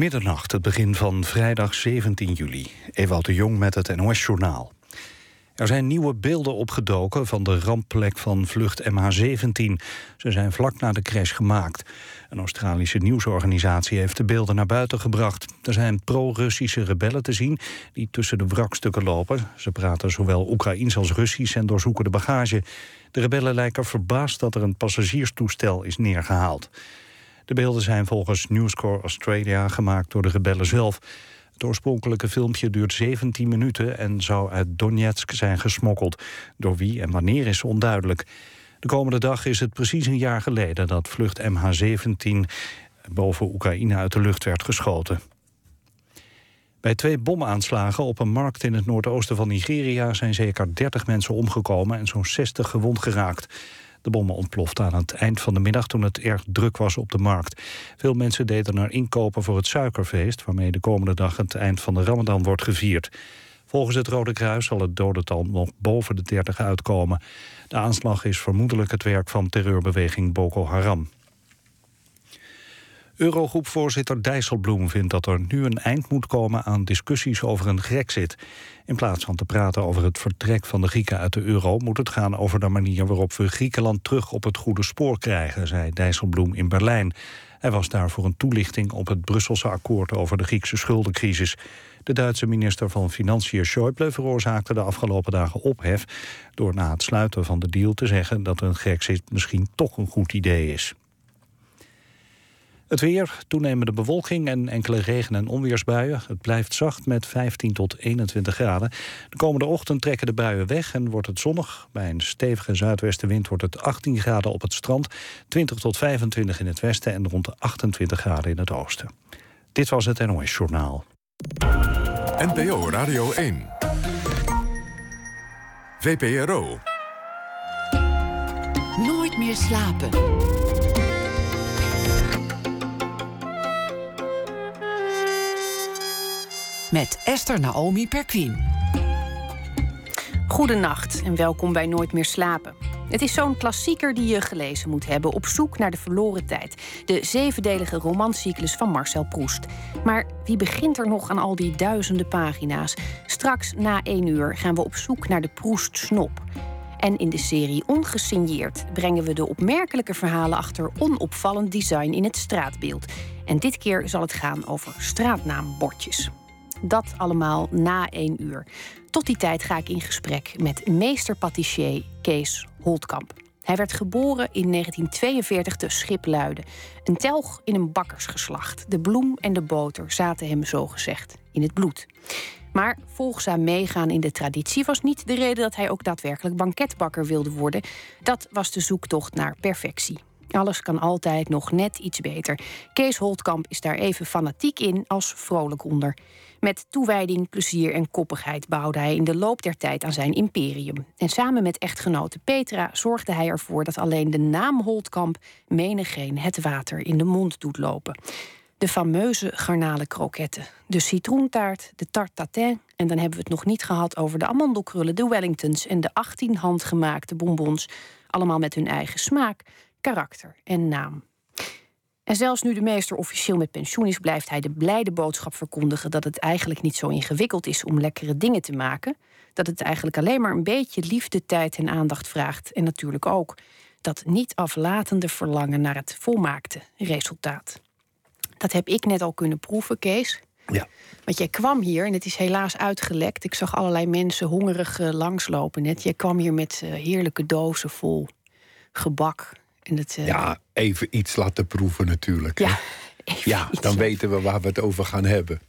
Middernacht, het begin van vrijdag 17 juli. Ewout de Jong met het NOS-journaal. Er zijn nieuwe beelden opgedoken van de rampplek van vlucht MH17. Ze zijn vlak na de crash gemaakt. Een Australische nieuwsorganisatie heeft de beelden naar buiten gebracht. Er zijn pro-Russische rebellen te zien die tussen de wrakstukken lopen. Ze praten zowel Oekraïens als Russisch en doorzoeken de bagage. De rebellen lijken verbaasd dat er een passagierstoestel is neergehaald. De beelden zijn volgens News Corp Australia gemaakt door de rebellen zelf. Het oorspronkelijke filmpje duurt 17 minuten en zou uit Donetsk zijn gesmokkeld. Door wie en wanneer is onduidelijk. De komende dag is het precies een jaar geleden dat vlucht MH17 boven Oekraïne uit de lucht werd geschoten. Bij twee bomaanslagen op een markt in het noordoosten van Nigeria zijn zeker 30 mensen omgekomen en zo'n 60 gewond geraakt. De bommen ontploften aan het eind van de middag toen het erg druk was op de markt. Veel mensen deden er inkopen voor het suikerfeest... waarmee de komende dag het eind van de ramadan wordt gevierd. Volgens het Rode Kruis zal het dodental nog boven de 30 uitkomen. De aanslag is vermoedelijk het werk van terreurbeweging Boko Haram. Eurogroepvoorzitter Dijsselbloem vindt dat er nu een eind moet komen aan discussies over een grexit. In plaats van te praten over het vertrek van de Grieken uit de euro... moet het gaan over de manier waarop we Griekenland terug op het goede spoor krijgen... zei Dijsselbloem in Berlijn. Hij was daar voor een toelichting op het Brusselse akkoord over de Griekse schuldencrisis. De Duitse minister van Financiën Schäuble veroorzaakte de afgelopen dagen ophef... door na het sluiten van de deal te zeggen dat een grexit misschien toch een goed idee is. Het weer, toenemende bewolking en enkele regen- en onweersbuien. Het blijft zacht met 15 tot 21 graden. De komende ochtend trekken de buien weg en wordt het zonnig. Bij een stevige zuidwestenwind wordt het 18 graden op het strand... 20 tot 25 in het westen en rond de 28 graden in het oosten. Dit was het NOS Journaal. NPO Radio 1. VPRO. Nooit meer slapen. Met Esther Naomi Perquin. Goedenacht en welkom bij Nooit meer slapen. Het is zo'n klassieker die je gelezen moet hebben op zoek naar de verloren tijd. De zevendelige romancyclus van Marcel Proust. Maar wie begint er nog aan al die duizenden pagina's? Straks na één uur gaan we op zoek naar de Proust-snop. En in de serie Ongesigneerd brengen we de opmerkelijke verhalen achter onopvallend design in het straatbeeld. En dit keer zal het gaan over straatnaambordjes. Dat allemaal na één uur. Tot die tijd ga ik in gesprek met meester patissier Kees Holtkamp. Hij werd geboren in 1942 te Schipluiden. Een telg in een bakkersgeslacht. De bloem en de boter zaten hem zogezegd in het bloed. Maar volgzaam meegaan in de traditie was niet de reden dat hij ook daadwerkelijk banketbakker wilde worden. Dat was de zoektocht naar perfectie. Alles kan altijd nog net iets beter. Kees Holtkamp is daar even fanatiek in als vrolijk onder. Met toewijding, plezier en koppigheid bouwde hij in de loop der tijd aan zijn imperium. En samen met echtgenote Petra zorgde hij ervoor dat alleen de naam Holtkamp menigeen het water in de mond doet lopen. De fameuze garnalenkroketten, de citroentaart, de tarte tatin... en dan hebben we het nog niet gehad over de amandelkrullen, de Wellingtons... en de 18 handgemaakte bonbons, allemaal met hun eigen smaak, karakter en naam. En zelfs nu de meester officieel met pensioen is, blijft hij de blijde boodschap verkondigen dat het eigenlijk niet zo ingewikkeld is om lekkere dingen te maken. Dat het eigenlijk alleen maar een beetje liefde, tijd en aandacht vraagt. En natuurlijk ook dat niet aflatende verlangen naar het volmaakte resultaat. Dat heb ik net al kunnen proeven, Kees. Ja. Want jij kwam hier en het is helaas uitgelekt. Ik zag allerlei mensen hongerig langslopen net. Jij kwam hier met uh, heerlijke dozen vol gebak uh... Ja, even iets laten proeven natuurlijk. Ja, ja dan weten we waar we het over gaan hebben.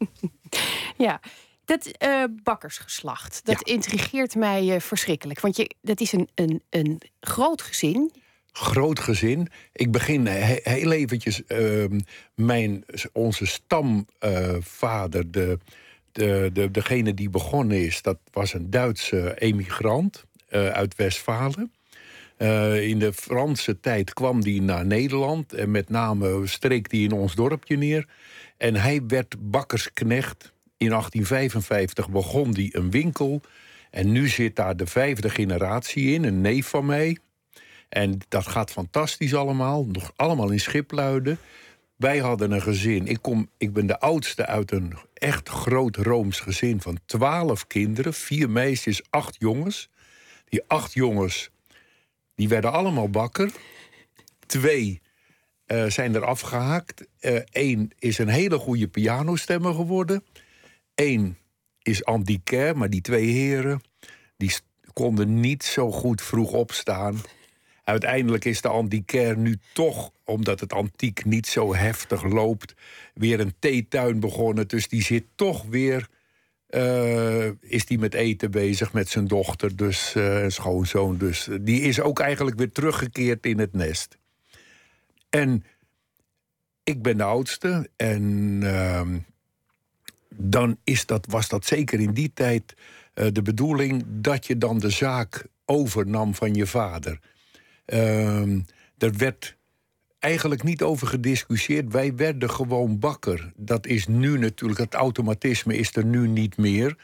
ja, dat uh, bakkersgeslacht, dat intrigeert mij uh, verschrikkelijk. Want je, dat is een, een, een groot gezin. Groot gezin. Ik begin he heel eventjes. Uh, mijn, onze stamvader, de, de, de, degene die begonnen is... dat was een Duitse emigrant uit Westfalen. Uh, in de Franse tijd kwam hij naar Nederland. En met name streek hij in ons dorpje neer. En hij werd bakkersknecht. In 1855 begon hij een winkel. En nu zit daar de vijfde generatie in, een neef van mij. En dat gaat fantastisch allemaal. Nog allemaal in Schipluiden. Wij hadden een gezin. Ik, kom, ik ben de oudste uit een echt groot Rooms gezin van twaalf kinderen. Vier meisjes, acht jongens. Die acht jongens, die werden allemaal bakker. Twee eh, zijn er afgehaakt. Eén is een hele goede pianostemmer geworden. Eén is antiquair, maar die twee heren... die konden niet zo goed vroeg opstaan. Uiteindelijk is de antiquair nu toch, omdat het antiek niet zo heftig loopt, weer een theetuin begonnen. Dus die zit toch weer. Uh, is die met eten bezig met zijn dochter, dus uh, schoonzoon. Dus die is ook eigenlijk weer teruggekeerd in het nest. En ik ben de oudste. En uh, dan is dat, was dat zeker in die tijd de bedoeling dat je dan de zaak overnam van je vader. Uh, er werd eigenlijk niet over gediscussieerd. Wij werden gewoon bakker. Dat is nu natuurlijk, het automatisme is er nu niet meer.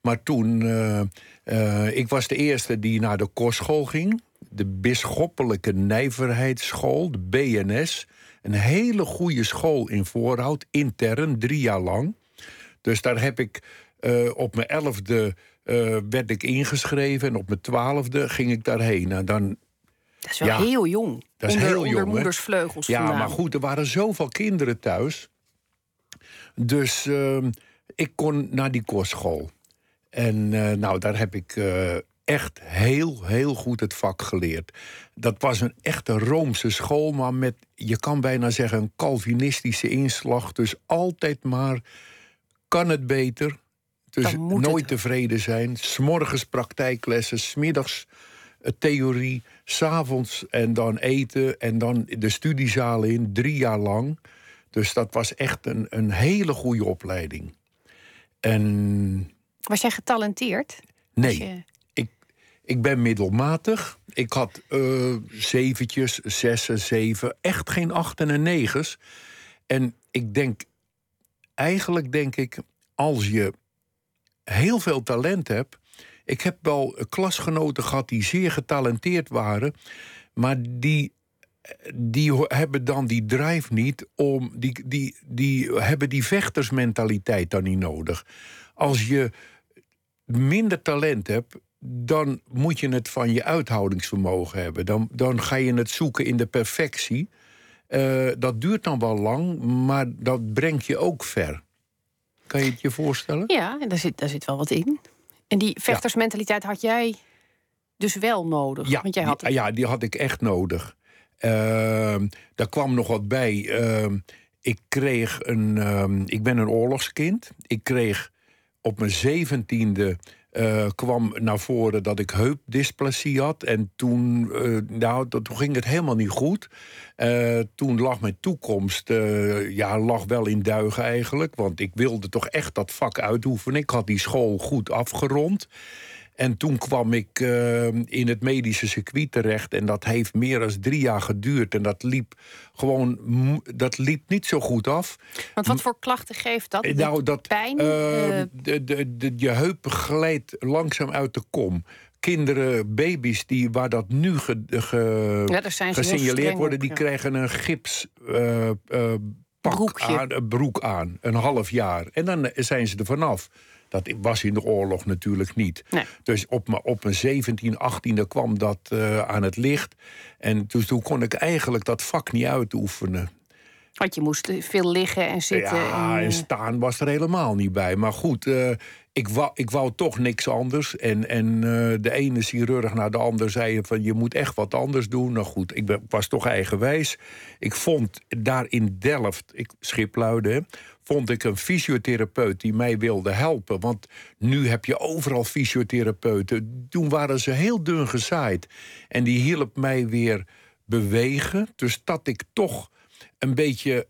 Maar toen, uh, uh, ik was de eerste die naar de kostschool ging. De Bisschoppelijke Nijverheidsschool, de BNS. Een hele goede school in Voorhout, intern, drie jaar lang. Dus daar heb ik uh, op mijn elfde werd ik ingeschreven... en op mijn twaalfde ging ik daarheen. Nou, dan dat is wel ja, heel jong. Dat is onder, heel onder jong. moeders vleugels Ja, vandaan. maar goed, er waren zoveel kinderen thuis. Dus uh, ik kon naar die kostschool. En uh, nou, daar heb ik uh, echt heel, heel goed het vak geleerd. Dat was een echte Roomse school, maar met, je kan bijna zeggen, een Calvinistische inslag. Dus altijd maar, kan het beter? Dus nooit tevreden zijn. S'morgens praktijklessen, smiddags theorie, s'avonds en dan eten en dan de studiezaal in, drie jaar lang. Dus dat was echt een, een hele goede opleiding. En. Was jij getalenteerd? Nee. Je... Ik, ik ben middelmatig. Ik had uh, zeventjes, zessen, zeven. Echt geen achten en negens. En ik denk, eigenlijk denk ik, als je heel veel talent hebt ik heb wel klasgenoten gehad die zeer getalenteerd waren, maar die, die hebben dan die drive niet om. Die, die, die hebben die vechtersmentaliteit dan niet nodig. Als je minder talent hebt, dan moet je het van je uithoudingsvermogen hebben. Dan, dan ga je het zoeken in de perfectie. Uh, dat duurt dan wel lang, maar dat brengt je ook ver. Kan je het je voorstellen? Ja, daar zit, daar zit wel wat in. En die vechtersmentaliteit had jij dus wel nodig? Ja, Want jij had die, ja die had ik echt nodig. Uh, daar kwam nog wat bij. Uh, ik kreeg een. Uh, ik ben een oorlogskind. Ik kreeg op mijn zeventiende. Uh, kwam naar voren dat ik heupdysplasie had. En toen, uh, nou, dat, toen ging het helemaal niet goed. Uh, toen lag mijn toekomst ja, lag wel in duigen eigenlijk. Want ik wilde toch echt dat vak uitoefenen. Ik had die school goed afgerond. En toen kwam ik uh, in het medische circuit terecht. En dat heeft meer dan drie jaar geduurd. En dat liep gewoon dat liep niet zo goed af. Want wat voor klachten geeft dat? Nou, dat pijn? Uh, de, de, de, je heup glijdt langzaam uit de kom. Kinderen, baby's die, waar dat nu ge, ge, ja, gesignaleerd worden, op, die ja. krijgen een gips. Uh, pak Broekje. aan, broek aan, een half jaar. En dan zijn ze er vanaf. Dat was in de oorlog natuurlijk niet. Nee. Dus op op mijn 17, 18e kwam dat uh, aan het licht. En dus toen kon ik eigenlijk dat vak niet uitoefenen. Want je moest veel liggen en zitten. Ja, en, en staan was er helemaal niet bij. Maar goed, uh, ik, wou, ik wou toch niks anders. En, en uh, de ene chirurg naar de ander zei van je moet echt wat anders doen. Nou goed, ik, ben, ik was toch eigenwijs. Ik vond daar in Delft, ik schipluide, vond ik een fysiotherapeut die mij wilde helpen. Want nu heb je overal fysiotherapeuten. Toen waren ze heel dun gezaaid. En die hielp mij weer bewegen. Dus dat ik toch een beetje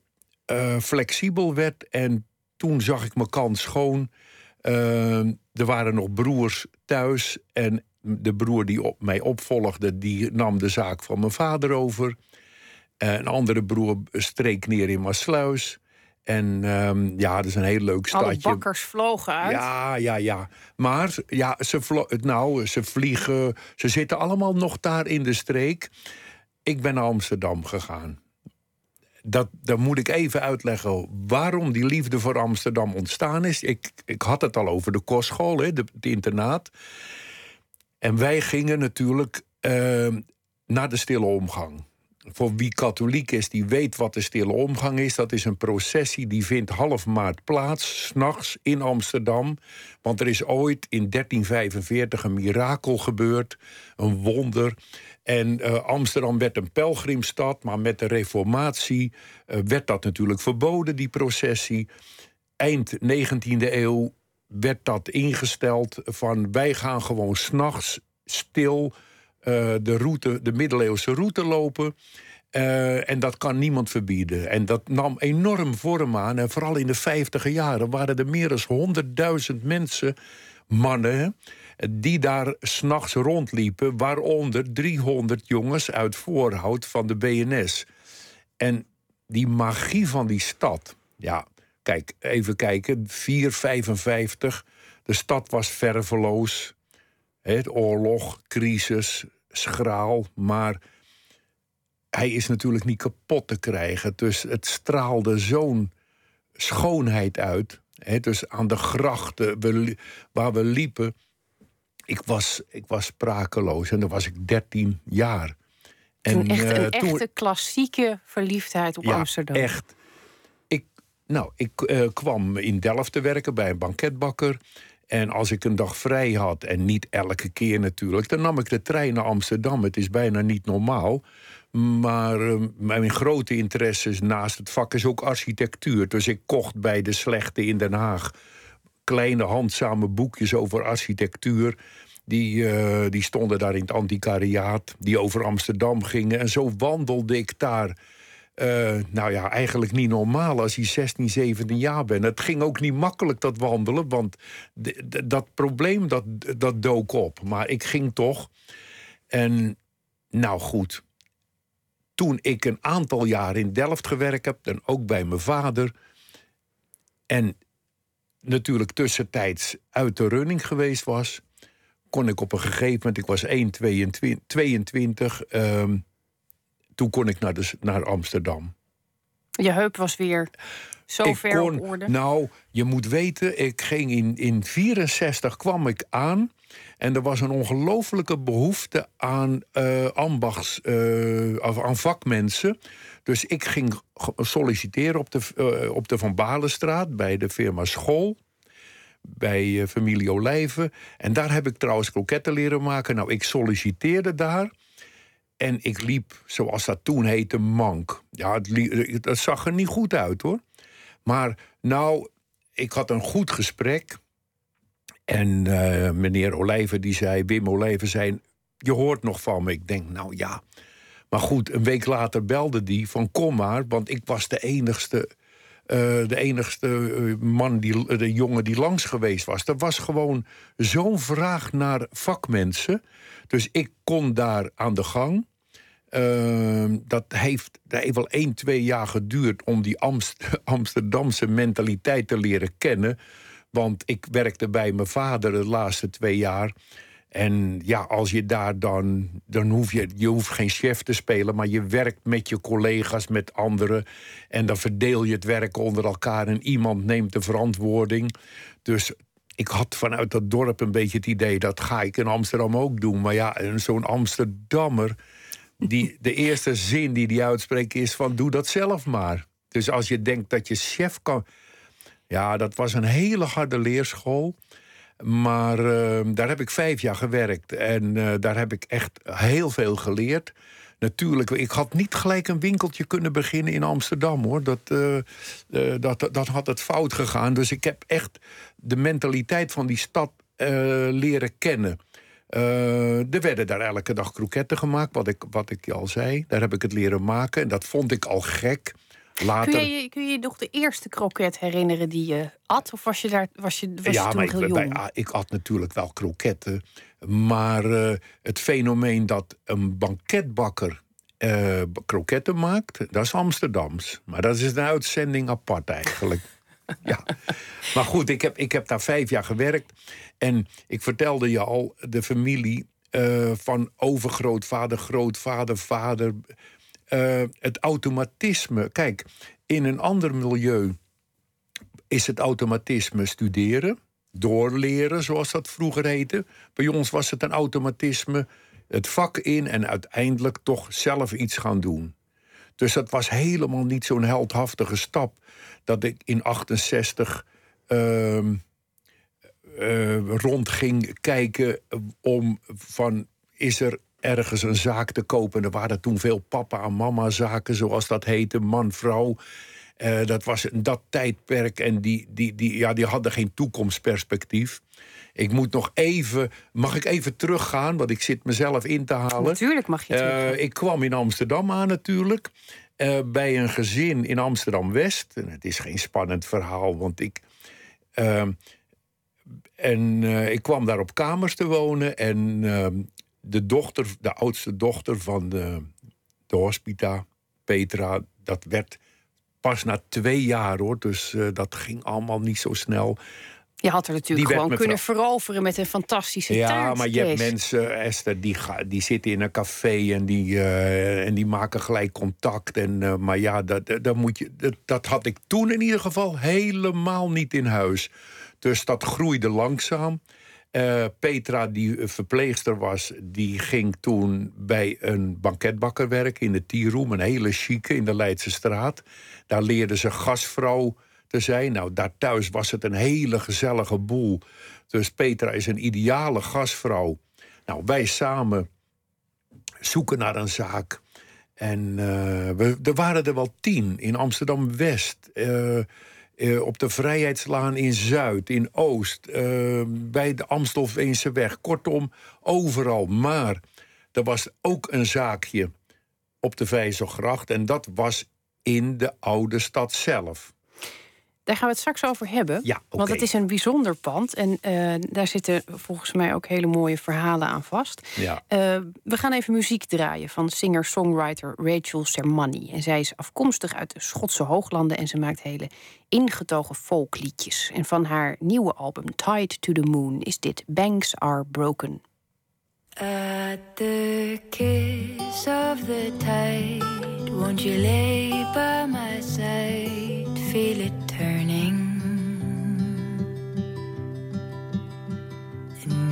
uh, flexibel werd. En toen zag ik mijn kans schoon. Uh, er waren nog broers thuis. En de broer die op mij opvolgde, die nam de zaak van mijn vader over. Een andere broer streek neer in Maasluis. En um, ja, dat is een heel leuk stadje. Alle bakkers vlogen uit. Ja, ja, ja. Maar ja, ze, vlo nou, ze vliegen. Ze zitten allemaal nog daar in de streek. Ik ben naar Amsterdam gegaan. dat, dan moet ik even uitleggen waarom die liefde voor Amsterdam ontstaan is. Ik, ik had het al over de kostschool, hè, de, het internaat. En wij gingen natuurlijk uh, naar de stille omgang. Voor wie katholiek is, die weet wat de stille omgang is. Dat is een processie die vindt half maart plaats, s'nachts in Amsterdam. Want er is ooit in 1345 een mirakel gebeurd, een wonder. En uh, Amsterdam werd een pelgrimstad, maar met de reformatie uh, werd dat natuurlijk verboden, die processie. Eind 19e eeuw werd dat ingesteld van wij gaan gewoon s'nachts stil uh, de, route, de middeleeuwse route lopen. Uh, en dat kan niemand verbieden. En dat nam enorm vorm aan. En vooral in de vijftiger jaren waren er meer dan 100.000 mensen, mannen, die daar s'nachts rondliepen. Waaronder 300 jongens uit voorhoud van de BNS. En die magie van die stad. Ja, kijk, even kijken. 455. De stad was verveloos. Het oorlog, crisis, schraal. Maar hij is natuurlijk niet kapot te krijgen. Dus het straalde zo'n schoonheid uit. He, dus aan de grachten we, waar we liepen. Ik was, ik was sprakeloos en dan was ik 13 jaar. En, toen echt een uh, toen, echte klassieke verliefdheid op ja, Amsterdam. Echt. Ik, nou, ik uh, kwam in Delft te werken bij een banketbakker. En als ik een dag vrij had, en niet elke keer natuurlijk, dan nam ik de trein naar Amsterdam. Het is bijna niet normaal. Maar uh, mijn grote interesses naast het vak is ook architectuur. Dus ik kocht bij de slechte in Den Haag kleine handzame boekjes over architectuur. Die, uh, die stonden daar in het antiquariaat, die over Amsterdam gingen. En zo wandelde ik daar uh, nou ja, eigenlijk niet normaal als je 16, 17 jaar bent. Het ging ook niet makkelijk, dat wandelen, want dat probleem dat, dat dook op. Maar ik ging toch. En nou goed, toen ik een aantal jaar in Delft gewerkt heb, en ook bij mijn vader. En natuurlijk tussentijds uit de running geweest was, kon ik op een gegeven moment, ik was 1,22, 22, um, toen kon ik naar, de, naar Amsterdam. Je heup was weer zo ik ver kon, op orde. Nou, je moet weten, ik ging in, in 64 kwam ik aan. En er was een ongelofelijke behoefte aan uh, ambachts, uh, aan vakmensen. Dus ik ging solliciteren op de, uh, op de Van Balenstraat bij de firma School. Bij familie Olijven. En daar heb ik trouwens kroketten leren maken. Nou, ik solliciteerde daar. En ik liep, zoals dat toen heette, mank. Ja, het, het zag er niet goed uit hoor. Maar nou, ik had een goed gesprek. En uh, meneer Olijven die zei, Wim Olijven zei... je hoort nog van me. Ik denk, nou ja. Maar goed, een week later belde die van kom maar... want ik was de enigste, uh, de enigste man, die, de jongen die langs geweest was. Er was gewoon zo'n vraag naar vakmensen. Dus ik kon daar aan de gang. Uh, dat, heeft, heeft wel één, twee jaar geduurd om die Amst Amsterdamse mentaliteit te leren kennen. Want ik werkte bij mijn vader de laatste twee jaar. En ja, als je daar dan. dan hoef je, je hoeft geen chef te spelen, maar je werkt met je collega's, met anderen. En dan verdeel je het werk onder elkaar en iemand neemt de verantwoording. Dus ik had vanuit dat dorp een beetje het idee dat ga ik in Amsterdam ook doen. Maar ja, zo'n Amsterdammer die, de eerste zin die die uitspreekt is van doe dat zelf maar. Dus als je denkt dat je chef kan... Ja, dat was een hele harde leerschool. Maar uh, daar heb ik vijf jaar gewerkt. En uh, daar heb ik echt heel veel geleerd. Natuurlijk, ik had niet gelijk een winkeltje kunnen beginnen in Amsterdam hoor. Dat, uh, dat, dat had het fout gegaan. Dus ik heb echt de mentaliteit van die stad leren kennen. Uh, er werden daar elke dag kroketten gemaakt, wat ik, wat ik al zei. Daar heb ik het leren maken en dat vond ik al gek. Later... Kun, je, kun je nog de eerste kroket herinneren die je at? Of was je, daar, was je, was ja, je toen maar heel ik, jong? bij, ik at natuurlijk wel kroketten. Maar uh, het fenomeen dat een banketbakker uh, kroketten maakt, dat is Amsterdams. Maar dat is een uitzending apart eigenlijk. ja. Maar goed, ik heb, ik heb daar vijf jaar gewerkt. En ik vertelde je al, de familie uh, van overgrootvader, grootvader, vader. eh, het automatisme. Kijk, in een ander milieu is het automatisme studeren, doorleren, zoals dat vroeger heette. Bij ons was het een automatisme, het vak in en uiteindelijk toch zelf iets gaan doen. Dus dat was helemaal niet zo'n heldhaftige stap dat ik in 68 uh, uh, rond ging kijken om van is er ergens een zaak te kopen. Er waren toen veel papa en mama zaken, zoals dat heette, man-vrouw. Uh, dat was dat tijdperk en die, die, die, ja, die hadden geen toekomstperspectief. Ik moet nog even. Mag ik even teruggaan? Want ik zit mezelf in te halen. Natuurlijk mag je terug. Uh, ik kwam in Amsterdam aan natuurlijk. Uh, bij een gezin in Amsterdam West. En het is geen spannend verhaal, want ik. Uh, en ik kwam daar op kamers te wonen. En ehm, de dochter, de oudste dochter van de, de hospita, Petra, dat werd pas na twee jaar hoor. Dus uh, dat ging allemaal niet zo snel. Je had er natuurlijk gewoon kunnen veroveren met een fantastische ja, taart. Ja, maar je hebt mensen, Esther, die, ga, die zitten in een café en die, uh, en die maken gelijk contact. En, uh, maar ja, dat, dat, moet je, dat, dat had ik toen in ieder geval helemaal niet in huis. Dus dat groeide langzaam. Uh, Petra, die verpleegster was, die ging toen bij een banketbakker werken in de Tea Room, een hele chique in de Leidse straat. Daar leerde ze gastvrouw te zijn. Nou, daar thuis was het een hele gezellige boel. Dus Petra is een ideale gastvrouw. Nou, wij samen zoeken naar een zaak. En uh, we, er waren er wel tien in Amsterdam West. Uh, uh, op de Vrijheidslaan in Zuid, in Oost, bij de Amstelveense weg. Kortom, overal. Maar er was ook een zaakje op de Vijzelgracht. En dat was in de oude stad zelf. Daar gaan we het straks over hebben. Ja, okay. Want het is een bijzonder pand. En uh, daar zitten volgens mij ook hele mooie verhalen aan vast. Ja. Uh, we gaan even muziek draaien van singer-songwriter Rachel Sermani. En zij is afkomstig uit de Schotse hooglanden en ze maakt hele ingetogen folkliedjes. En van haar nieuwe album Tied to the Moon is dit Banks Are Broken. At the kiss of the tide, won't you lay by my side? Feel it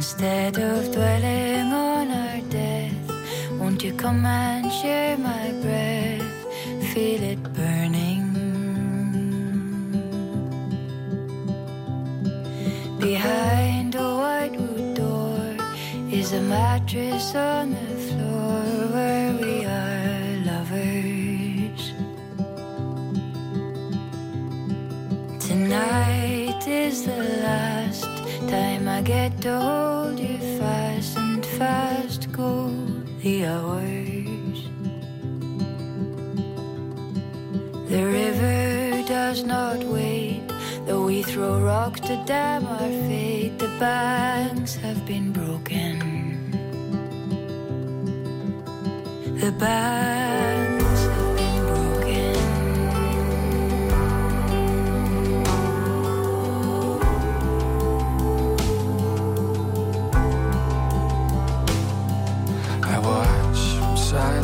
Instead of dwelling on our death, won't you come and share my breath? Feel it burning. Behind a white wood door is a mattress on the floor where we are lovers. Tonight is the last time I get to hold you fast, and fast go the hours. The river does not wait, though we throw rocks to dam our fate. The banks have been broken. The banks side.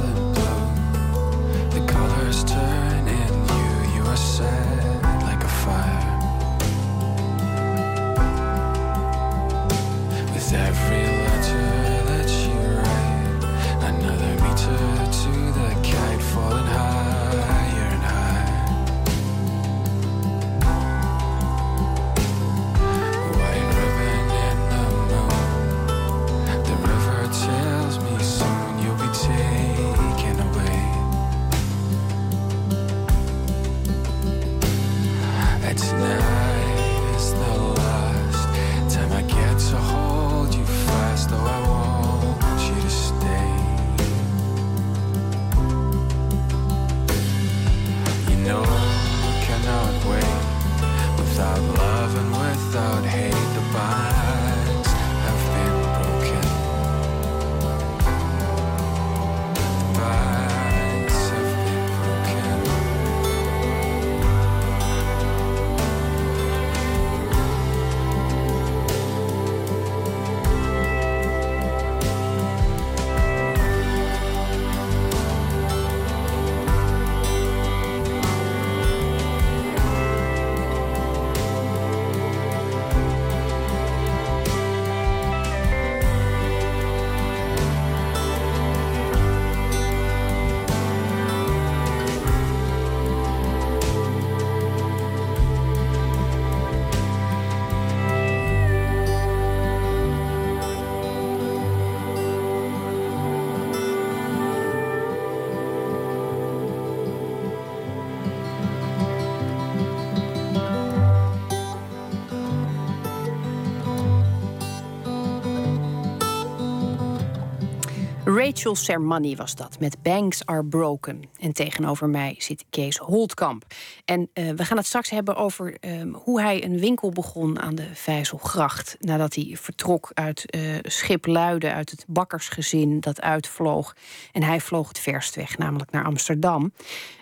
Rachel Sermani was dat, met Banks Are Broken. En tegenover mij zit Kees Holtkamp. En uh, we gaan het straks hebben over um, hoe hij een winkel begon aan de Vijzelgracht. Nadat hij vertrok uit uh, Schipluiden, uit het bakkersgezin dat uitvloog. En hij vloog het verst weg, namelijk naar Amsterdam.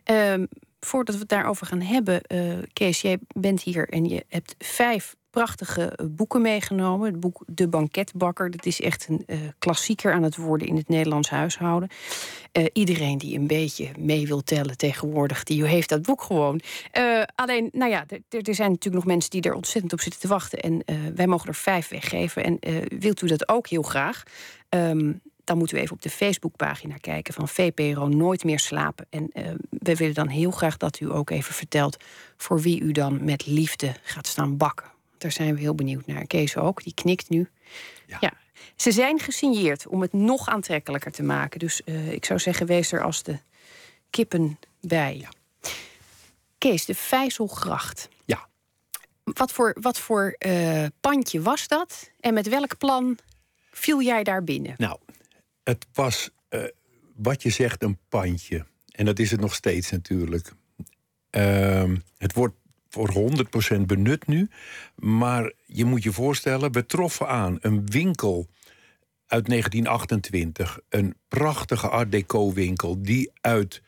Um, voordat we het daarover gaan hebben, uh, Kees, jij bent hier en je hebt vijf prachtige boeken meegenomen. Het boek De Banketbakker. Dat is echt een uh, klassieker aan het worden in het Nederlands huishouden. Iedereen die een beetje mee wil tellen tegenwoordig, die heeft dat boek gewoon. Alleen, nou ja, er zijn natuurlijk nog mensen die er ontzettend op zitten te wachten. En wij mogen er vijf weggeven. En wilt u dat ook heel graag? Um, dan moeten we even op de Facebookpagina kijken van VPRO Nooit meer slapen. En we willen dan heel graag dat u ook even vertelt voor wie u dan met liefde gaat staan bakken. Daar zijn we heel benieuwd naar. Kees ook, die knikt nu. Ja. ja. Ze zijn gesigneerd om het nog aantrekkelijker te maken. Dus uh, ik zou zeggen, wees er als de kippen bij. Ja. Kees, de Vijzelgracht. Ja. Wat voor, wat voor uh, pandje was dat? En met welk plan viel jij daar binnen? Nou, het was uh, wat je zegt een pandje. En dat is het nog steeds natuurlijk. Ehm, het wordt voor 100% benut nu. Maar je moet je voorstellen, we troffen aan een winkel uit 1928. Een prachtige Art Deco winkel die uit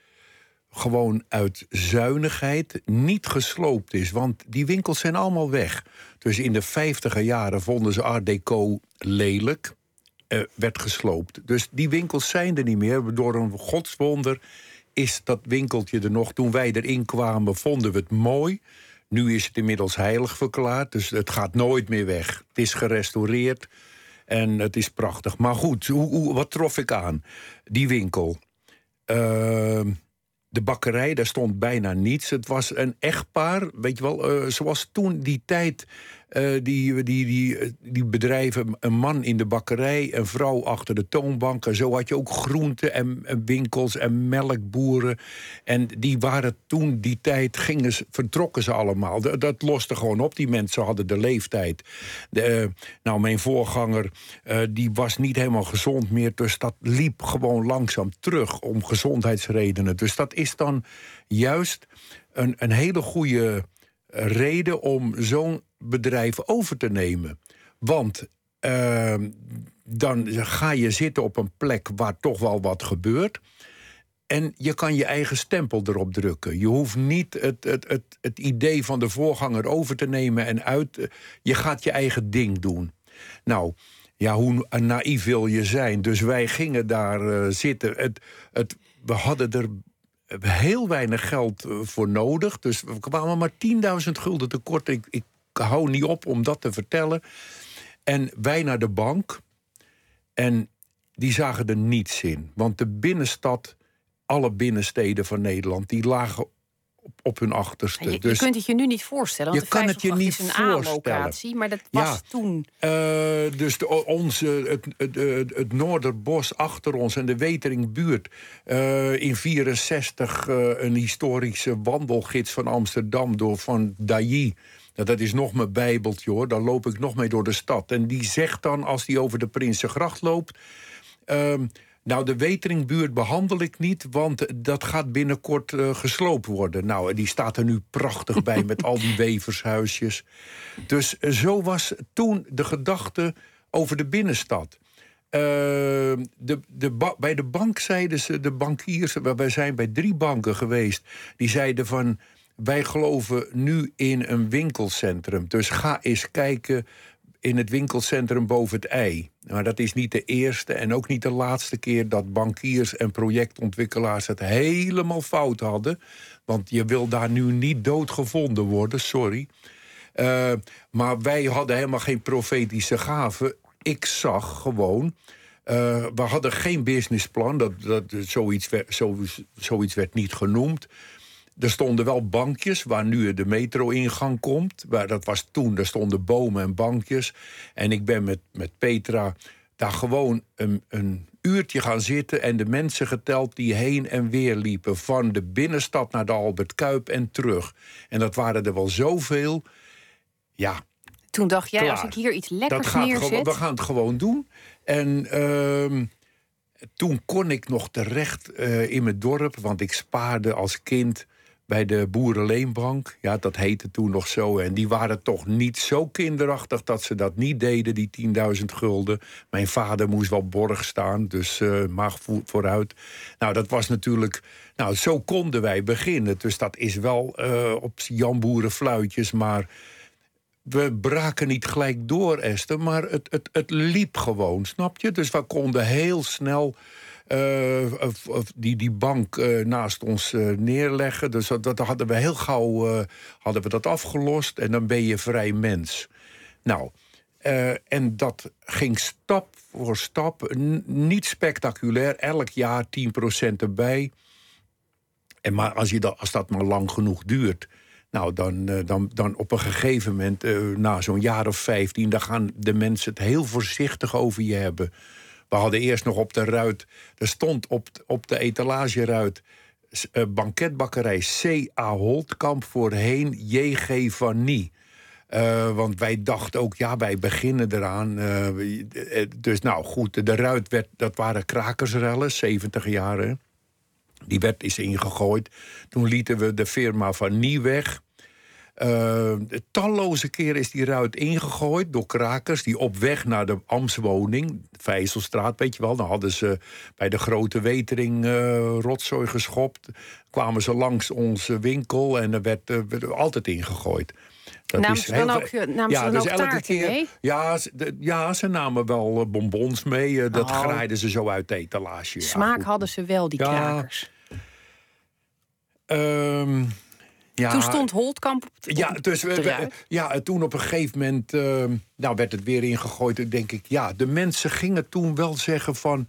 gewoon uit zuinigheid niet gesloopt is. Want die winkels zijn allemaal weg. Dus in de 50 jaren vonden ze Art Deco lelijk. Uh, werd gesloopt. Dus die winkels zijn er niet meer. Door een godswonder is dat winkeltje er nog. Toen wij erin kwamen, vonden we het mooi. Nu is het inmiddels heilig verklaard, dus het gaat nooit meer weg. Het is gerestaureerd en het is prachtig. Maar goed, hoe, wat trof ik aan? Die winkel. Uh, de bakkerij, daar stond bijna niets. Het was een echtpaar, weet je wel, uh, zoals toen die tijd die, die, die, die bedrijven, een man in de bakkerij, een vrouw achter de toonbank. En zo had je ook groenten en, winkels en melkboeren. En die waren toen, die tijd, gingen, vertrokken ze allemaal. Dat, loste gewoon op. Die mensen hadden de leeftijd. De, uh, nou, mijn voorganger, die was niet helemaal gezond meer. Dus dat liep gewoon langzaam terug om gezondheidsredenen. Dus dat is dan juist een, een hele goede reden om zo'n bedrijf over te nemen. Want uh, dan ga je zitten op een plek waar toch wel wat gebeurt. En je kan je eigen stempel erop drukken. Je hoeft niet het, het, het, het idee van de voorganger over te nemen en uit. Je gaat je eigen ding doen. Nou, ja, hoe naïef wil je zijn? Dus wij gingen daar uh, zitten. Het, het, we hadden er heel weinig geld eh, voor nodig. Dus we kwamen maar 10.000 gulden tekort. Ik hou niet op om dat te vertellen. En wij naar de bank. En die zagen er niets in. Want de binnenstad, alle binnensteden van Nederland, die lagen op, hun achterste. Je, je dus kunt het je nu niet voorstellen. Want je kan het je niet is een voorstellen. Maar dat was Ja. toen. Uh, dus de, onze, het, het, het, het Noorderbos achter ons en de Weteringbuurt. Uh, in 64 uh, een historische wandelgids van Amsterdam door van Dailly. Nou, dat is nog mijn bijbeltje hoor. Daar loop ik nog mee door de stad. En die zegt dan, als die over de Prinsengracht loopt. ehm, nou, de Weteringbuurt behandel ik niet, want dat gaat binnenkort uh, gesloopt worden. Nou, die staat er nu prachtig bij met al die wevershuisjes. Dus uh, zo was toen de gedachte over de binnenstad. Uh, de, de bij de bank zeiden ze, de bankiers, wij zijn bij drie banken geweest, die zeiden van wij geloven nu in een winkelcentrum. Dus ga eens kijken in het winkelcentrum boven het ei. Maar dat is niet de eerste en ook niet de laatste keer dat bankiers en projectontwikkelaars het helemaal fout hadden. Want je wil daar nu niet doodgevonden worden, sorry. Uh, maar wij hadden helemaal geen profetische gaven. Ik zag gewoon. Uh, we hadden geen businessplan. Dat, dat, zoiets, werd, zo, zoiets werd niet genoemd. Er stonden wel bankjes waar nu de metro-ingang komt. Maar dat was toen, er stonden bomen en bankjes. En ik ben met, met Petra daar gewoon een, een uurtje gaan zitten... en de mensen geteld die heen en weer liepen... van de binnenstad naar de Albert Kuip en terug. En dat waren er wel zoveel. Ja, Toen dacht jij, Klaar. als ik hier iets lekkers dat neerzet... gewoon, we gaan het gewoon doen. En, uh, toen kon ik nog terecht eh, in mijn dorp, want ik spaarde als kind bij de Boerenleenbank. Ja, dat heette toen nog zo. En die waren toch niet zo kinderachtig dat ze dat niet deden, die 10.000 gulden. Mijn vader moest wel borg staan, dus mag vo- vooruit. Nou, dat was natuurlijk. Nou, zo konden wij beginnen. Dus dat is wel eh, op Jan Boeren fluitjes, maar we braken niet gelijk door, Esther, maar het, het, het liep gewoon, snap je? Dus we konden heel snel die, die bank eh, naast ons eh, neerleggen. Dus dat, hadden we heel gauw eh, hadden we dat afgelost en dan ben je vrij mens. Nou, eh, en dat ging stap voor stap, niet spectaculair, elk jaar 10% erbij. En maar als, je dat, als dat maar lang genoeg duurt, nou dan, eh, dan, dan op een gegeven moment, eh, na zo'n jaar of 15, dan gaan de mensen het heel voorzichtig over je hebben. We hadden eerst nog op de ruit, er stond op, op de etalageruit eh, banketbakkerij C.A. Holtkamp voorheen J.G. van Nie. Eh, want wij dachten ook, ja, wij beginnen eraan. eh, dus nou goed, de ruit werd, dat waren krakersrellen, 70 jaar. hè. Die werd is ingegooid. Toen lieten we de firma van Nie weg. Eh, talloze keren is die ruit ingegooid door krakers die op weg naar de Amswoning, Vijzelstraat, weet je wel. Dan hadden ze bij de grote wetering eh, rotzooi geschopt. Kwamen ze langs onze winkel en er werd, eh, werd altijd ingegooid. Dat Namen is ze dan heel ook, namen ze dan ook taarten mee? Ja, de- ja, ze namen wel bonbons mee. dat Oh. graaiden ze zo uit de etalage. Ja, Smaak hadden ze wel, die Ja, krakers. Ehm, ja, Toen stond Holtkamp op de, Ja, dus we, we- ja, en toen op een gegeven moment ehm, nou werd het weer ingegooid. En denk ik, ja, de mensen gingen toen wel zeggen van...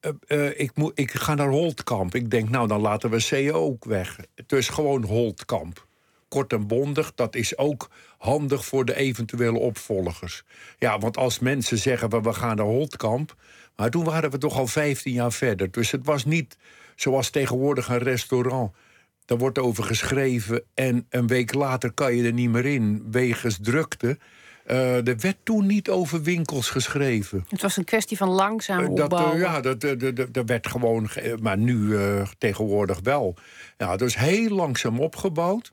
eh, eh, ik, moet, ik ga naar Holtkamp. Ik denk, nou, dan laten we CEO ook weg. Dus gewoon Holtkamp. Kort en bondig, dat is ook handig voor de eventuele opvolgers. Ja, want als mensen zeggen, we, we gaan naar Holtkamp... maar toen waren we toch al 15 jaar verder. Dus het was niet zoals tegenwoordig een restaurant... Daar wordt over geschreven en een week later kan je er niet meer in, wegens drukte. Eh, er werd toen niet over winkels geschreven. Het was een kwestie van langzaam Eh, dat, opbouwen. eh, ja, dat, dat, dat, dat werd gewoon, ge- maar nu eh, tegenwoordig wel. Ja, dus heel langzaam opgebouwd.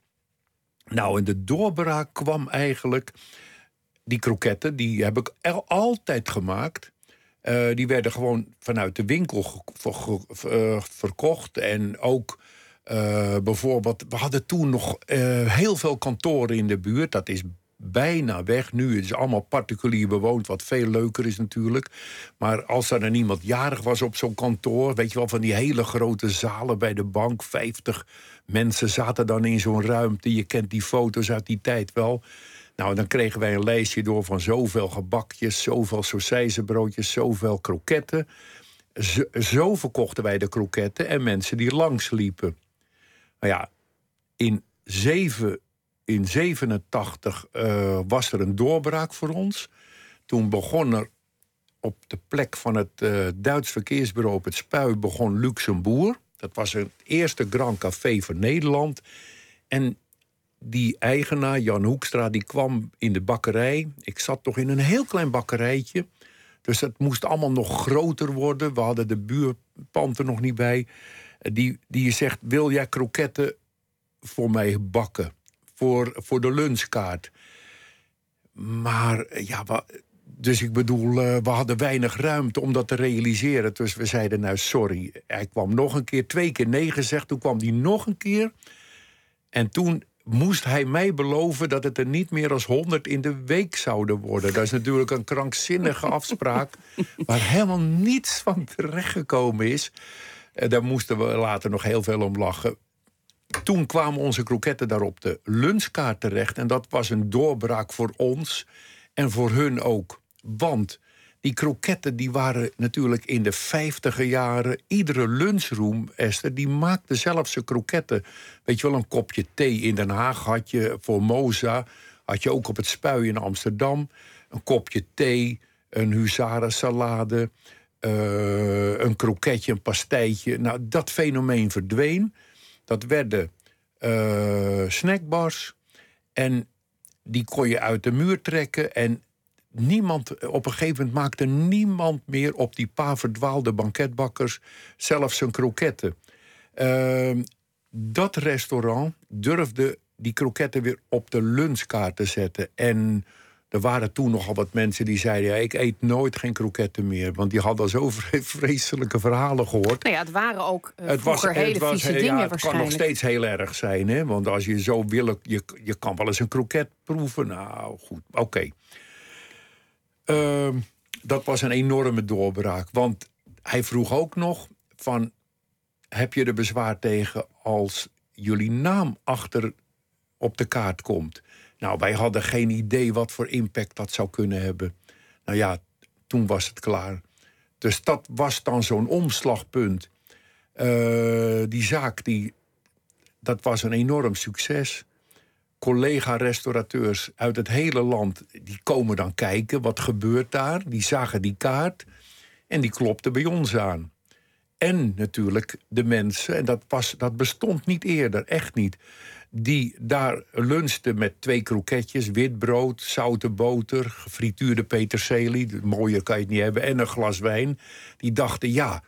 Nou, en de doorbraak kwam eigenlijk. Die kroketten, die heb ik altijd gemaakt. Eh, die werden gewoon vanuit de winkel ver- eh, verkocht. En ook eh, bijvoorbeeld, we hadden toen nog eh, heel veel kantoren in de buurt. Dat is bijna weg nu. Het is allemaal particulier bewoond, wat veel leuker is natuurlijk. Maar als er dan iemand jarig was op zo'n kantoor, weet je wel, van die hele grote zalen bij de bank, 50 mensen zaten dan in zo'n ruimte. Je kent die foto's uit die tijd wel. Nou, dan kregen wij een lijstje door van zoveel gebakjes, zoveel sausijzenbroodjes, zoveel kroketten. Zo, zo verkochten wij de kroketten en mensen die langs liepen. Nou ja, in, zeven, in 87 eh, was er een doorbraak voor ons. Toen begon er op de plek van het eh, Duits verkeersbureau op het Spui begon Luxembourg. Dat was het eerste Grand Café van Nederland. En die eigenaar, Jan Hoekstra, die kwam in de bakkerij. Ik zat toch in een heel klein bakkerijtje. Dus het moest allemaal nog groter worden. We hadden de buurpand er nog niet bij. Die, die zegt, wil jij kroketten voor mij bakken? Voor, voor de lunchkaart. Maar eh, ja, dus ik bedoel, eh, we hadden weinig ruimte om dat te realiseren. Dus we zeiden, nou sorry. Hij kwam nog een keer, twee keer nee gezegd. Toen kwam hij nog een keer. En toen moest hij mij beloven dat het er niet meer als 100 in de week zouden worden. Dat is natuurlijk een krankzinnige afspraak... waar helemaal niets van terechtgekomen is. Eh, Daar moesten we later nog heel veel om lachen. Toen kwamen onze kroketten daar op de lunchkaart terecht. En dat was een doorbraak voor ons en voor hun ook. Want die kroketten die waren natuurlijk in de vijftiger jaren... iedere lunchroom, Esther, die maakte zelf zijn kroketten. Weet je wel, een kopje thee in Den Haag had je voor Moza... had je ook op het Spui in Amsterdam. Een kopje thee, een huzarensalade... eh, een kroketje, een pastijtje. Nou, dat fenomeen verdween. Dat werden eh, snackbars. En die kon je uit de muur trekken. En niemand, op een gegeven moment maakte niemand meer op die paar verdwaalde banketbakkers zelfs zijn kroketten. Ehm, dat restaurant durfde die kroketten weer op de lunchkaart te zetten. En er waren toen nogal wat mensen die zeiden: ja, ik eet nooit geen kroketten meer. Want die hadden zo vre- vreselijke verhalen gehoord. Nou ja, het waren ook eh, Het was, hele het was, vieze eh, dingen ja, het kan nog steeds heel erg zijn. Hè? Want als je zo wil, je, je kan wel eens een kroket proeven. Nou, goed, oké. Ehm, dat was een enorme doorbraak. Want hij vroeg ook nog van... heb je er bezwaar tegen als jullie naam achter op de kaart komt? Nou, wij hadden geen idee wat voor impact dat zou kunnen hebben. Nou ja, toen was het klaar. Dus dat was dan zo'n omslagpunt. Eh, die zaak, die, dat was een enorm succes. Collega-restaurateurs uit het hele land, die komen dan kijken. Wat gebeurt daar? Die zagen die kaart en die klopten bij ons aan. En natuurlijk de mensen, en dat, was, dat bestond niet eerder, echt niet. Die daar lunchten met twee kroketjes, wit brood, zoute boter, gefrituurde peterselie, mooier kan je het niet hebben, en een glas wijn. Die dachten, ja,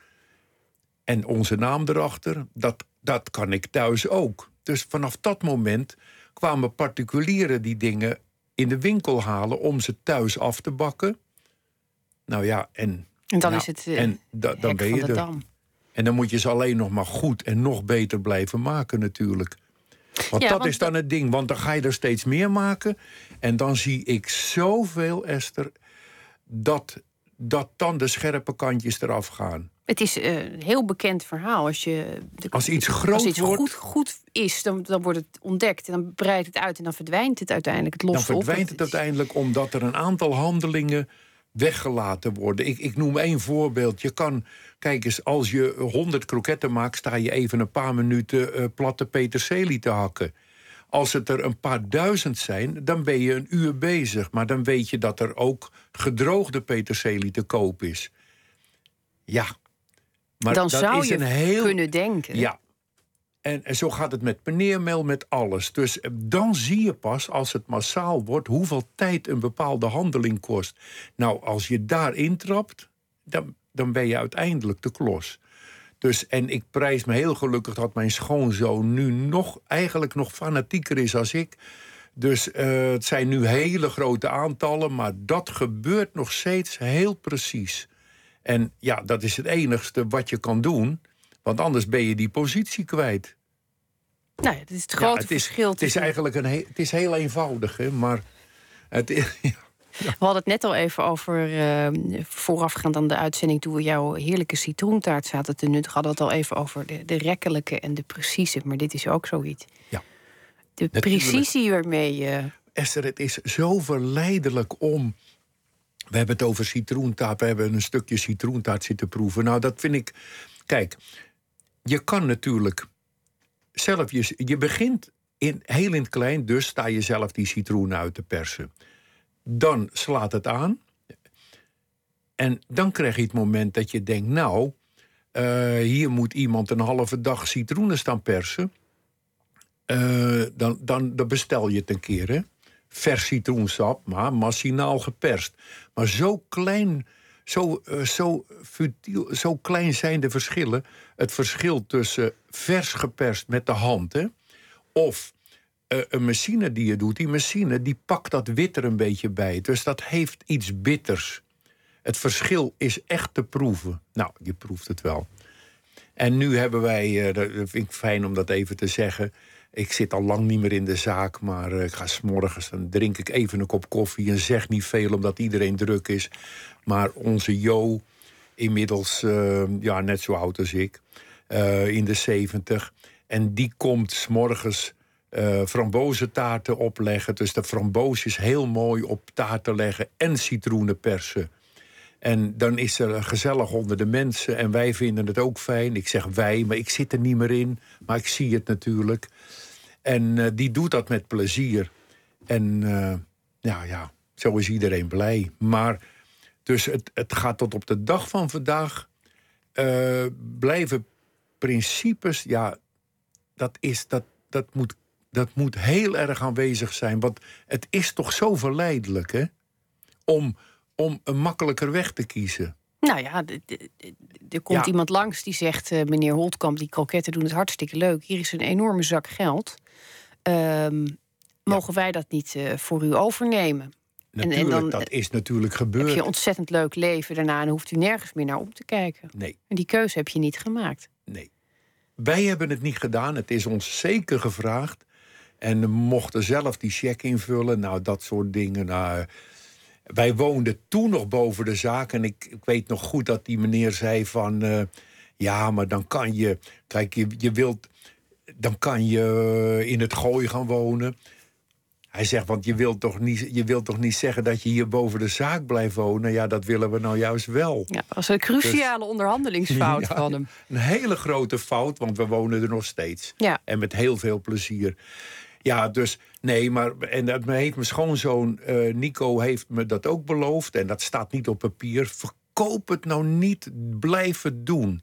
en onze naam erachter, dat, dat kan ik thuis ook. Dus vanaf dat moment kwamen particulieren die dingen in de winkel halen om ze thuis af te bakken. Nou ja, en, En dan nou, is het eh, en da- dan ben je er. dam. En dan moet je ze alleen nog maar goed en nog beter blijven maken natuurlijk. Want Ja, dat want is dan het ding, want dan ga je er steeds meer maken. En dan zie ik zoveel, Esther, dat, dat dan de scherpe kantjes eraf gaan. Het is eh, een heel bekend verhaal. Als, je, de- Als iets groot als iets wordt- goed, goed is, dan, dan wordt het ontdekt. En dan breidt het uit en dan verdwijnt het uiteindelijk. Het Dan op. verdwijnt het uiteindelijk omdat er een aantal handelingen weggelaten worden. Ik, ik noem één voorbeeld. Je kan, kijk eens, als je 100 kroketten maakt, sta je even een paar minuten eh, platte peterselie te hakken. Als het er een paar duizend zijn, dan ben je een uur bezig. Maar dan weet je dat er ook gedroogde peterselie te koop is. Ja. Maar dan dat zou is je een heel, kunnen denken. ja. En, en zo gaat het met paneermeel, met alles. Dus eh, dan zie je pas, als het massaal wordt, hoeveel tijd een bepaalde handeling kost. Nou, als je daar intrapt, dan, dan ben je uiteindelijk de klos. Dus, en ik prijs me heel gelukkig dat mijn schoonzoon nu nog, eigenlijk nog fanatieker is als ik. Dus eh, het zijn nu hele grote aantallen, maar dat gebeurt nog steeds heel precies. En ja, dat is het enigste wat je kan doen. Want anders ben je die positie kwijt. Nou ja, dat is het Ja, grote het is, verschil. Het is eigenlijk een he- het is heel eenvoudig, hè, maar het is, ja. We hadden het net al even over, eh, voorafgaand aan de uitzending... toen we jouw heerlijke citroentaart zaten te nuttigen... hadden we het al even over de, de rekkelijke en de precieze. Maar dit is ook zoiets. Ja. De Natuurlijk. precisie waarmee je... Esther, het is zo verleidelijk om. We hebben het over citroentaart. We hebben een stukje citroentaart zitten proeven. Nou, dat vind ik. Kijk, je kan natuurlijk zelf. Je, je begint in, heel in het klein, dus sta je zelf die citroen uit te persen. Dan slaat het aan. En dan krijg je het moment dat je denkt: Nou, eh, hier moet iemand een halve dag citroenen staan persen. Eh, dan, dan, dan bestel je het een keer, hè? Vers citroensap, maar machinaal geperst. Maar zo klein, zo, eh, zo, zo klein zijn de verschillen. Het verschil tussen vers geperst met de hand, hè? Of eh, een machine die je doet, die machine die pakt dat wit er een beetje bij. Dus dat heeft iets bitters. Het verschil is echt te proeven. Nou, je proeft het wel. En nu hebben wij, eh, vind ik fijn om dat even te zeggen. Ik zit al lang niet meer in de zaak, maar ik ga s'morgens, dan drink ik even een kop koffie en zeg niet veel omdat iedereen druk is. Maar onze Jo, inmiddels eh, ja, net zo oud als ik, eh, in de zeventig. En die komt s'morgens eh frambozentaarten opleggen. Dus de framboosjes heel mooi op taarten leggen en citroenen persen. En dan is er gezellig onder de mensen en wij vinden het ook fijn. Ik zeg wij, maar ik zit er niet meer in, maar ik zie het natuurlijk. En eh, die doet dat met plezier. En ja, ja, zo is iedereen blij. Maar dus het, het gaat tot op de dag van vandaag eh, blijven principes, ja, dat, is, dat, dat, moet, dat moet heel erg aanwezig zijn. Want het is toch zo verleidelijk, hè? om, om een makkelijker weg te kiezen. Nou ja, er komt Ja. iemand langs die zegt... eh, meneer Holtkamp, die kroketten doen het hartstikke leuk. Hier is een enorme zak geld. Ehm, mogen wij dat niet eh, voor u overnemen? En Natuurlijk, dan, dat is natuurlijk Heb gebeurd. je een ontzettend leuk leven daarna... en hoeft u nergens meer naar om te kijken. Nee, En die keuze heb je niet gemaakt. nee. Wij hebben het niet gedaan. Het is ons zeker gevraagd. En we mochten zelf die check invullen. Nou, dat soort dingen. Nou, wij woonden toen nog boven de zaak. En ik, ik weet nog goed dat die meneer zei van... eh, ja, maar dan kan je... Kijk, je, je wilt... Dan kan je in het gooi gaan wonen. Hij zegt, want je wilt, toch niet, je wilt toch niet zeggen dat je hier boven de zaak blijft wonen? Ja, dat willen we nou juist wel. Ja, dat was een cruciale onderhandelingsfout Ja, van hem. Een hele grote fout, want we wonen er nog steeds. Ja. En met heel veel plezier. Ja, dus nee, maar. En dat heeft mijn schoonzoon eh, Nico heeft me dat ook beloofd. En dat staat niet op papier. Verkoop het nou niet. Blijf het doen.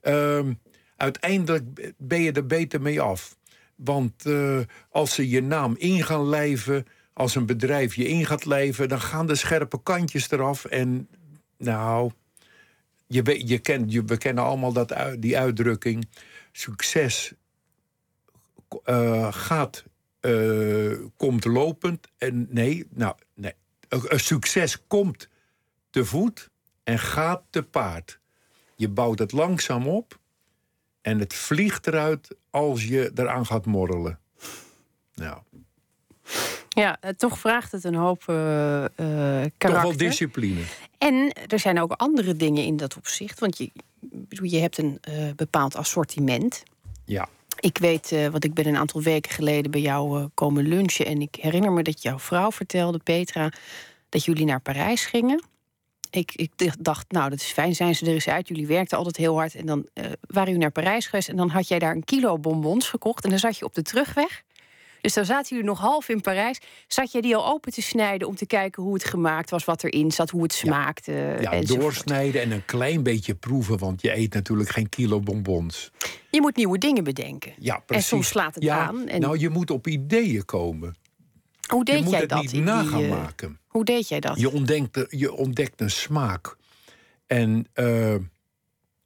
Ehm, uiteindelijk ben je er beter mee af. Want eh, als ze je naam in gaan lijven. Als een bedrijf je in gaat lijven. dan gaan de scherpe kantjes eraf. En nou. Je, weet- je kent, je, we kennen allemaal dat, die uitdrukking. Succes eh, gaat, eh, komt lopend. En nee, nou, nee. Succes komt te voet en gaat te paard. Je bouwt het langzaam op en het vliegt eruit als je eraan gaat morrelen. Nou, Ja, eh, toch vraagt het een hoop eh, eh, toch karakter. wel discipline. En er zijn ook andere dingen in dat opzicht. Want je, je hebt een bepaald assortiment. Ja. Ik weet, eh want ik ben een aantal weken geleden bij jou komen lunchen. En ik herinner me dat jouw vrouw vertelde, Petra, dat jullie naar Parijs gingen. Ik, ik dacht, nou, dat is fijn, zijn ze er eens uit. Jullie werkten altijd heel hard. En dan eh, waren jullie naar Parijs geweest. En dan had jij daar een kilo bonbons gekocht. En dan zat je op de terugweg. Dus dan zaten jullie nog half in Parijs. Zat jij die al open te snijden om te kijken hoe het gemaakt was, wat erin zat, hoe het smaakte? Ja, enzovoort. doorsnijden en een klein beetje proeven, want je eet natuurlijk geen kilo bonbons. Je moet nieuwe dingen bedenken. Ja, precies. soms slaat het ja, aan en- Nou, je moet op ideeën komen. Hoe deed je moet jij het dat? niet in na gaan eh, maken. Hoe deed jij dat? Je ontdekt, je ontdekt een smaak. En eh,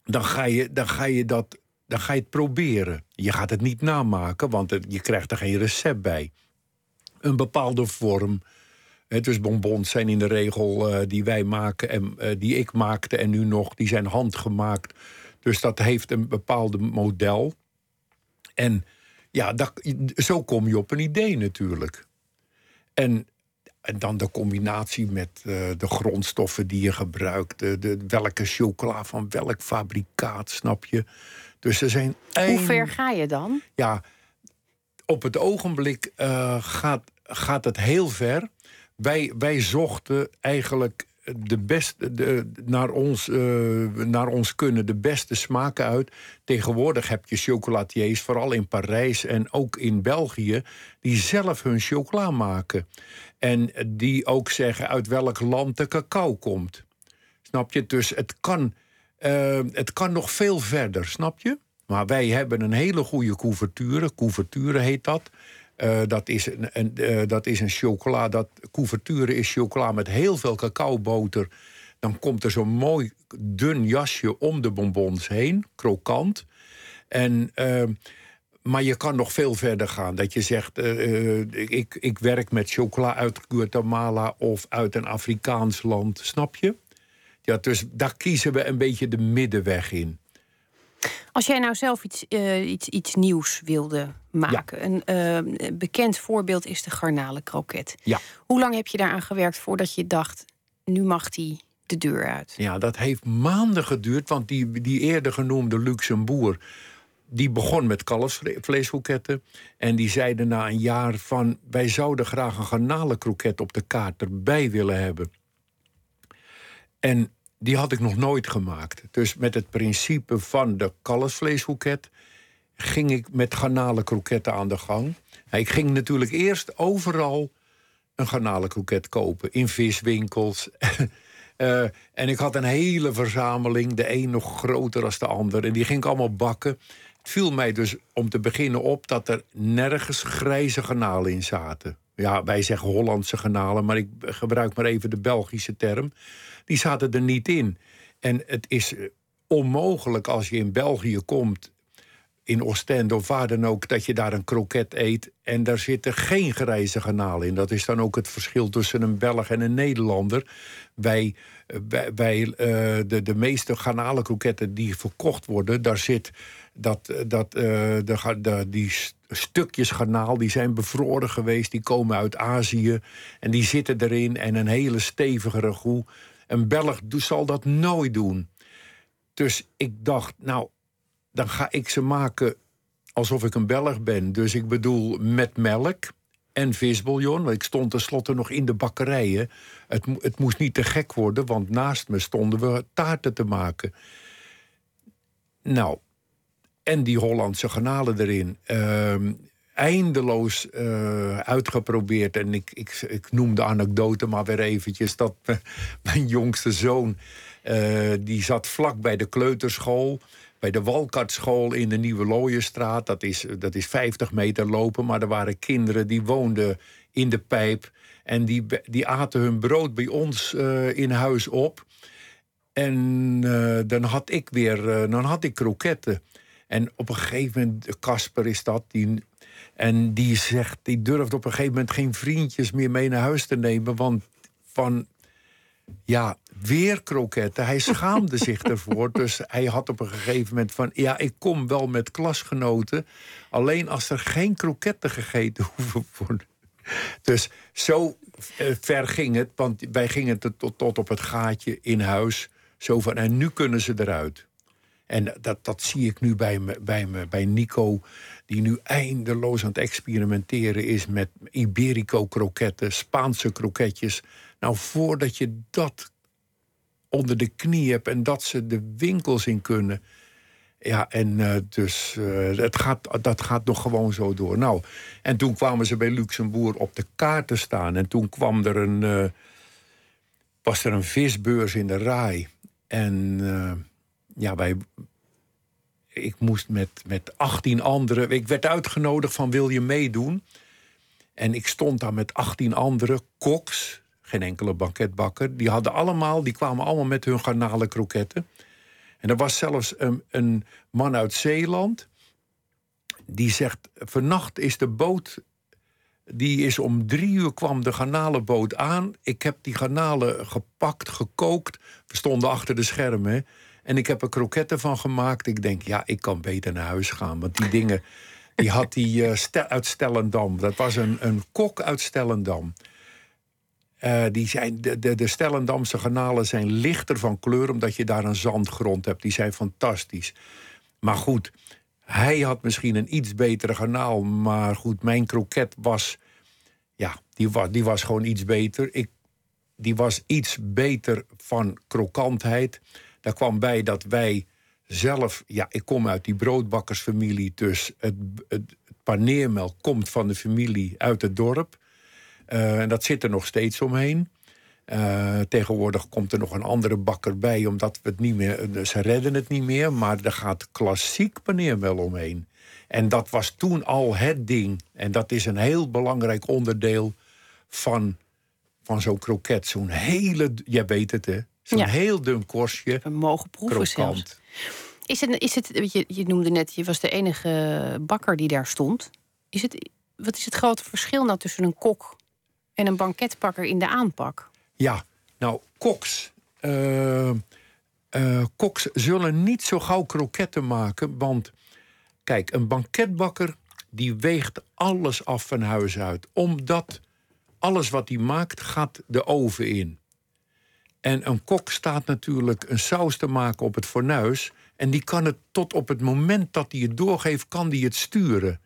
dan, ga je, dan, ga je dat, dan ga je het proberen. Je gaat het niet namaken, want het- je krijgt er geen recept bij. Een bepaalde vorm. Dus bonbons zijn in de regel eh, die wij maken en eh, die ik maakte en nu nog, die zijn handgemaakt. Dus dat heeft een bepaalde model. En ja, dat, zo kom je op een idee natuurlijk. En, en dan de combinatie met eh, de grondstoffen die je gebruikt. De, de, welke chocola van welk fabrikaat, snap je? Dus er zijn Hoe ver ga je dan? ja, op het ogenblik eh, gaat, gaat het heel ver. Wij, wij zochten eigenlijk de beste, de, naar, ons, eh, naar ons kunnen de beste smaken uit. Tegenwoordig heb je chocolatiers, vooral in Parijs en ook in België, die zelf hun chocola maken. En die ook zeggen uit welk land de cacao komt. Snap je? Dus het kan, eh, het kan nog veel verder, snap je? Maar wij hebben een hele goede couverture. Couverture heet dat. Eh, dat, is een, een, eh, dat is een chocola. Dat, couverture is chocola met heel veel cacaoboter. Dan komt er zo'n mooi dun jasje om de bonbons heen, krokant. En, eh, maar je kan nog veel verder gaan. Dat je zegt, ik, ik werk met chocola uit Guatemala of uit een Afrikaans land. Snap je? Ja, dus daar kiezen we een beetje de middenweg in. Als jij nou zelf iets, eh, iets, iets nieuws wilde maken. Een eh, bekend voorbeeld is de garnalenkroket. Ja. Hoe lang heb je daaraan gewerkt voordat je dacht... nu mag die de deur uit? Ja, dat heeft maanden geduurd, want die, die eerder genoemde Luxembourg... die begon met kalfsvleeskroketten. En die zeiden na een jaar van... wij zouden graag een garnalenkroket op de kaart erbij willen hebben. En die had ik nog nooit gemaakt. Dus met het principe van de kalfsvleeskroket... ging ik met garnalenkroketten aan de gang. Ik ging natuurlijk eerst overal een garnalenkroket kopen. In viswinkels. Eh, en ik had een hele verzameling. De een nog groter dan de ander. En die ging ik allemaal bakken. Het viel mij dus om te beginnen op dat er nergens grijze garnalen in zaten. ja, wij zeggen Hollandse garnalen, maar ik gebruik maar even de Belgische term. Die zaten er niet in. En het is eh, onmogelijk als je in België komt, in Oostende of waar dan ook, dat je daar een kroket eet en daar zitten geen gereisde garnalen in. Dat is dan ook het verschil tussen een Belg en een Nederlander. Wij, eh, wij, eh, de, de meeste garnalenkroketten die verkocht worden, daar zit dat, dat de, de, die stukjes garnaal die zijn bevroren geweest, die komen uit Azië en die zitten erin en een hele stevige ragout. Een Belg zal dat nooit doen. Dus ik dacht, nou, dan ga ik ze maken alsof ik een Belg ben. Dus ik bedoel met melk en visbouillon. Want ik stond tenslotte nog in de bakkerijen. Het, het moest niet te gek worden, want naast me stonden we taarten te maken. Nou, en die Hollandse garnalen erin. Ehm, eindeloos eh, uitgeprobeerd. En ik, ik, ik noem de anekdote maar weer eventjes... dat mijn jongste zoon, eh, die zat vlak bij de kleuterschool... bij de Walkartschool in de Nieuwe Looienstraat. Dat is, dat is 50 meter lopen, maar er waren kinderen die woonden in de pijp... en die, die aten hun brood bij ons eh, in huis op... En dan had ik weer, dan had ik kroketten. En op een gegeven moment, Casper is dat, die, en die zegt, die durft op een gegeven moment geen vriendjes meer mee naar huis te nemen, want van, ja, weer kroketten. Hij schaamde zich ervoor, dus hij had op een gegeven moment van, ja, ik kom wel met klasgenoten, alleen als er geen kroketten gegeten hoeven worden. Dus zo eh, ver ging het, want wij gingen tot, tot, tot op het gaatje in huis. Zo van, en nu kunnen ze eruit. En dat, dat zie ik nu bij, me, bij, me, bij Nico, die nu eindeloos aan het experimenteren is met Iberico-kroketten, Spaanse kroketjes. Nou, voordat je dat onder de knie hebt en dat ze de winkels in kunnen. Ja, en eh, dus eh, het gaat, dat gaat nog gewoon zo door. Nou, en toen kwamen ze bij Luxemburg op de kaart te staan. En toen kwam er een, eh, was er een visbeurs in de Rai. En ja, wij, ik moest met, met 18 anderen... Ik werd uitgenodigd van wil je meedoen? En ik stond daar met 18 andere koks, geen enkele banketbakker. Die hadden allemaal, die kwamen allemaal met hun garnalen kroketten. En er was zelfs een, een man uit Zeeland. Die zegt, vannacht is de boot... Die is om drie uur kwam de garnalenboot aan. Ik heb die garnalen gepakt, gekookt. We stonden achter de schermen. En ik heb er kroketten van gemaakt. Ik denk, ja, ik kan beter naar huis gaan. Want die dingen, die had die eh, Stel- uit Stellendam. Dat was een, een kok uit Stellendam. Eh, die zijn, de, de, de Stellendamse garnalen zijn lichter van kleur... omdat je daar een zandgrond hebt. Die zijn fantastisch. Maar goed, hij had misschien een iets betere garnaal. Maar goed, mijn kroket was... Ja, die was, die was gewoon iets beter. Ik, die was iets beter van krokantheid. Daar kwam bij dat wij zelf... Ja, ik kom uit die broodbakkersfamilie. Dus het, het, paneermelk komt van de familie uit het dorp. Eh, en dat zit er nog steeds omheen. Eh, tegenwoordig komt er nog een andere bakker bij, omdat we het niet meer, ze redden het niet meer. Maar er gaat klassiek paneermel omheen. En dat was toen al het ding. En dat is een heel belangrijk onderdeel van, van zo'n kroket. Zo'n hele, jij weet het hè, zo'n Ja. heel dun korstje, We mogen proeven zelfs. krokant. Is het, is het je, je noemde net, je was de enige bakker die daar stond. Is het, wat is het grote verschil nou tussen een kok en een banketbakker in de aanpak? Ja, nou, koks. eh, eh, koks zullen niet zo gauw kroketten maken. Want kijk, een banketbakker die weegt alles af van huis uit. Omdat alles wat hij maakt gaat de oven in. En een kok staat natuurlijk een saus te maken op het fornuis. En die kan het tot op het moment dat hij het doorgeeft, kan hij het sturen.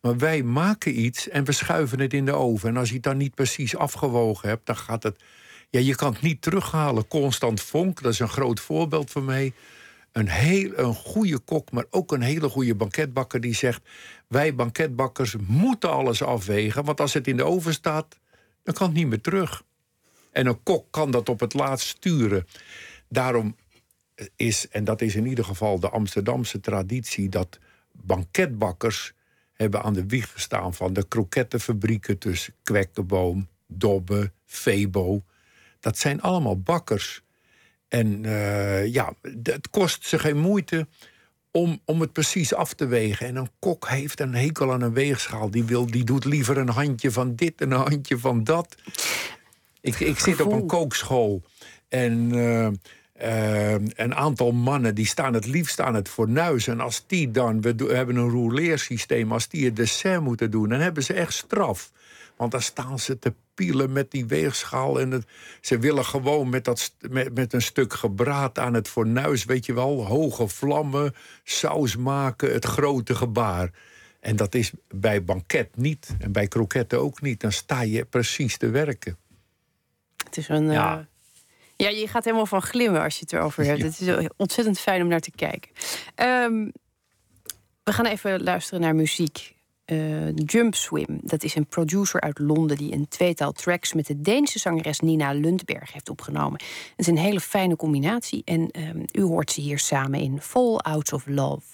Maar wij maken iets en we schuiven het in de oven. En als je het dan niet precies afgewogen hebt, dan gaat het. Ja, je kan het niet terughalen. Constant Vonk, dat is een groot voorbeeld voor mij. Een heel een goede kok, maar ook een hele goede banketbakker die zegt: Wij banketbakkers moeten alles afwegen. Want als het in de oven staat, dan kan het niet meer terug. En een kok kan dat op het laatst sturen. Daarom is, en dat is in ieder geval de Amsterdamse traditie, dat banketbakkers hebben aan de wieg gestaan van de krokettenfabrieken tussen Kwekkenboom, Dobbe, Febo. Dat zijn allemaal bakkers. En eh, ja, het kost ze geen moeite om, om het precies af te wegen. En een kok heeft een hekel aan een weegschaal. Die, wil, die doet liever een handje van dit en een handje van dat. Ik, ik zit op een kookschool. En eh, eh, een aantal mannen die staan het liefst aan het fornuis. En als die dan, we do- hebben een rouleersysteem, als die het dessert moeten doen, dan hebben ze echt straf. Want dan staan ze te pielen met die weegschaal. En het, ze willen gewoon met, dat, met, met een stuk gebraad aan het fornuis, weet je wel, hoge vlammen, saus maken, het grote gebaar. En dat is bij banket niet en bij kroketten ook niet. Dan sta je precies te werken. Het is een. Ja. Ja. ja, je gaat helemaal van glimmen als je het erover hebt. Het is ontzettend fijn om naar te kijken. Ehm, we gaan even luisteren naar muziek. Eh, Jump Swim, dat is een producer uit Londen die een tweetal tracks met de Deense zangeres Nina Lundberg heeft opgenomen. Het is een hele fijne combinatie en ehm, u hoort ze hier samen in Fall Out of Love.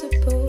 Possible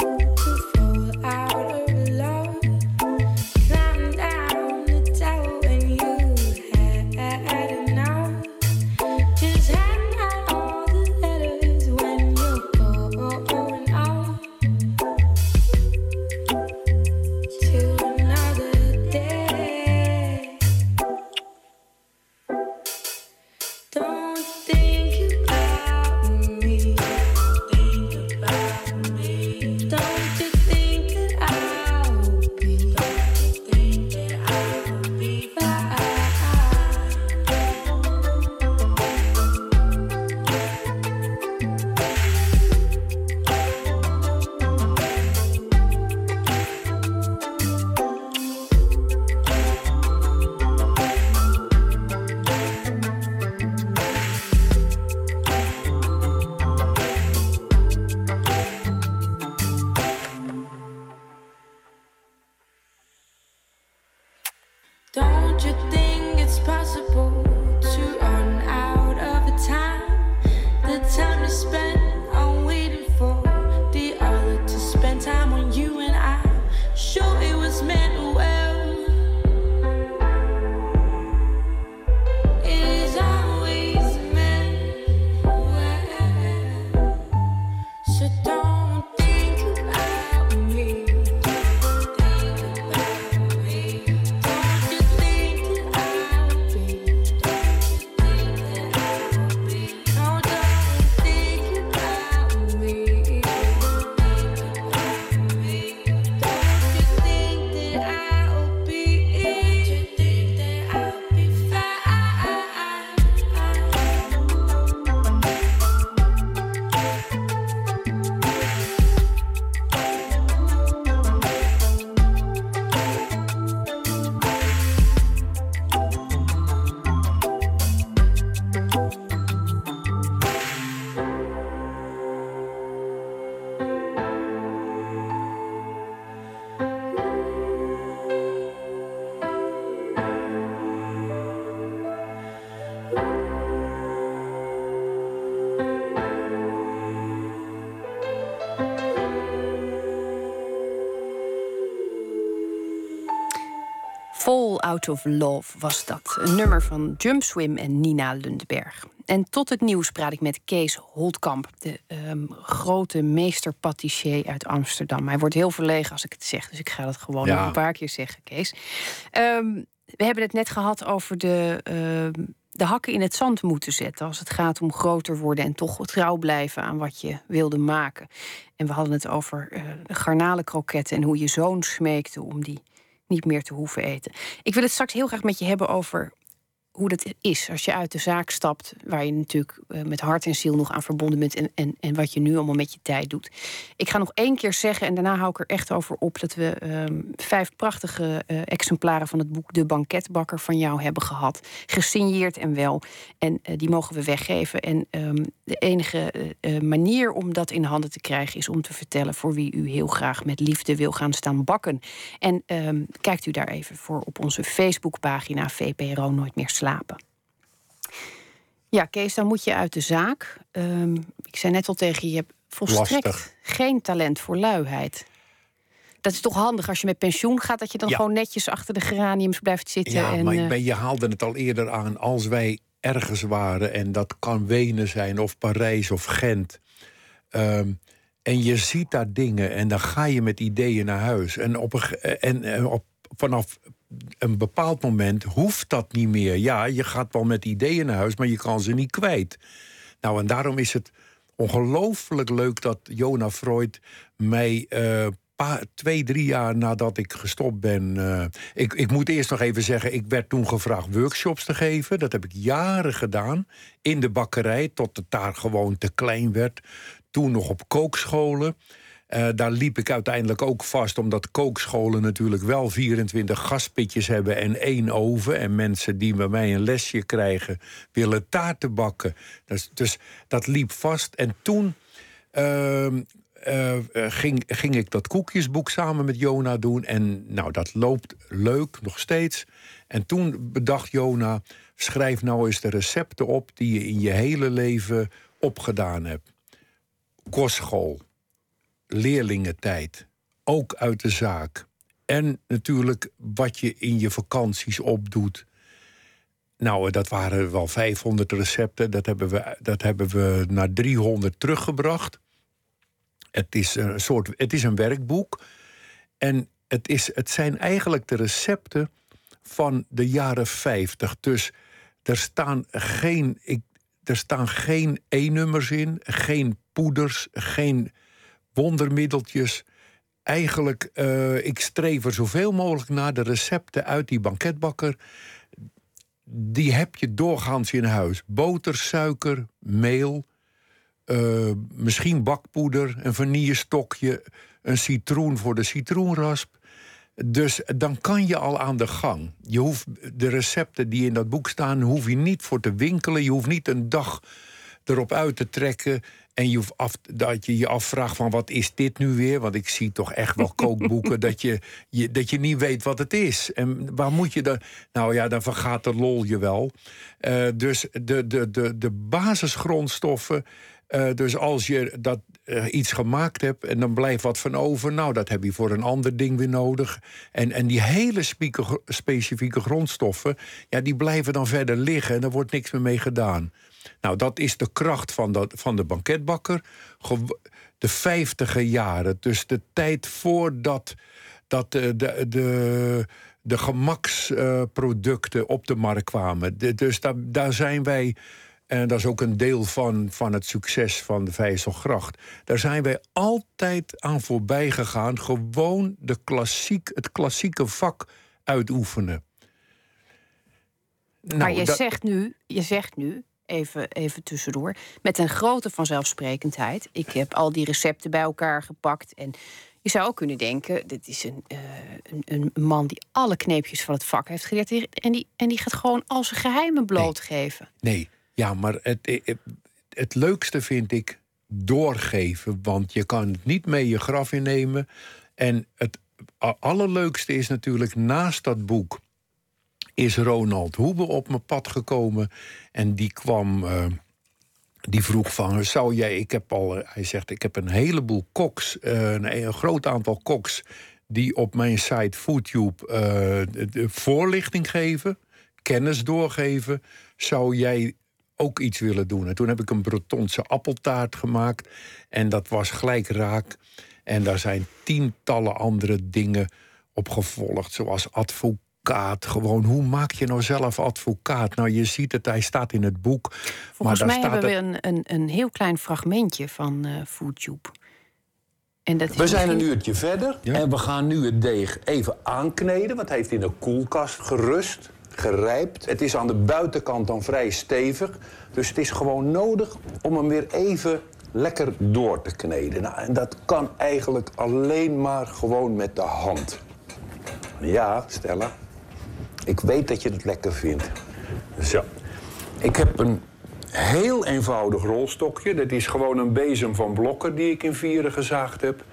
Out of Love was dat. Een nummer van Jump Swim en Nina Lundberg. En tot het nieuws praat ik met Kees Holtkamp, de ehm, grote meester patissier uit Amsterdam. Hij wordt heel verlegen als ik het zeg, dus ik ga dat gewoon Ja. nog een paar keer zeggen, Kees. Ehm, we hebben het net gehad over de, ehm, de hakken in het zand moeten zetten als het gaat om groter worden en toch trouw blijven aan wat je wilde maken. En we hadden het over eh garnalenkroketten en hoe je zoon smeekte om die niet meer te hoeven eten. Ik wil het straks heel graag met je hebben over hoe dat is als je uit de zaak stapt, waar je natuurlijk eh, met hart en ziel nog aan verbonden bent en, en, en wat je nu allemaal met je tijd doet. Ik ga nog één keer zeggen, en daarna hou ik er echt over op, dat we ehm, vijf prachtige eh, exemplaren van het boek De Banketbakker van jou hebben gehad. Gesigneerd en wel. En eh, die mogen we weggeven. En ehm, de enige manier om dat in handen te krijgen is om te vertellen voor wie u heel graag met liefde wil gaan staan bakken. En ehm, kijkt u daar even voor op onze Facebookpagina VPRO Nooit meer slapen. Ja, Kees, dan moet je uit de zaak. Ehm, ik zei net al tegen je, je hebt volstrekt Lastig. geen talent voor luiheid. Dat is toch handig als je met pensioen gaat, dat je dan Ja. gewoon netjes achter de geraniums blijft zitten. Ja, en, maar eh, ik ben- je haalde het al eerder aan. Als wij ergens waren, en dat kan Wenen zijn, of Parijs of Gent. ehm, en je ziet daar dingen en dan ga je met ideeën naar huis. En, op een, ge- en, en op, vanaf een bepaald moment hoeft dat niet meer. Ja, je gaat wel met ideeën naar huis, maar je kan ze niet kwijt. Nou, en daarom is het ongelooflijk leuk dat Jona Freud mij eh, twee, drie jaar nadat ik gestopt ben. eh, ik, ik moet eerst nog even zeggen, ik werd toen gevraagd workshops te geven. Dat heb ik jaren gedaan in de bakkerij, tot het daar gewoon te klein werd. Toen nog op kookscholen. Eh, daar liep ik uiteindelijk ook vast, omdat kookscholen natuurlijk wel 24 gaspitjes hebben en één oven. En mensen die bij mij een lesje krijgen, willen taarten bakken. Dus, dus dat liep vast. En toen ehm, eh, eh, ging, ging ik dat koekjesboek samen met Jona doen. En nou, dat loopt leuk, nog steeds. En toen bedacht Jona, schrijf nou eens de recepten op... die je in je hele leven opgedaan hebt. Kostschool, leerlingentijd, ook uit de zaak. En natuurlijk wat je in je vakanties opdoet. Nou, dat waren wel 500 recepten. Dat hebben we, dat hebben we naar 300 teruggebracht. Het is een soort, het is een werkboek. En het, is, het zijn eigenlijk de recepten van de jaren 50. Dus er staan geen, ik, er staan geen E-nummers in, geen poeders, geen wondermiddeltjes. Eigenlijk, eh, ik streef er zoveel mogelijk naar de recepten uit die banketbakker. Die heb je doorgaans in huis. Boter, suiker, meel, eh, misschien bakpoeder, een vanillestokje, een citroen voor de citroenrasp. Dus dan kan je al aan de gang. Je hoeft de recepten die in dat boek staan, hoef je niet voor te winkelen. Je hoeft niet een dag erop uit te trekken. En je hoeft af, dat je je afvraagt van wat is dit nu weer? Want ik zie toch echt wel kookboeken dat, je, je, dat je niet weet wat het is. En waar moet je dan? Nou ja, dan vergaat de lol je wel. Eh, dus de, de, de, de basisgrondstoffen. eh, dus als je dat, eh, iets gemaakt hebt en dan blijft wat van over, nou, dat heb je voor een ander ding weer nodig. En, en die hele specifieke grondstoffen, ja, die blijven dan verder liggen en er wordt niks meer mee gedaan. Nou, dat is de kracht van, dat, van de banketbakker. De vijftiger jaren, dus de tijd voordat dat de, de, de, de gemaksproducten op de markt kwamen. Dus daar, daar zijn wij, en dat is ook een deel van, van het succes van de Vijzelgracht... daar zijn wij altijd aan voorbij gegaan. Gewoon de klassiek, het klassieke vak uitoefenen. Nou, maar je dat- zegt nu, je zegt nu, even, even tussendoor, met een grote vanzelfsprekendheid. Ik heb al die recepten bij elkaar gepakt. En je zou ook kunnen denken, dit is een, eh, een, een man die alle kneepjes van het vak heeft geleerd. En die, en die gaat gewoon al zijn geheimen blootgeven. Nee, ja, maar het, het, het leukste vind ik doorgeven. Want je kan het niet mee je graf innemen. En het allerleukste is natuurlijk naast dat boek... is Ronald Hoebe op mijn pad gekomen. En die kwam... eh, die vroeg van, zou jij, ik heb al, eh, hij zegt, ik heb een heleboel koks, eh, een, groot aantal koks, die op mijn site Foodtube de voorlichting geven, kennis doorgeven. Zou jij ook iets willen doen? En toen heb ik een Bretonse appeltaart gemaakt en dat was gelijk raak. En daar zijn tientallen andere dingen op gevolgd, zoals advocaat. Gewoon, hoe maak je nou zelf advocaat? Nou, je ziet het, hij staat in het boek. Volgens maar mij daar hebben staat we een, een, een heel klein fragmentje van eh Foodtube. En dat is We zijn een uurtje verder Ja. en we gaan nu het deeg even aankneden. Want hij heeft in de koelkast gerust, gerijpt. Het is aan de buitenkant dan vrij stevig. Dus het is gewoon nodig om hem weer even lekker door te kneden. Nou, en dat kan eigenlijk alleen maar gewoon met de hand. Ja, Stella. Ik weet dat je het lekker vindt. Zo. Ik heb een heel eenvoudig rolstokje. Dat is gewoon een bezem van blokken die ik in vieren gezaagd heb.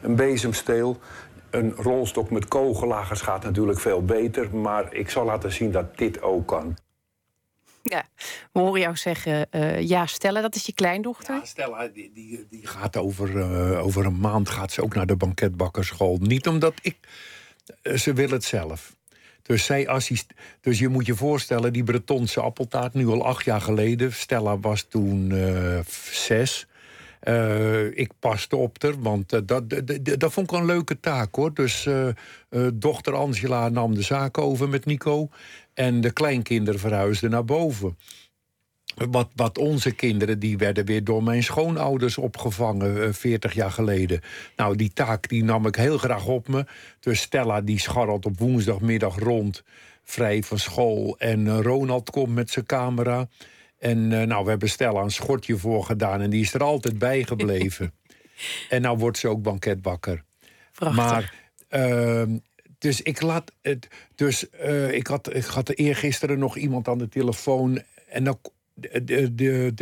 Een bezemsteel. Een rolstok met kogellagers gaat natuurlijk veel beter. Maar ik zal laten zien dat dit ook kan. Ja, we horen jou zeggen, eh, ja, Stella, dat is je kleindochter. Ja, Stella, die, die, die gaat over, eh, over een maand gaat ze ook naar de banketbakkerschool. Niet omdat ik... eh, ze wil het zelf. Dus, zij assist, dus je moet je voorstellen, die Bretonse appeltaart, nu al acht jaar geleden. Stella was toen eh, zes. Eh, ik paste op haar, want eh, dat, dat, vond ik een leuke taak hoor. Dus dochter Angela nam de zaak over met Nico. En de kleinkinderen verhuisden naar boven. Wat, wat onze kinderen, die werden weer door mijn schoonouders opgevangen, eh, 40 jaar geleden. Nou, die taak die nam ik heel graag op me. Dus Stella die scharrelt op woensdagmiddag rond, vrij van school. En eh, Ronald komt met zijn camera. En eh, nou, we hebben Stella een schortje voor gedaan en die is er altijd bij gebleven. en nou wordt ze ook banketbakker. Prachtig. Maar, ehm, dus ik laat het. Dus eh, ik, had, ik had eergisteren nog iemand aan de telefoon. En dan.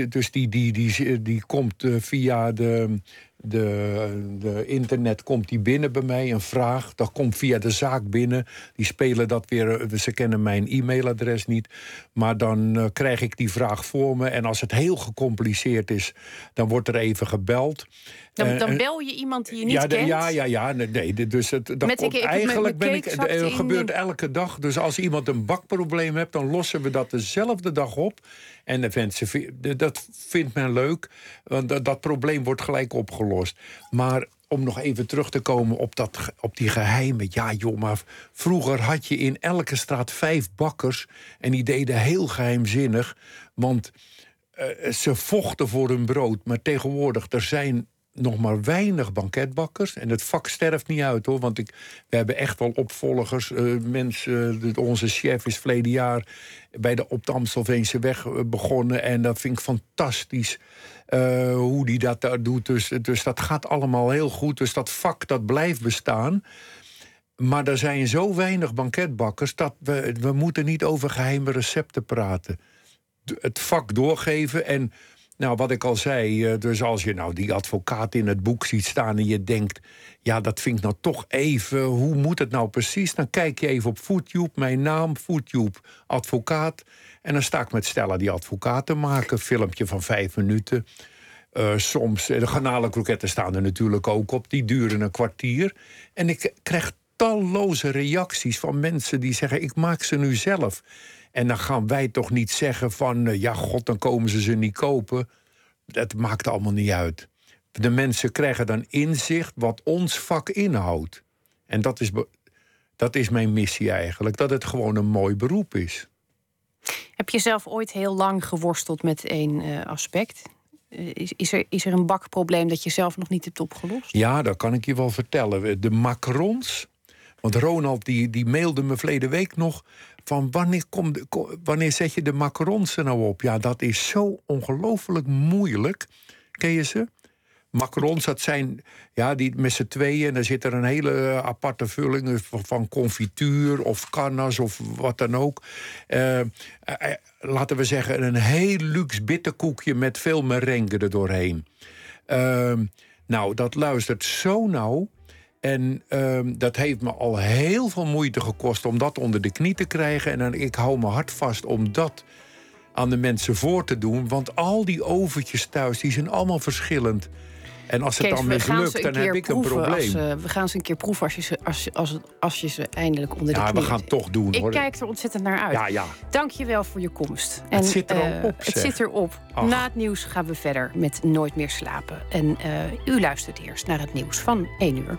Dus die, die, die, die komt eh, via de, de, de internet komt die binnen bij mij, een vraag. Dat komt via de zaak binnen. Die spelen dat weer, eh, ze kennen mijn e-mailadres niet. Maar dan eh, krijg ik die vraag voor me. En als het heel gecompliceerd is, dan wordt er even gebeld. Dan, Eh, dan eh, bel je iemand die je niet ja, kent. ja, ja, ja. Nee, dus het, dat komt- ik- eigenlijk ben ik. Het in gebeurt elke dag. Dus als iemand een bakprobleem heeft, dan lossen we dat dezelfde dag op. En de mensen, dat vindt men leuk, want dat, dat probleem wordt gelijk opgelost. Maar om nog even terug te komen op, dat, op die geheimen. Ja, joh, maar vroeger had je in elke straat vijf bakkers. En die deden heel geheimzinnig. Want eh, ze vochten voor hun brood. Maar tegenwoordig, er zijn nog maar weinig banketbakkers. En het vak sterft niet uit hoor. Want ik, we hebben echt wel opvolgers. Eh, mensen, onze chef is verleden jaar bij de, op de Amstelveense weg eh, begonnen. En dat vind ik fantastisch. eh, hoe die dat daar doet. Dus, dus dat gaat allemaal heel goed. Dus dat vak dat blijft bestaan. Maar er zijn zo weinig banketbakkers dat we, we moeten niet over geheime recepten praten. Het vak doorgeven en nou, wat ik al zei, eh, dus als je nou die advocaat in het boek ziet staan en je denkt, ja, dat vind ik nou toch even, hoe moet het nou precies? Dan kijk je even op Foodtube, mijn naam, Foodtube, advocaat. En dan sta ik met Stella die advocaat te maken, filmpje van vijf minuten. Eh, soms, eh, de garnalenkroketten staan er natuurlijk ook op. Die duren een kwartier. En ik krijg talloze reacties van mensen die zeggen... ik maak ze nu zelf. En dan gaan wij toch niet zeggen van... eh, ja, god, dan komen ze ze niet kopen. Dat maakt allemaal niet uit. De mensen krijgen dan inzicht wat ons vak inhoudt. En dat is, dat is mijn missie eigenlijk. Dat het gewoon een mooi beroep is. Heb je zelf ooit heel lang geworsteld met één eh, aspect? Eh, is, is, er, is er een bakprobleem dat je zelf nog niet hebt opgelost? Ja, dat kan ik je wel vertellen. De macarons. Want Ronald die, die mailde me verleden week nog. Van wanneer, kom wanneer zet je de macarons er nou op? Ja, dat is zo ongelooflijk moeilijk. Ken je ze? Macarons, dat zijn ja, die met z'n tweeën. En daar zit er een hele eh, aparte vulling van, confituur of cannas of wat dan ook. Eh, eh, laten we zeggen, een heel luxe bitterkoekje met veel merengue er doorheen. Ehm, nou, dat luistert zo nauw. En ehm, dat heeft me al heel veel moeite gekost om dat onder de knie te krijgen. En dan, ik hou me hard vast om dat aan de mensen voor te doen. Want al die overtjes thuis, die zijn allemaal verschillend. En als het Kees, dan mislukt, dan heb ik een probleem. Als, eh, we gaan ze een keer proeven als je ze, als, als, als je ze eindelijk onder de ja, knie we gaan het toch doen Ik hoor. kijk er ontzettend naar uit. Ja, ja. Dank je wel voor je komst. Het zit er al eh, op, Het zeg. zit erop. Ach. Na het nieuws gaan we verder met Nooit meer slapen. En eh, u luistert eerst naar het nieuws van 1 uur.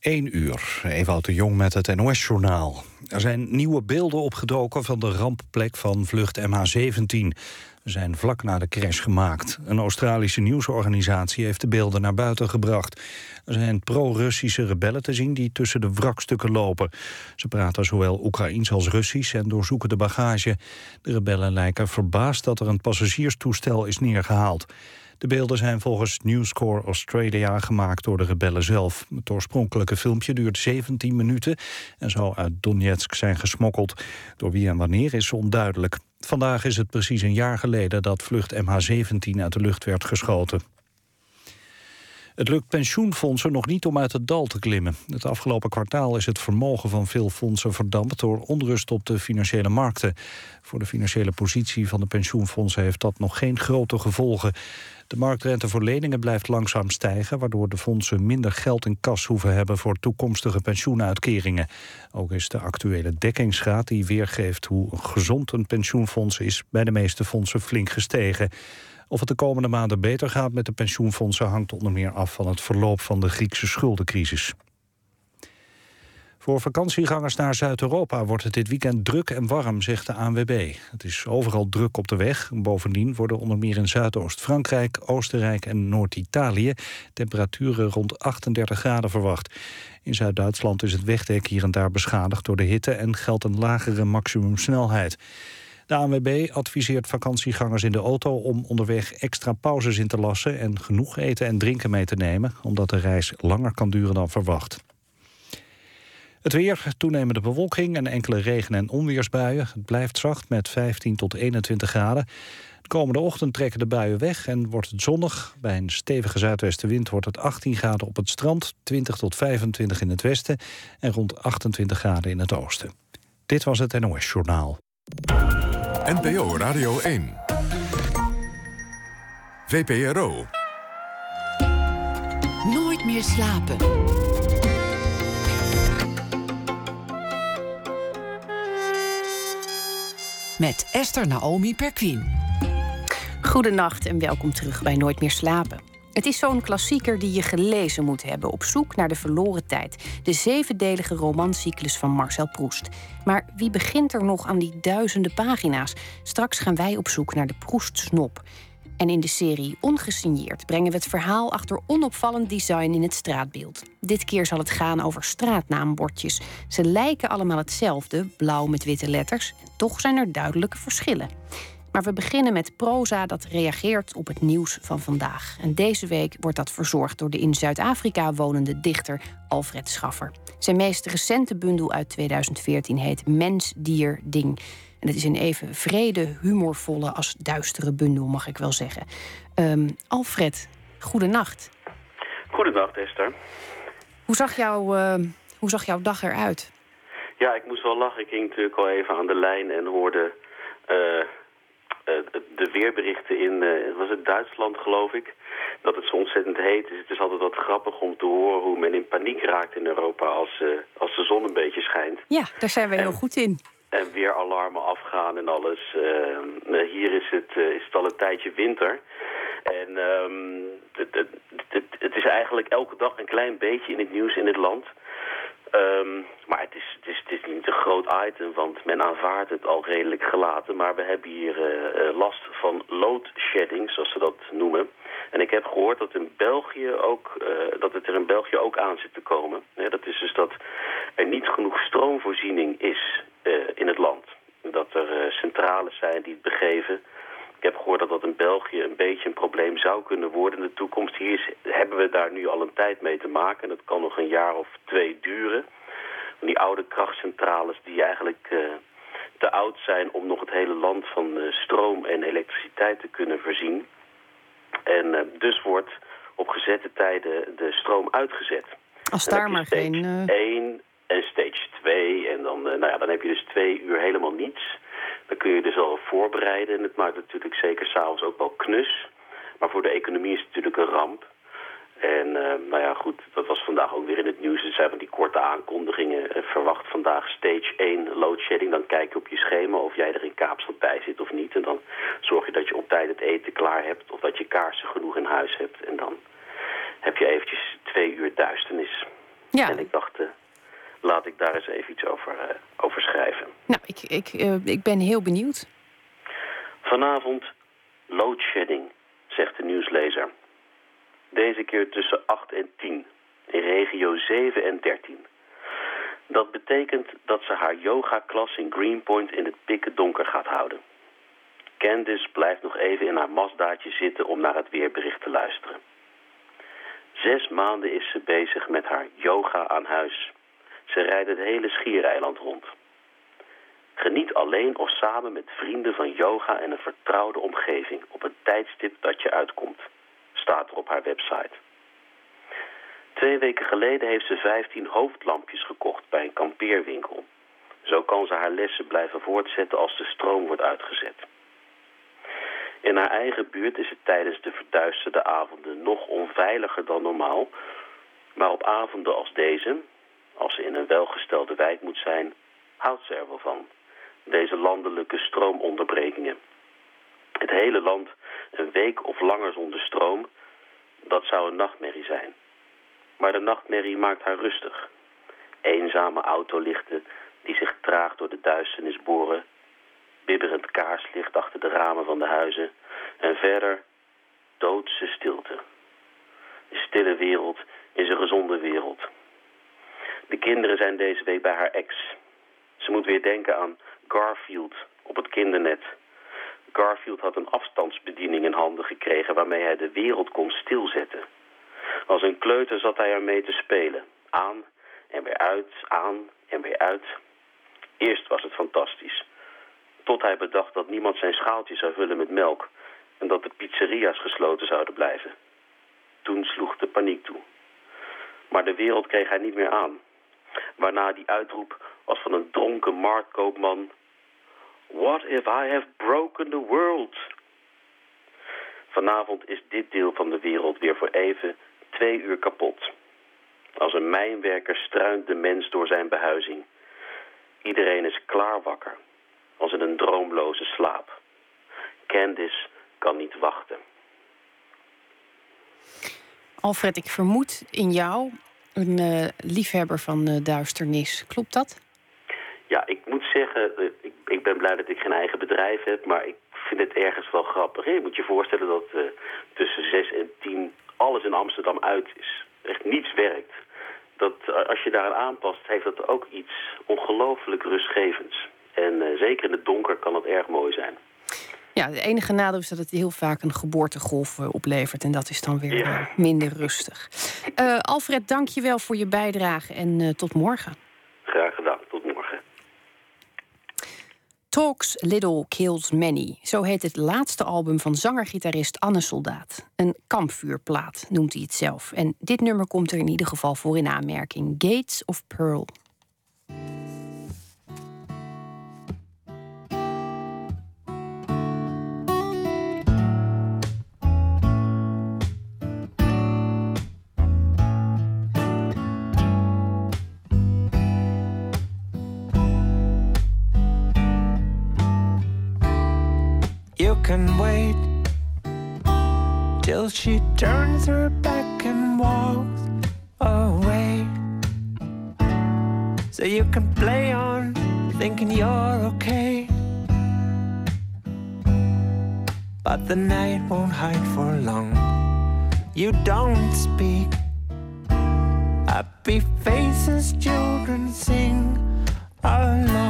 1 uur, Ewout de Jong met het NOS-journaal. Er zijn nieuwe beelden opgedoken van de rampplek van vlucht MH17. Ze zijn vlak na de crash gemaakt. Een Australische nieuwsorganisatie heeft de beelden naar buiten gebracht. Er zijn pro-Russische rebellen te zien die tussen de wrakstukken lopen. Ze praten zowel Oekraïens als Russisch en doorzoeken de bagage. De rebellen lijken verbaasd dat er een passagierstoestel is neergehaald. De beelden zijn volgens News Corps Australia gemaakt door de rebellen zelf. Het oorspronkelijke filmpje duurt 17 minuten en zou uit Donetsk zijn gesmokkeld. Door wie en wanneer is onduidelijk. Vandaag is het precies een jaar geleden dat vlucht MH17 uit de lucht werd geschoten. Het lukt pensioenfondsen nog niet om uit het dal te klimmen. Het afgelopen kwartaal is het vermogen van veel fondsen verdampt... door onrust op de financiële markten. Voor de financiële positie van de pensioenfondsen... heeft dat nog geen grote gevolgen. De marktrente voor leningen blijft langzaam stijgen... waardoor de fondsen minder geld in kas hoeven hebben... voor toekomstige pensioenuitkeringen. Ook is de actuele dekkingsgraad die weergeeft... hoe gezond een pensioenfonds is... bij de meeste fondsen flink gestegen. Of het de komende maanden beter gaat met de pensioenfondsen... hangt onder meer af van het verloop van de Griekse schuldencrisis. Voor vakantiegangers naar Zuid-Europa wordt het dit weekend druk en warm, zegt de ANWB. Het is overal druk op de weg. Bovendien worden onder meer in Zuidoost-Frankrijk, Oostenrijk en Noord-Italië temperaturen rond 38 graden verwacht. In Zuid-Duitsland is het wegdek hier en daar beschadigd door de hitte en geldt een lagere maximumsnelheid. De ANWB adviseert vakantiegangers in de auto om onderweg extra pauzes in te lassen en genoeg eten en drinken mee te nemen, omdat de reis langer kan duren dan verwacht. Het weer, toenemende bewolking en enkele regen- en onweersbuien. Het blijft zacht met 15 tot 21 graden. De komende ochtend trekken de buien weg en wordt het zonnig. Bij een stevige zuidwestenwind wordt het 18 graden op het strand... 20 tot 25 in het westen en rond 28 graden in het oosten. Dit was het NOS Journaal. NPO Radio 1. VPRO. Nooit meer slapen. Met Esther Naomi Perquin. Goedenacht en welkom terug bij Nooit meer slapen. Het is zo'n klassieker die je gelezen moet hebben op zoek naar de verloren tijd. De zevendelige romancyclus van Marcel Proust. Maar wie begint er nog aan die duizenden pagina's? Straks gaan wij op zoek naar de Proestsnop. En in de serie Ongesigneerd brengen we het verhaal achter onopvallend design in het straatbeeld. Dit keer zal het gaan over straatnaambordjes. Ze lijken allemaal hetzelfde, blauw met witte letters. Toch zijn er duidelijke verschillen. Maar we beginnen met proza dat reageert op het nieuws van vandaag. En deze week wordt dat verzorgd door de in Zuid-Afrika wonende dichter Alfred Schaffer. Zijn meest recente bundel uit 2014 heet Mens, Dier, Ding. En het is een even vrede, humorvolle als duistere bundel, mag ik wel zeggen. Ehm, Alfred, goedenacht. Goedendag, Esther. Hoe zag, jouw, eh, hoe zag jouw dag eruit? Ja, ik moest wel lachen. Ik ging natuurlijk al even aan de lijn en hoorde eh, eh, de weerberichten in, eh, was het Duitsland geloof ik, dat het zo ontzettend heet is. Het is altijd wat grappig om te horen hoe men in paniek raakt in Europa als, als de zon een beetje schijnt. Ja, daar zijn we heel goed in. En weer alarmen afgaan en alles. Eh, hier is het, eh, is het al een tijdje winter. En ehm, het, het, het, is eigenlijk elke dag een klein beetje in het nieuws in het land. Ehm, maar het is, het, is, het is niet een groot item, want men aanvaardt het al redelijk gelaten. Maar we hebben hier eh, last van loadshedding, zoals ze dat noemen. En ik heb gehoord dat, in België ook, dat het er in België ook aan zit te komen. Dat is dus dat er niet genoeg stroomvoorziening is in het land. Dat er eh, centrales zijn die het begeven. Ik heb gehoord dat dat in België een beetje een probleem zou kunnen worden in de toekomst. Hier is, hebben we daar nu al een tijd mee te maken. Dat kan nog een jaar of twee duren. Van die oude krachtcentrales die eigenlijk eh, te oud zijn om nog het hele land van eh, stroom en elektriciteit te kunnen voorzien. En eh, dus wordt op gezette tijden de stroom uitgezet. Als daar maar geen... eh, 1 en stage 2. En dan, eh, nou ja, dan heb je dus twee uur helemaal niets. Dan kun je dus al voorbereiden. En het maakt natuurlijk zeker s'avonds ook wel knus. Maar voor de economie is het natuurlijk een ramp. En eh, nou ja, goed, dat was vandaag ook weer in het nieuws. Er zijn van die korte aankondigingen. Eh, verwacht vandaag stage 1 loadshedding. Dan kijk je op je schema of jij er in Kaapstad bij zit of niet. En dan zorg je dat je op tijd het eten klaar hebt. Of dat je kaarsen genoeg in huis hebt. En dan heb je eventjes twee uur duisternis. Ja. En ik dacht, laat ik daar eens even iets over, eh, over schrijven. Nou, ik, ik, eh, ik ben heel benieuwd. Vanavond loadshedding, zegt de nieuwslezer. Deze keer tussen 8 en 10, in regio 7 en 13. Dat betekent dat ze haar yogaklas in Greenpoint in het pikken donker gaat houden. Candice blijft nog even in haar Mazdaatje zitten om naar het weerbericht te luisteren. Zes maanden is ze bezig met haar yoga aan huis. Ze rijdt het hele schiereiland rond. Geniet alleen of samen met vrienden van yoga en een vertrouwde omgeving op het tijdstip dat je uitkomt, staat er op haar website. Twee weken geleden heeft ze 15 hoofdlampjes gekocht bij een kampeerwinkel. Zo kan ze haar lessen blijven voortzetten als de stroom wordt uitgezet. In haar eigen buurt is het tijdens de verduisterde avonden nog onveiliger dan normaal. Maar op avonden als deze, als ze in een welgestelde wijk moet zijn, houdt ze er wel van. Deze landelijke stroomonderbrekingen. Het hele land een week of langer zonder stroom, dat zou een nachtmerrie zijn. Maar de nachtmerrie maakt haar rustig. Eenzame autolichten die zich traag door de duisternis boren. Bibberend kaarslicht achter de ramen van de huizen. En verder doodse stilte. De stille wereld is een gezonde wereld. De kinderen zijn deze week bij haar ex. Ze moet weer denken aan Garfield op het kindernet. Garfield had een afstandsbediening in handen gekregen waarmee hij de wereld kon stilzetten. Als een kleuter zat hij ermee te spelen. Aan en weer uit, aan en weer uit. Eerst was het fantastisch. Tot hij bedacht dat niemand zijn schaaltje zou vullen met melk en dat de pizzeria's gesloten zouden blijven. Toen sloeg de paniek toe. Maar de wereld kreeg hij niet meer aan. Waarna die uitroep als van een dronken marktkoopman... What if I have broken the world? Vanavond is dit deel van de wereld weer voor even twee uur kapot. Als een mijnwerker struint de mens door zijn behuizing. Iedereen is klaar wakker, als in een droomloze slaap. Candice kan niet wachten. Alfred, ik vermoed in jou een eh, liefhebber van eh, duisternis. Klopt dat? Ja, ik moet zeggen, eh, ik, ik ben blij dat ik geen eigen bedrijf heb, maar ik vind het ergens wel grappig. Je moet je voorstellen dat tussen 6 en 10 alles in Amsterdam uit is. Echt niets werkt. Dat, als je daaraan aanpast, heeft dat ook iets ongelooflijk rustgevends. En zeker in het donker kan het erg mooi zijn. Ja, de enige nadeel is dat het heel vaak een geboortegolf eh, oplevert. En dat is dan weer Ja. eh, minder rustig. Eh, Alfred, dank je wel voor je bijdrage en tot morgen. Graag gedaan. Tot morgen. Talks Little Kills Many. Zo heet het laatste album van zanger-gitarist Anne Soldaat. Een kampvuurplaat noemt hij het zelf. En dit nummer komt er in ieder geval voor in aanmerking. Gates of Pearl. Can wait till she turns her back and walks away. So you can play on thinking you're okay. But the night won't hide for long. You don't speak. Happy faces, children sing along.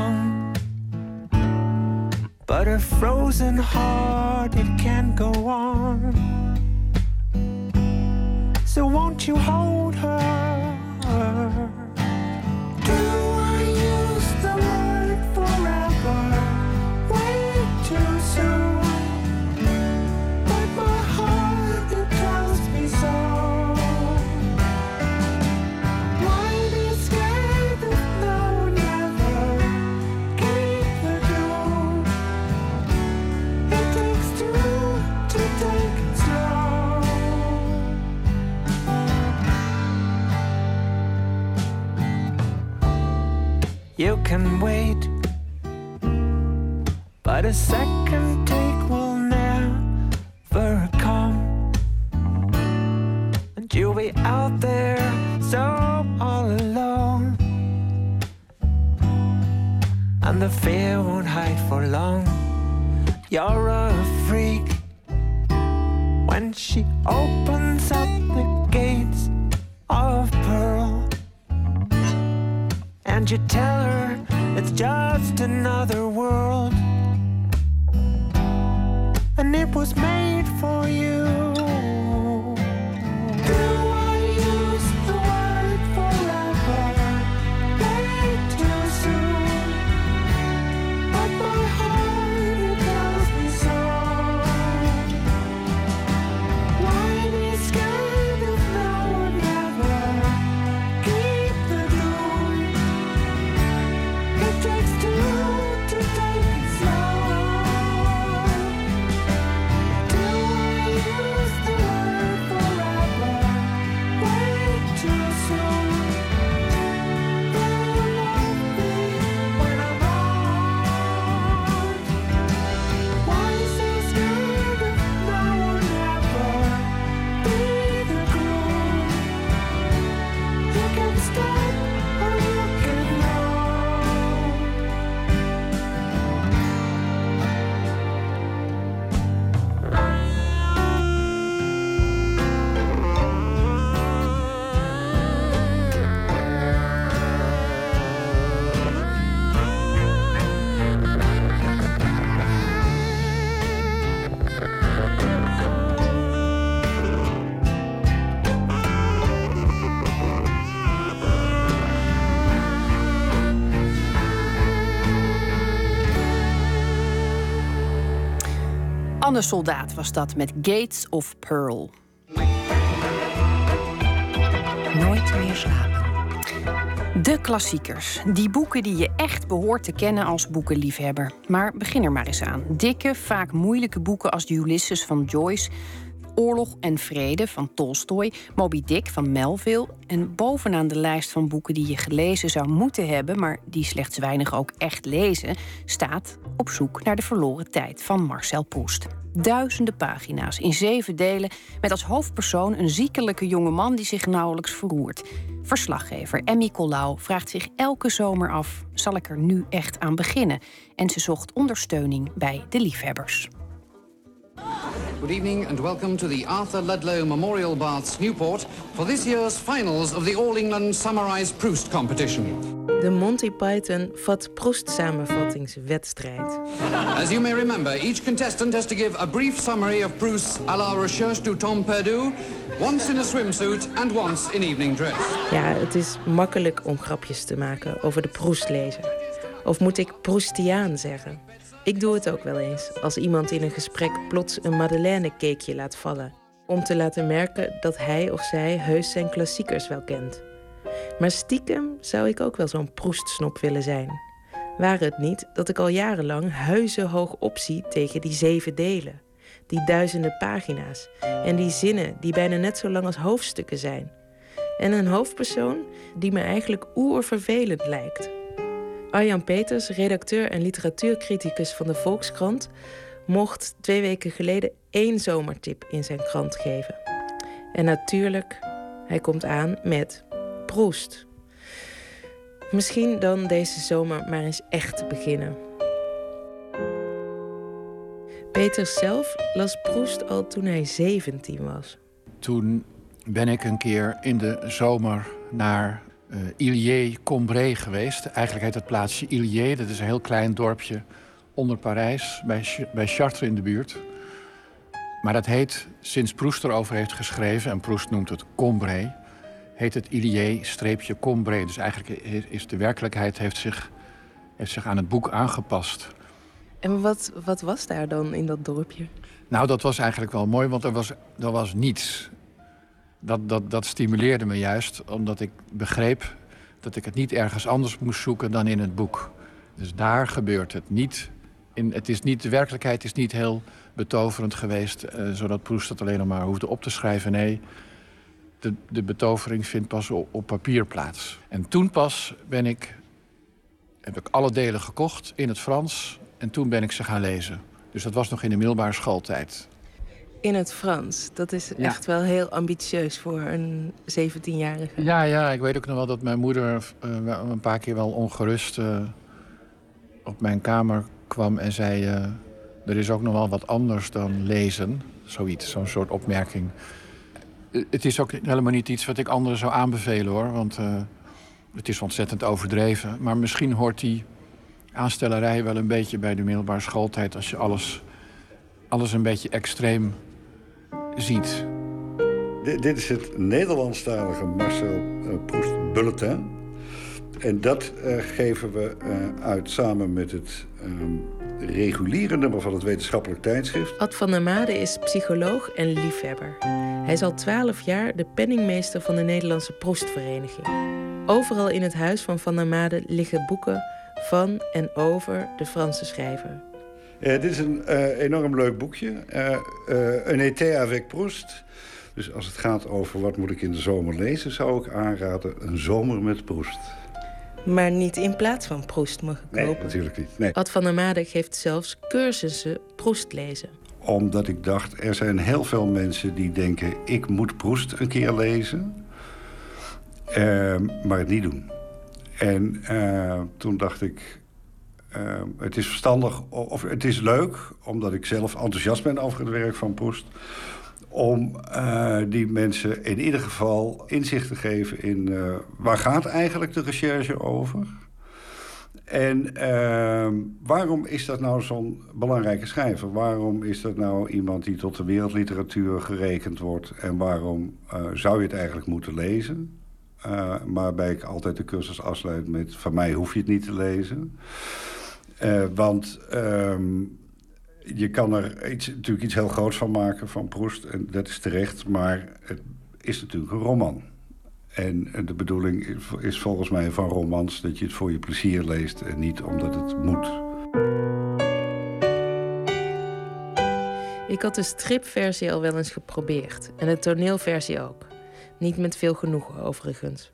But a frozen heart, it can't go on. So won't you hold her? can wait, but a second take will never come. And you'll be out there so all alone, and the fear won't hide for long. You're a freak when she opens up And you tell her it's just another world, and it was made for you. Anne Soldaat was dat met Gates of Pearl. Nooit meer slapen. De klassiekers. Die boeken die je echt behoort te kennen als boekenliefhebber. Maar begin er maar eens aan. Dikke, vaak moeilijke boeken als de Ulysses van Joyce... Oorlog en Vrede van Tolstoy, Moby Dick van Melville... en bovenaan de lijst van boeken die je gelezen zou moeten hebben... maar die slechts weinig ook echt lezen... staat Op zoek naar de verloren tijd van Marcel Proust. Duizenden pagina's in zeven delen... met als hoofdpersoon een ziekelijke jongeman die zich nauwelijks verroert. Verslaggever Emmy Collau vraagt zich elke zomer af... zal ik er nu echt aan beginnen? En ze zocht ondersteuning bij de liefhebbers. Good evening and welcome to the Arthur Ludlow Memorial Baths Newport for this year's finals of the All England Summarized Proust Competition. De Monty Python Vat Proest samenvattingswedstrijd. As you may remember, each contestant has to give a brief summary of Proust's à la recherche du temps perdu, once in a swimsuit and once in evening dress. Ja, het is makkelijk om grapjes te maken over de Proestlezer. Of moet ik Proustiaan zeggen? Ik doe het ook wel eens als iemand in een gesprek plots een Madeleine-cakeje laat vallen. Om te laten merken dat hij of zij heus zijn klassiekers wel kent. Maar stiekem zou ik ook wel zo'n proestsnop willen zijn. Waren het niet dat ik al jarenlang huizenhoog opzie tegen die zeven delen. Die duizenden pagina's. En die zinnen die bijna net zo lang als hoofdstukken zijn. En een hoofdpersoon die me eigenlijk oervervelend lijkt. Arjan Peters, redacteur en literatuurcriticus van de Volkskrant, mocht twee weken geleden één zomertip in zijn krant geven. En natuurlijk, hij komt aan met Proest. Misschien dan deze zomer maar eens echt te beginnen. Peters zelf las Proest al toen hij 17 was. Toen ben ik een keer in de zomer naar uh, Illier-Combray geweest. Eigenlijk heet het plaatsje Illier. Dat is een heel klein dorpje onder Parijs, bij, bij Chartres in de buurt. Maar dat heet, sinds Proust erover heeft geschreven... en Proust noemt het Combray... heet het Illier-Combray. Dus eigenlijk is de werkelijkheid heeft zich, heeft zich aan het boek aangepast. En wat, wat was daar dan in dat dorpje? Nou, dat was eigenlijk wel mooi, want er was, er was niets. Dat, dat, dat stimuleerde me juist, omdat ik begreep dat ik het niet ergens anders moest zoeken dan in het boek. Dus daar gebeurt het niet. In, het is niet de werkelijkheid is niet heel betoverend geweest, uh, zodat Proust het alleen nog maar hoefde op te schrijven. Nee, de, de betovering vindt pas op, op papier plaats. En toen pas ben ik, heb ik alle delen gekocht in het Frans en toen ben ik ze gaan lezen. Dus dat was nog in de middelbare schooltijd. In het Frans. Dat is ja. echt wel heel ambitieus voor een 17-jarige. Ja, ja, ik weet ook nog wel dat mijn moeder uh, een paar keer wel ongerust uh, op mijn kamer kwam en zei... eh, er is ook nog wel wat anders dan lezen. Zoiets, zo'n soort opmerking. Eh, Het is ook helemaal niet iets wat ik anderen zou aanbevelen, hoor. Want eh, het is ontzettend overdreven. Maar misschien hoort die aanstellerij wel een beetje bij de middelbare schooltijd... als je alles, alles een beetje extreem ziet. Dit, dit is het Nederlandstalige Marcel eh, Proust Bulletin. En dat eh, geven we eh, uit samen met het ehm, reguliere nummer van het wetenschappelijk tijdschrift. Ad van der Made is psycholoog en liefhebber. Hij is al twaalf jaar de penningmeester van de Nederlandse Proestvereniging. Overal in het huis van Van der Made liggen boeken van en over de Franse schrijver. Eh, dit is een eh, enorm leuk boekje. Eh, eh, een été avec Proust. Dus als het gaat over wat moet ik in de zomer lezen... zou ik aanraden een zomer met Proust. Maar niet in plaats van Proest mogen Nee, kopen. natuurlijk niet. Nee. Ad van der Made geeft zelfs cursussen Proest lezen. Omdat ik dacht, er zijn heel veel mensen die denken... ik moet Proest een keer lezen, Ehm, maar het niet doen. En eh, toen dacht ik, ehm, het is verstandig, of het is leuk... omdat ik zelf enthousiast ben over het werk van Proest... om eh, die mensen in ieder geval inzicht te geven in... eh, waar gaat eigenlijk de recherche over... En ehm, waarom is dat nou zo'n belangrijke schrijver? Waarom is dat nou iemand die tot de wereldliteratuur gerekend wordt? En waarom eh, zou je het eigenlijk moeten lezen? Waarbij ik altijd de cursus afsluit met... van mij hoef je het niet te lezen. Eh, want ehm, je kan er iets, natuurlijk iets heel groots van maken van Proest. En dat is terecht, maar het is natuurlijk een roman. En eh, de bedoeling is- is volgens mij van romans dat je het voor je plezier leest en niet omdat het moet. Ik had de stripversie al wel eens geprobeerd. En de toneelversie ook. Niet met veel genoegen, overigens.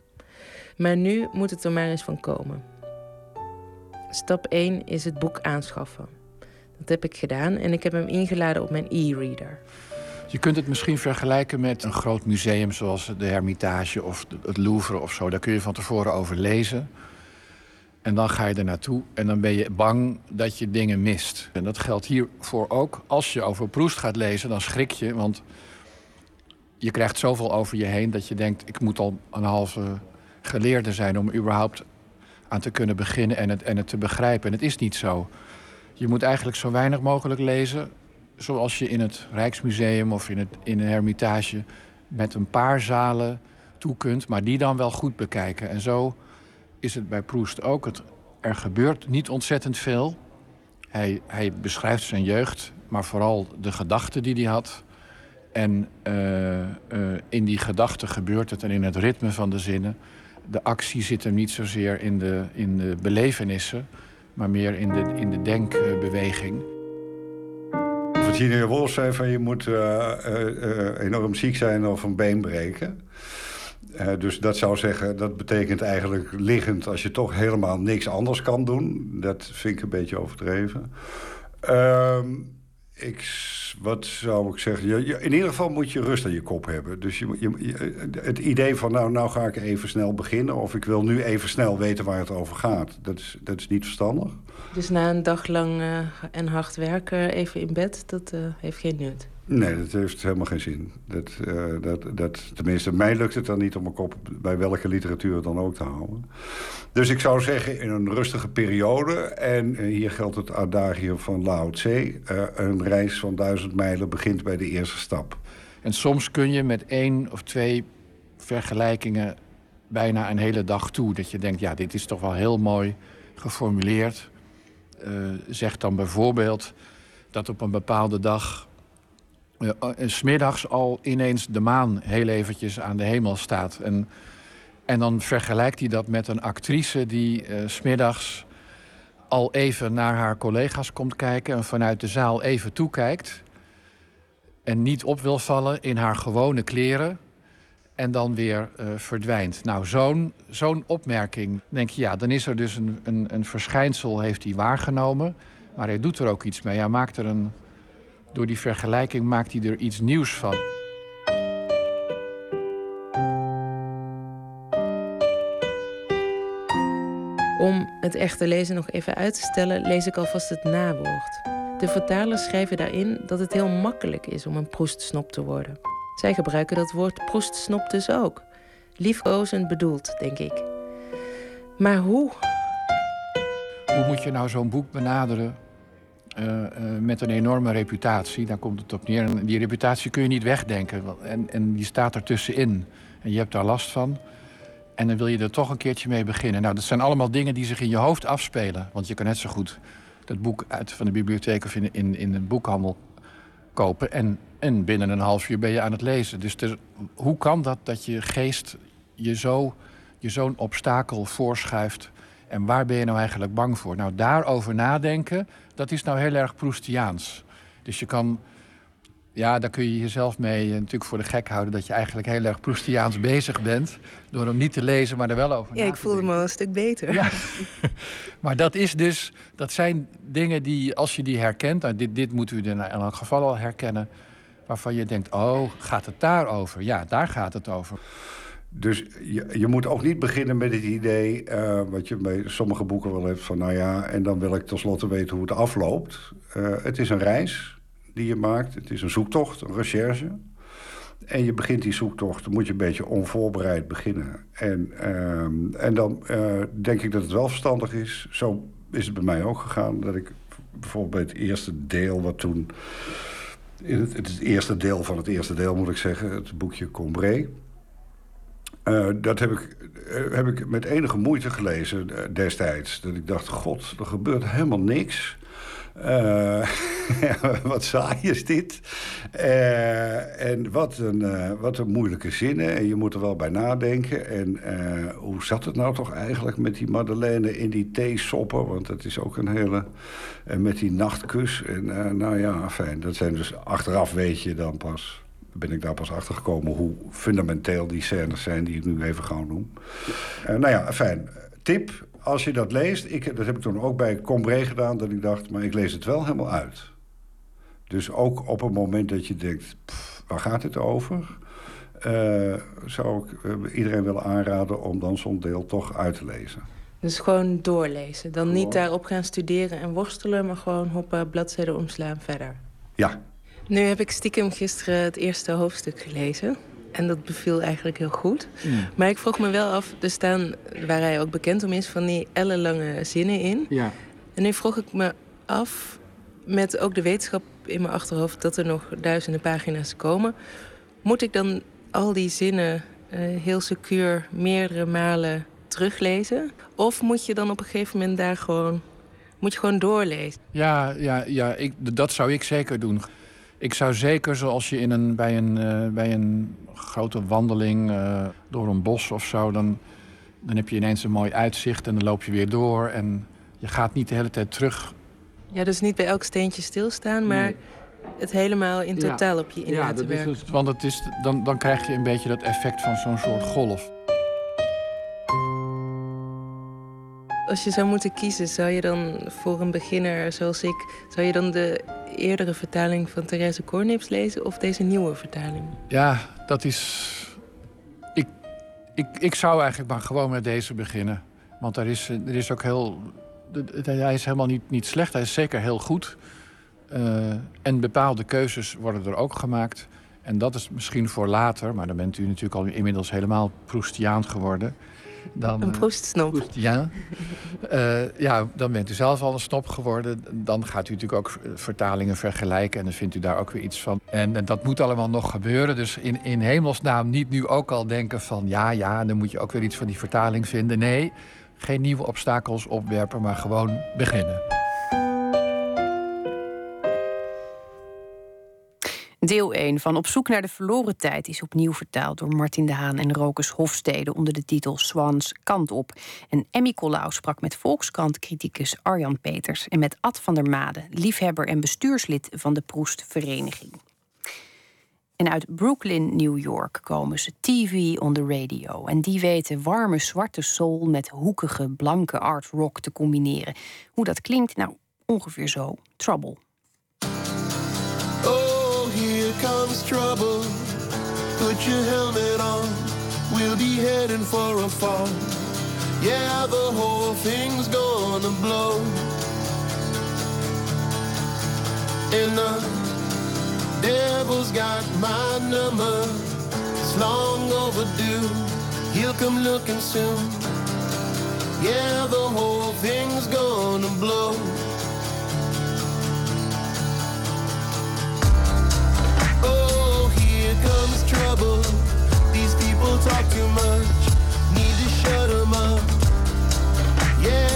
Maar nu moet het er maar eens van komen. Stap 1 is het boek aanschaffen. Dat heb ik gedaan en ik heb hem ingeladen op mijn e-reader. Je kunt het misschien vergelijken met een groot museum zoals de Hermitage of het Louvre of zo. Daar kun je van tevoren over lezen. En dan ga je er naartoe en dan ben je bang dat je dingen mist. En dat geldt hiervoor ook. Als je over Proest gaat lezen, dan schrik je. Want je krijgt zoveel over je heen dat je denkt... ik moet al een halve geleerde zijn om überhaupt aan te kunnen beginnen en het, en het te begrijpen. En het is niet zo. Je moet eigenlijk zo weinig mogelijk lezen zoals je in het Rijksmuseum of in, het, in een hermitage met een paar zalen toe kunt, maar die dan wel goed bekijken. En zo is het bij Proust ook. Er gebeurt niet ontzettend veel. Hij, hij beschrijft zijn jeugd, maar vooral de gedachten die hij had. En eh, eh, in die gedachten gebeurt het en in het ritme van de zinnen. De actie zit hem niet zozeer in de, in de belevenissen, maar meer in de, in de denkbeweging. Virginia Woolf zei van je moet eh, eh, eh, enorm ziek zijn of een been breken. Dus dat zou zeggen, dat betekent eigenlijk liggend... als je toch helemaal niks anders kan doen. Dat vind ik een beetje overdreven. Ehm, ik, wat zou ik zeggen? In ieder geval moet je rust aan je kop hebben. Dus je, je, je- het idee van, nou, nou ga ik even snel beginnen... of ik wil nu even snel weten waar het over gaat... dat is, dat is niet verstandig. Dus na een dag lang eh, en hard werken even in bed, dat eh, heeft geen nut. Nee, dat heeft helemaal geen zin. Dat, eh, dat, dat, tenminste, mij lukt het dan niet om mijn kop bij welke literatuur dan ook te houden. Dus ik zou zeggen, in een rustige periode... en eh, hier geldt het adagium van Lao Tse... eh, een reis van duizend mijlen begint bij de eerste stap. En soms kun je met één of twee vergelijkingen bijna een hele dag toe. Dat je denkt, ja, dit is toch wel heel mooi geformuleerd. Eh zeg dan bijvoorbeeld dat op een bepaalde dag... s smiddags al ineens de maan heel eventjes aan de hemel staat. En, en dan vergelijkt hij dat met een actrice die eh, smiddags al even naar haar collega's komt kijken... en vanuit de zaal even toekijkt en niet op wil vallen in haar gewone kleren en dan weer eh, verdwijnt. Nou, zo'n zo'n opmerking, denk je, ja, dan is er dus een, een, een verschijnsel, heeft hij waargenomen, maar hij doet er ook iets mee. Hij maakt er een, door die vergelijking maakt hij er iets nieuws van. Om het echte lezen nog even uit te stellen, lees ik alvast het nawoord. De vertalers schrijven daarin dat het heel makkelijk is om een proestsnop te worden. Zij gebruiken dat woord proestsnop dus ook. Liefkozend bedoeld, denk ik. Maar hoe? Hoe moet je nou zo'n boek benaderen met een enorme reputatie? Daar komt het op neer. En die reputatie kun je niet wegdenken. En, en die staat er tussenin. En je hebt daar last van. En dan wil je er toch een keertje mee beginnen. Nou, dat zijn allemaal dingen die zich in je hoofd afspelen. Want je kan net zo goed dat boek uit van de bibliotheek of in, in, een boekhandel kopen. En, en binnen een half uur ben je aan het lezen. Dus hoe kan dat dat je geest je zo je zo'n obstakel voorschuift? En waar ben je nou eigenlijk bang voor? Nou, daarover nadenken, dat is nou heel erg Proustiaans. Dus je kan, ja, daar kun je jezelf mee eh, natuurlijk voor de gek houden... dat je eigenlijk heel erg Proustiaans bezig bent... door hem niet te lezen, maar er wel over Ja, na ik te voelde me wel een stuk beter. Ja. Maar dat is dus, dat zijn dingen die, als je die herkent, nou, dit, dit moeten we in elk geval al herkennen, waarvan je denkt, oh, gaat het daarover? Ja, daar gaat het over. Dus je, je moet ook niet beginnen met het idee, eh, wat je bij sommige boeken wel hebt, van nou ja, en dan wil ik tenslotte weten hoe het afloopt. Eh, het is een reis die je maakt, het is een zoektocht, een recherche. En je begint die zoektocht, dan moet je een beetje onvoorbereid beginnen. En, ehm, en dan eh, denk ik dat het wel verstandig is. Zo is het bij mij ook gegaan. Dat ik bijvoorbeeld bij het eerste deel, wat toen. Het, het eerste deel van het eerste deel moet ik zeggen, het boekje Combré. Eh, dat heb ik, eh, heb ik met enige moeite gelezen eh, destijds. Dat ik dacht, god, er gebeurt helemaal niks. Wat saai is dit. En wat een, wat een moeilijke zinnen. En je moet er wel bij nadenken. En hoe zat het nou toch eigenlijk met die Madeleine in die theesoppen? Want dat is ook een hele... En met die nachtkus. En nou ja, fijn. Dat zijn dus achteraf weet je dan pas ben ik daar pas achter gekomen hoe fundamenteel die scènes zijn die ik nu even gauw noem. Eh, nou ja, fijn. Tip, als je dat leest, ik, dat heb ik toen ook bij Combré gedaan, dat ik dacht, maar ik lees het wel helemaal uit. Dus ook op het moment dat je denkt, pff, waar gaat het over? Eh, zou ik eh, iedereen willen aanraden om dan zo'n deel toch uit te lezen. Dus gewoon doorlezen. Dan niet daarop gaan studeren en worstelen, maar gewoon hoppa, bladzijden omslaan verder. Ja, Nu heb ik stiekem gisteren het eerste hoofdstuk gelezen. En dat beviel eigenlijk heel goed. Maar ik vroeg me wel af, er staan, waar hij ook bekend om is, van die ellenlange zinnen in. Ja. En nu vroeg ik me af, met ook de wetenschap in mijn achterhoofd dat er nog duizenden pagina's komen. Moet ik dan al die zinnen eh, heel secuur meerdere malen teruglezen? Of moet je dan op een gegeven moment daar gewoon, moet je gewoon doorlezen? Ja, ja, ja ik, dat zou ik zeker doen. Ik zou zeker, zoals je in een, bij, een, eh, bij een grote wandeling eh, door een bos of zo... Dan, dan heb je ineens een mooi uitzicht en dan loop je weer door. En je gaat niet de hele tijd terug. Ja, dus niet bij elk steentje stilstaan, maar Nee. het helemaal in Ja. totaal op je in Ja, laten werken. dus- want het is, dan, dan krijg je een beetje dat effect van zo'n soort golf. Als je zou moeten kiezen, zou je dan voor een beginner zoals ik... zou je dan de eerdere vertaling van Therese Cornips lezen... of deze nieuwe vertaling? Ja, dat is. Ik, ik, ik zou eigenlijk maar gewoon met deze beginnen. Want er is, er is ook heel. Hij is helemaal niet, niet slecht, hij is zeker heel goed. Eh, en bepaalde keuzes worden er ook gemaakt. En dat is misschien voor later, maar dan bent u natuurlijk al inmiddels helemaal Proustiaan geworden. Dan, Een eh, proestsnop. Proustien. Eh, ja, dan bent u zelf al een snop geworden. Dan gaat u natuurlijk ook eh, vertalingen vergelijken en dan vindt u daar ook weer iets van. En, eh, dat moet allemaal nog gebeuren. Dus in, in hemelsnaam niet nu ook al denken van ja, ja, dan moet je ook weer iets van die vertaling vinden. Nee, geen nieuwe obstakels opwerpen, maar gewoon beginnen. Deel 1 van Op zoek naar de verloren tijd is opnieuw vertaald door Martin de Haan en Rokus Hofstede onder de titel Swans kant op. En Emmy Collau sprak met Volkskrant-criticus Arjan Peters en met Ad van der Made, liefhebber en bestuurslid van de Proest-vereniging. En uit Brooklyn, New York komen ze TV on the radio. En die weten warme zwarte soul met hoekige blanke art rock te combineren. Hoe dat klinkt, nou ongeveer zo. Trouble. Trouble. Put your helmet on. We'll be heading for a fall. Yeah, the whole thing's gonna blow. And the devil's got my number. It's long overdue. He'll come looking soon. Yeah, the whole thing's gonna blow. Oh, here comes trouble. These people talk too much. Need to shut 'em up. Yeah,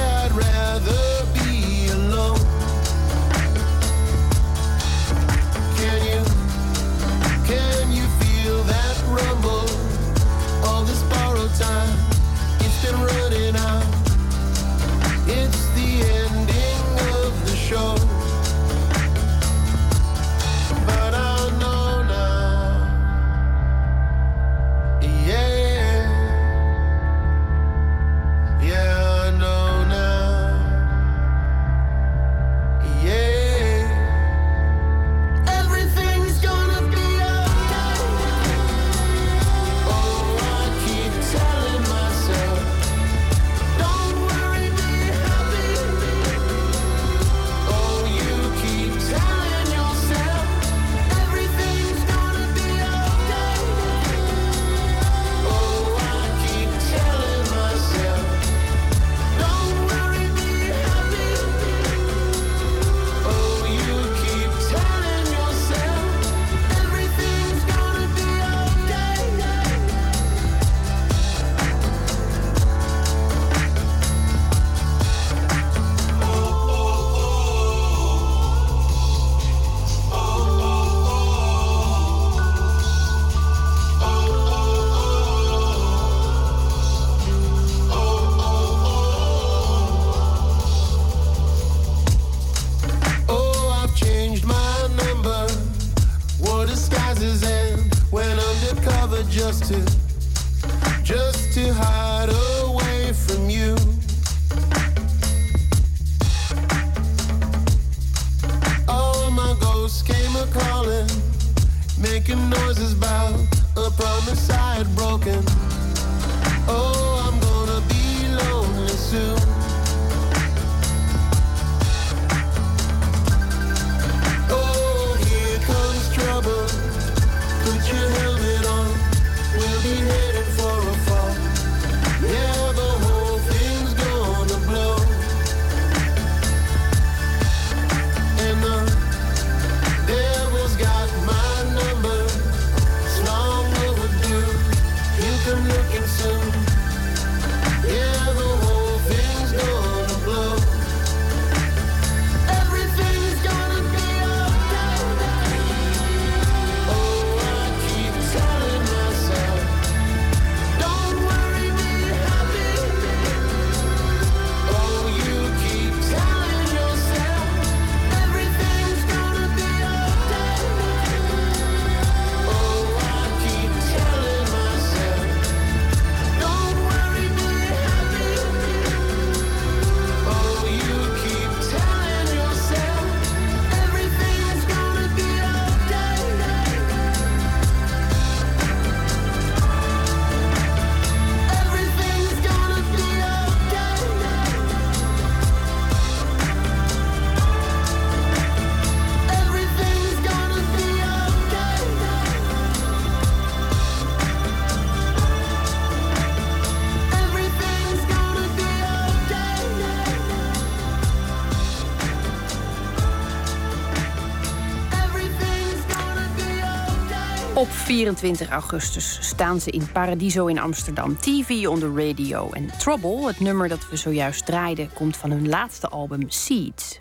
24 augustus staan ze in Paradiso in Amsterdam. TV on the radio. En Trouble, het nummer dat we zojuist draaiden, komt van hun laatste album Seeds.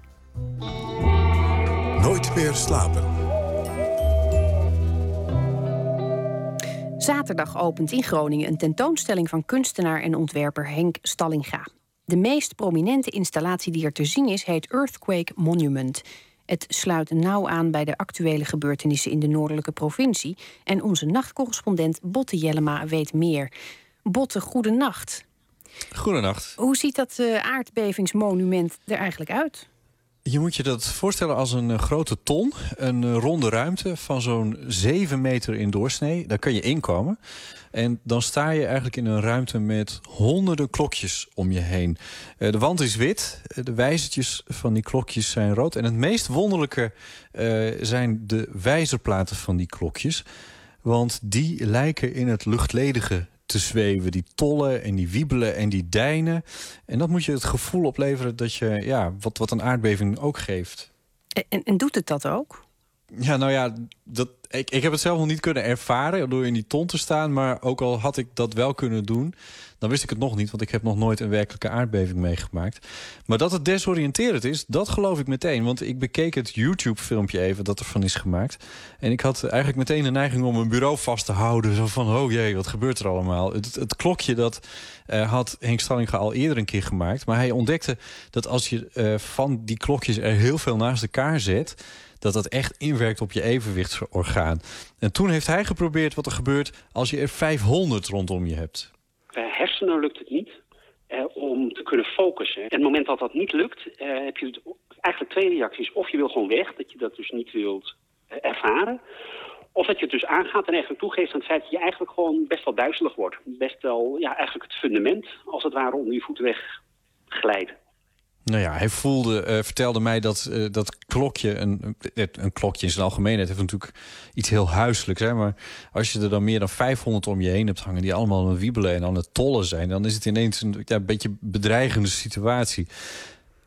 Nooit meer slapen. Zaterdag opent in Groningen een tentoonstelling van kunstenaar en ontwerper Henk Stallinga. De meest prominente installatie die er te zien is, heet Earthquake Monument. Het sluit nauw aan bij de actuele gebeurtenissen in de noordelijke provincie. En onze nachtcorrespondent Botte Jellema weet meer. Botte, goede nacht. Goedenacht. Hoe ziet dat eh, aardbevingsmonument er eigenlijk uit? Je moet je dat voorstellen als een eh, grote ton. Een eh, ronde ruimte van zo'n 7 meter in doorsnee. Daar kun je inkomen. En dan sta je eigenlijk in een ruimte met honderden klokjes om je heen. Eh, de wand is wit. eh, De wijzertjes van die klokjes zijn rood. En het meest wonderlijke eh, zijn de wijzerplaten van die klokjes. Want die lijken in het luchtledige te zweven. Die tollen en die wiebelen en die deinen. En dat moet je het gevoel opleveren dat je, ja, wat, wat een aardbeving ook geeft. En, en doet het dat ook? Ja, nou ja, dat, ik, ik heb het zelf nog niet kunnen ervaren door in die ton te staan. Maar ook al had ik dat wel kunnen doen, dan wist ik het nog niet. Want ik heb nog nooit een werkelijke aardbeving meegemaakt. Maar dat het desoriënterend is, dat geloof ik meteen. Want ik bekeek het YouTube-filmpje even dat ervan is gemaakt. En ik had eigenlijk meteen de neiging om mijn bureau vast te houden. Zo van, oh jee, wat gebeurt er allemaal? Het, klokje, dat eh, had Henk Stallinga al eerder een keer gemaakt. Maar hij ontdekte dat als je eh, van die klokjes er heel veel naast elkaar zet dat dat echt inwerkt op je evenwichtsorgaan. En toen heeft hij geprobeerd wat er gebeurt als je er 500 rondom je hebt. Bij hersenen lukt het niet eh, om te kunnen focussen. En op het moment dat dat niet lukt, eh, heb je eigenlijk twee reacties. Of je wil gewoon weg, dat je dat dus niet wilt eh, ervaren. Of dat je het dus aangaat en eigenlijk toegeeft aan het feit dat je eigenlijk gewoon best wel duizelig wordt. Best wel, ja, eigenlijk het fundament, als het ware, onder je voeten weg glijden. Nou ja, hij voelde, eh, vertelde mij dat eh, dat klokje, een, een, klokje in zijn algemeenheid, heeft natuurlijk iets heel huiselijks. Hè? Maar als je er dan meer dan 500 om je heen hebt hangen, die allemaal aan het wiebelen en aan het tollen zijn, dan is het ineens een ja, beetje bedreigende situatie.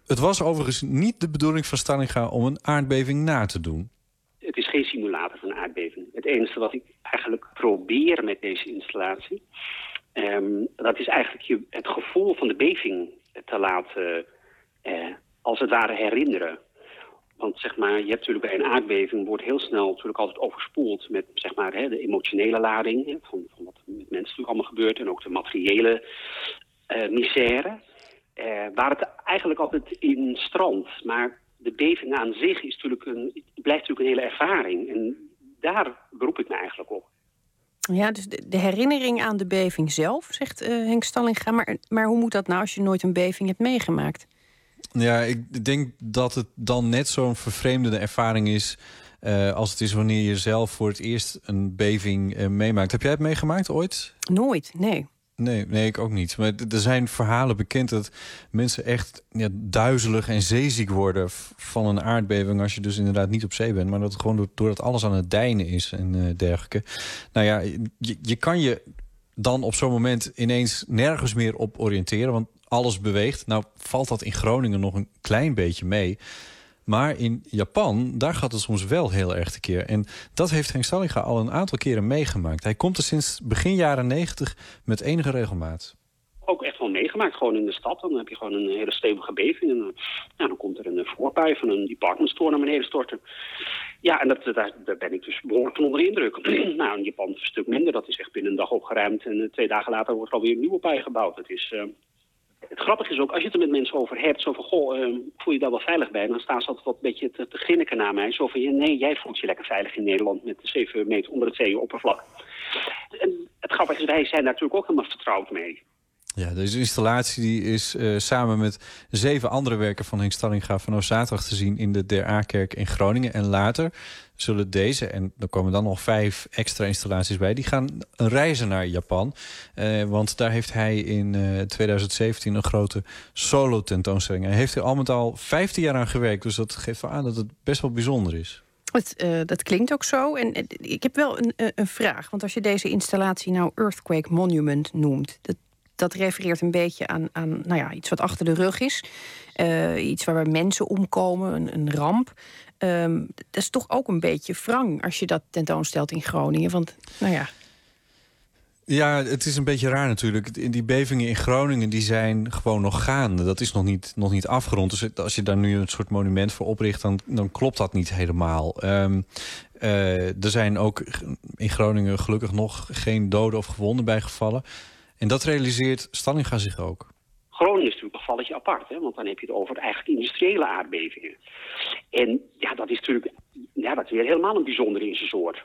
Het was overigens niet de bedoeling van Stallinga om een aardbeving na te doen. Het is geen simulator van aardbeving. Het enige wat ik eigenlijk probeer met deze installatie... ehm, dat is eigenlijk je, het gevoel van de beving te laten, eh, als het ware, herinneren. Want zeg maar, je hebt natuurlijk bij een aardbeving... wordt heel snel natuurlijk altijd overspoeld met zeg maar, hè, de emotionele lading... van, van wat met mensen natuurlijk allemaal gebeurt... en ook de materiële eh, misère... Eh, waar het eigenlijk altijd in strandt. Maar de beving aan zich is natuurlijk een, blijft natuurlijk een hele ervaring. En daar beroep ik me eigenlijk op. Ja, dus de, de herinnering aan de beving zelf, zegt eh, Henk Stallinga. Maar, maar hoe moet dat nou als je nooit een beving hebt meegemaakt? Ja, ik denk dat het dan net zo'n vervreemdende ervaring is. eh, als het is wanneer je zelf voor het eerst een beving eh, meemaakt. Heb jij het meegemaakt ooit? Nooit, nee. Nee, nee, ik ook niet. Maar er zijn verhalen bekend dat mensen echt ja, duizelig en zeeziek worden van een aardbeving. Als je dus inderdaad niet op zee bent, maar dat het gewoon door- doordat alles aan het deinen is en eh, dergelijke. Nou ja, je, je kan je dan op zo'n moment ineens nergens meer op oriënteren, want alles beweegt. Nou valt dat in Groningen nog een klein beetje mee. Maar in Japan, daar gaat het soms wel heel erg tekeer. En dat heeft Henk Stallinga al een aantal keren meegemaakt. Hij komt er sinds begin jaren negentig met enige regelmaat. Ook echt wel meegemaakt, gewoon in de stad. Dan heb je gewoon een hele stevige beving. En dan komt er een eh, voorpui van een department store naar beneden storten. Ja, en dat, daar, daar ben ik dus behoorlijk van onder de indruk. nou, in Japan een stuk minder. Dat is echt binnen een dag opgeruimd. En eh, twee dagen later wordt er alweer een nieuwe pui gebouwd. Het is... eh, het grappige is ook, als je het er met mensen over hebt, zo van, goh, eh, voel je daar wel veilig bij? Dan staan ze altijd wat een beetje te, te grinniken naar mij. Zo van, nee, jij voelt je lekker veilig in Nederland met 7 meter onder het zeeoppervlak. En het grappige is, wij zijn daar natuurlijk ook helemaal vertrouwd mee. Ja, deze installatie die is eh, samen met zeven andere werken van Henk Stallinga vanaf zaterdag te zien in de Der A-kerk in Groningen. En later zullen deze, en er komen dan nog vijf extra installaties bij, die gaan reizen naar Japan. Eh, want daar heeft hij in eh, 2017 een grote solo-tentoonstelling. Hij heeft er al met al 15 jaar aan gewerkt, dus dat geeft wel aan dat het best wel bijzonder is. Het, eh, dat klinkt ook zo. En eh, ik heb wel een, eh, een vraag. Want als je deze installatie nou Earthquake Monument noemt... dat, dat refereert een beetje aan, aan nou ja, iets wat achter de rug is. Eh, iets waar mensen omkomen, een, een ramp. Ehm, dat is toch ook een beetje wrang als je dat tentoonstelt in Groningen. Want, nou ja, Ja, het is een beetje raar natuurlijk. Die bevingen in Groningen die zijn gewoon nog gaande. Dat is nog niet, nog niet afgerond. Dus als je daar nu een soort monument voor opricht, dan, dan klopt dat niet helemaal. Ehm, eh, er zijn ook in Groningen gelukkig nog geen doden of gewonden bijgevallen. En dat realiseert Stallinga zich ook. Groningen is natuurlijk een valletje apart, hè? want dan heb je het over eigenlijk industriële aardbevingen. En ja, dat is natuurlijk ja, dat is weer helemaal een bijzondere in zijn soort.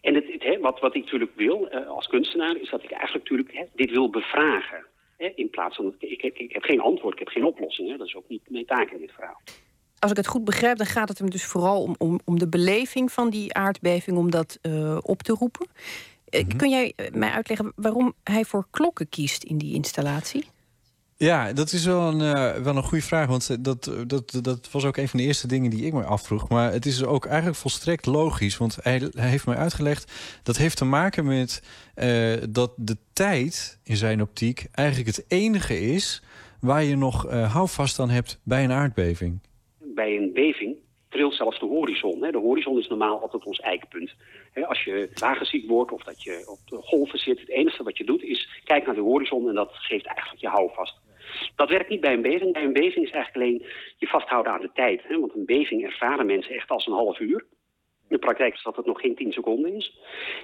En het, het, hè, wat, wat ik natuurlijk wil eh, als kunstenaar, is dat ik eigenlijk natuurlijk hè, dit wil bevragen. Hè? In plaats van, dat ik, ik, ik heb geen antwoord, ik heb geen oplossing. Hè? Dat is ook niet mijn taak in dit verhaal. als ik het goed begrijp, dan gaat het hem dus vooral om, om, om de beleving van die aardbeving, om dat eh, op te roepen. Eh, Mhm. Kun jij eh, mij uitleggen waarom hij voor klokken kiest in die installatie? Ja, dat is wel een, eh, wel een goede vraag. Want dat, dat, dat was ook een van de eerste dingen die ik me afvroeg. Maar het is ook eigenlijk volstrekt logisch. Want hij, hij heeft mij uitgelegd. Dat heeft te maken met eh, dat de tijd in zijn optiek eigenlijk het enige is waar je nog eh, houvast aan hebt bij een aardbeving. bij een beving trilt zelfs de horizon. Hè. De horizon is normaal altijd ons eikpunt. Als je wagenziek wordt of dat je op de golven zit... het enige wat je doet is kijken naar de horizon... en dat geeft eigenlijk je houvast. Dat werkt niet bij een beving. Bij een beving is eigenlijk alleen je vasthouden aan de tijd. Want een beving ervaren mensen echt als een half uur. In de praktijk is dat het nog geen 10 seconden is.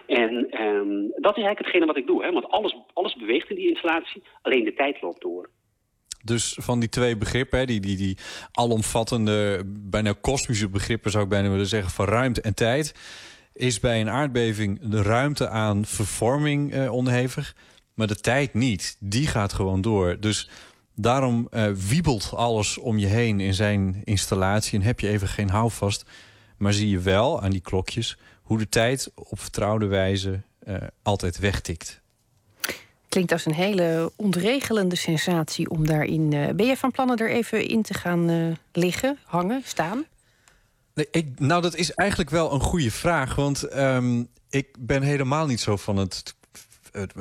En ehm, dat is eigenlijk hetgene wat ik doe. Hè. Want alles, alles beweegt in die installatie, alleen de tijd loopt door. Dus van die twee begrippen, die, die, die alomvattende, bijna kosmische begrippen zou ik bijna willen zeggen, van ruimte en tijd, is bij een aardbeving de ruimte aan vervorming eh, onderhevig, maar de tijd niet. Die gaat gewoon door. Dus daarom eh, wiebelt alles om je heen in zijn installatie en heb je even geen houvast. Maar zie je wel aan die klokjes hoe de tijd op vertrouwde wijze eh, altijd wegtikt. Klinkt als een hele ontregelende sensatie om daarin. eh, ben je van plannen er even in te gaan liggen, hangen, staan? Nee, ik, nou, dat is eigenlijk wel een goede vraag. Want ehm, ik ben helemaal niet zo van het, het,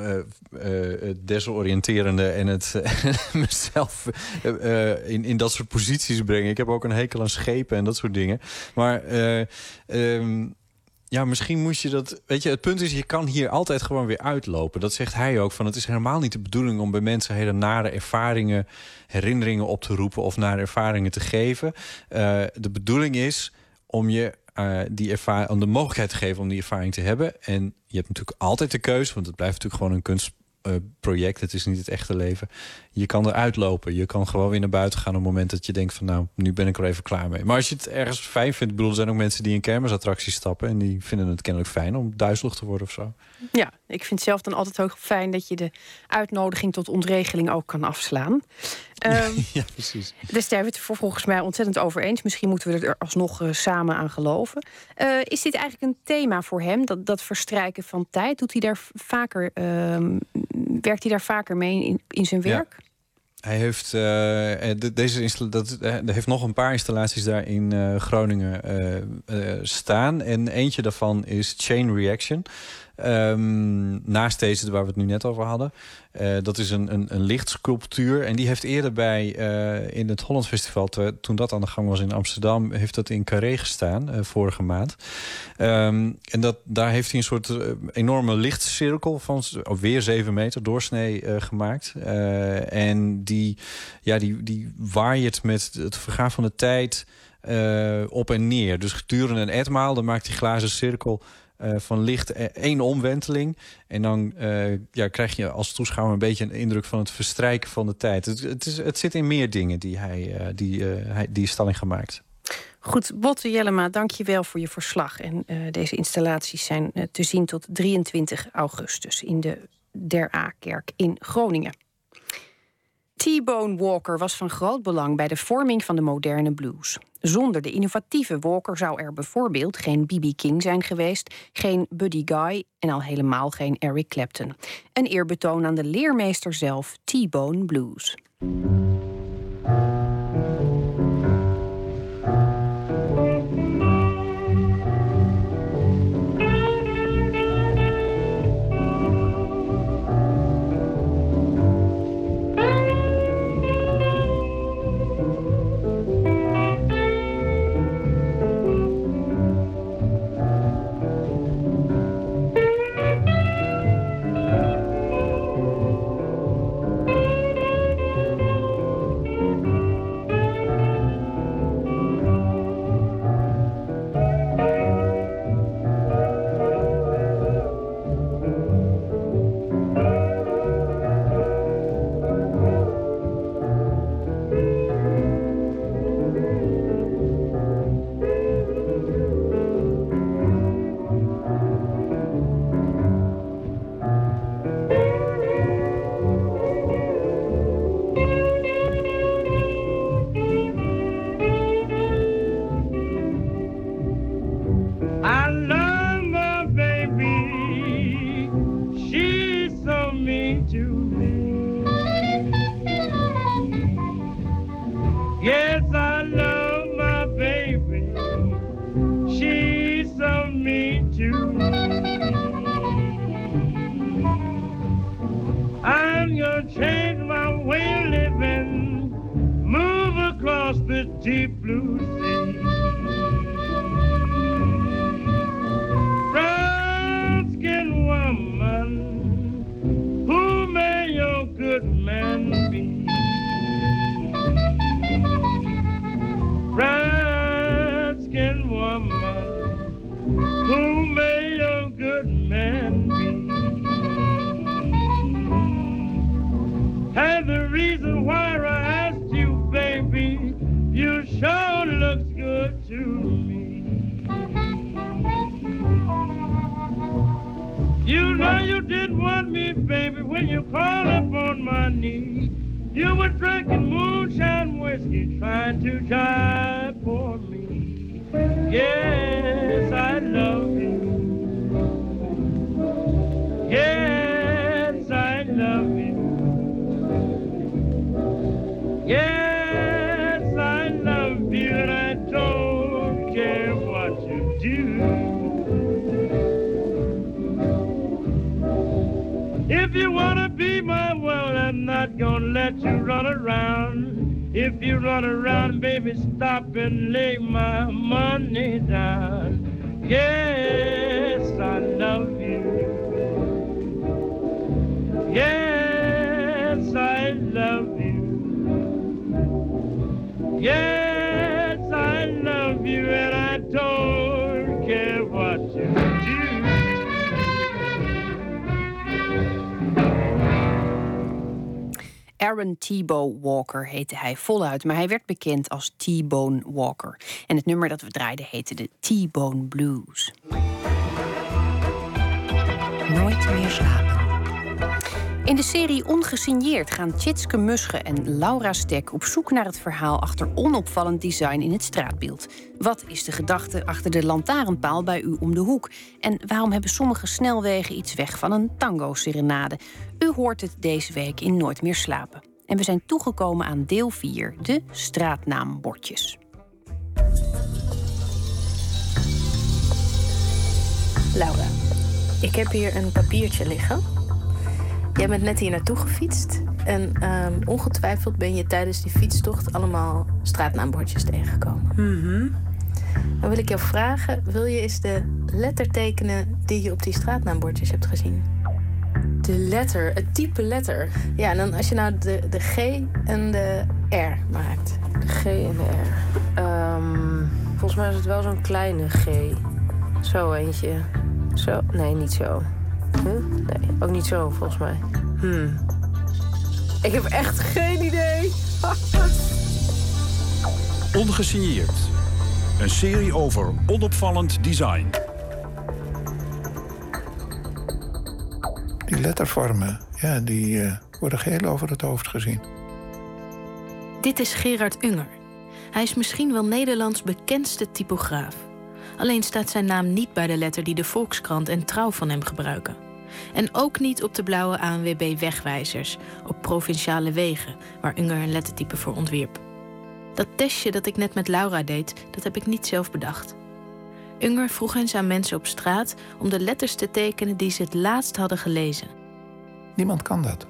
het desoriënterende en het mezelf eh, in, in dat soort posities brengen. Ik heb ook een hekel aan schepen en dat soort dingen. Maar eh, ehm, ja, misschien moest je dat. Weet je, het punt is, je kan hier altijd gewoon weer uitlopen. Dat zegt hij ook. Van het is helemaal niet de bedoeling om bij mensen hele nare ervaringen, herinneringen op te roepen of nare ervaringen te geven. De bedoeling is om je eh, die ervaring, om de mogelijkheid te geven om die ervaring te hebben. En je hebt natuurlijk altijd de keuze, want het blijft natuurlijk gewoon een kunstproject. het is niet het echte leven. Je kan eruit lopen. Je kan gewoon weer naar buiten gaan op het moment dat je denkt van nou, nu ben ik er even klaar mee. Maar als je het ergens fijn vindt, bedoel, er zijn ook mensen die in kermisattracties stappen en die vinden het kennelijk fijn om duizelig te worden of zo. Ja, ik vind zelf dan altijd ook fijn dat je de uitnodiging tot ontregeling ook kan afslaan. Ehm, ja, precies. Daar zijn we het voor volgens mij ontzettend over eens. Misschien moeten we er alsnog eh, samen aan geloven. Eh, is dit eigenlijk een thema voor hem, dat, dat verstrijken van tijd? Doet hij daar vaker, ehm, werkt hij daar vaker mee in, in zijn Ja. Hij heeft, eh, eh, de- deze dat, eh, er heeft nog een paar installaties daar in Groningen staan. En eentje daarvan is Chain Reaction. Ehm, naast deze waar we het nu net over hadden. Eh, dat is een, een, een lichtsculptuur. En die heeft eerder bij eh, in het Holland Festival, toen dat aan de gang was in Amsterdam, heeft dat in Carré gestaan, eh, vorige maand. Ehm, en dat, daar heeft hij een soort enorme lichtcirkel van oh, weer 7 meter doorsnee gemaakt. En die, ja, die, die waait met het vergaan van de tijd op en neer. Dus gedurende een etmaal, dan maakt die glazen cirkel eh, van licht eh, één omwenteling. En dan eh, ja, krijg je als toeschouwer een beetje een indruk van het verstrijken van de tijd. Het, het, is, het zit in meer dingen die hij, die, hij die stelling gemaakt. Goed, Botte Jellema, dank je wel voor je verslag. En deze installaties zijn te zien tot 23 augustus in de Der A-kerk in Groningen. T-Bone Walker was van groot belang bij de vorming van de moderne blues. Zonder de innovatieve Walker zou er bijvoorbeeld geen B.B. King zijn geweest, geen Buddy Guy en al helemaal geen Eric Clapton. Een eerbetoon aan de leermeester zelf, T-Bone Blues. Yes, I love you, and I don't care what you do. If you wanna be my world, I'm not gonna let you run around. If you run around, baby, stop and lay my money down. Yes, I love you. Yes, I love you, and I don't care what you do. Aaron T-Bone Walker heette hij voluit, maar hij werd bekend als T-Bone Walker. En het nummer dat we draaiden heette de T-Bone Blues. Nooit meer slapen. In de serie Ongesigneerd gaan Tjitske Musche en Laura Stek op zoek naar het verhaal achter onopvallend design in het straatbeeld. Wat is de gedachte achter de lantaarnpaal bij u om de hoek? En waarom hebben sommige snelwegen iets weg van een tango-serenade? U hoort het deze week in Nooit meer slapen. En we zijn toegekomen aan deel 4, de straatnaambordjes. Laura, ik heb hier een papiertje liggen. Jij bent net hier naartoe gefietst. En ehm, ongetwijfeld ben je tijdens die fietstocht allemaal straatnaambordjes tegengekomen. Dan wil ik jou vragen, wil je eens de letter tekenen die je op die straatnaambordjes hebt gezien? De letter, het type letter. Ja, en dan als je nou de, de G en de R maakt. De G en de R. Ehm, volgens mij is het wel zo'n kleine G. Zo eentje. Zo? Nee, niet zo. Huh? Nee, ook niet zo volgens mij. Hmm. Ik heb echt geen idee. Ongesigneerd. Een serie over onopvallend design. Die lettervormen, ja, die eh, worden geheel over het hoofd gezien. Dit is Gerard Unger. Hij is misschien wel Nederlands bekendste typograaf. Alleen staat zijn naam niet bij de letter die de Volkskrant en Trouw van hem gebruiken. En ook niet op de blauwe ANWB wegwijzers op provinciale wegen, waar Unger een lettertype voor ontwierp. Dat testje dat ik net met Laura deed, dat heb ik niet zelf bedacht. Unger vroeg eens aan mensen op straat om de letters te tekenen die ze het laatst hadden gelezen. Niemand kan dat.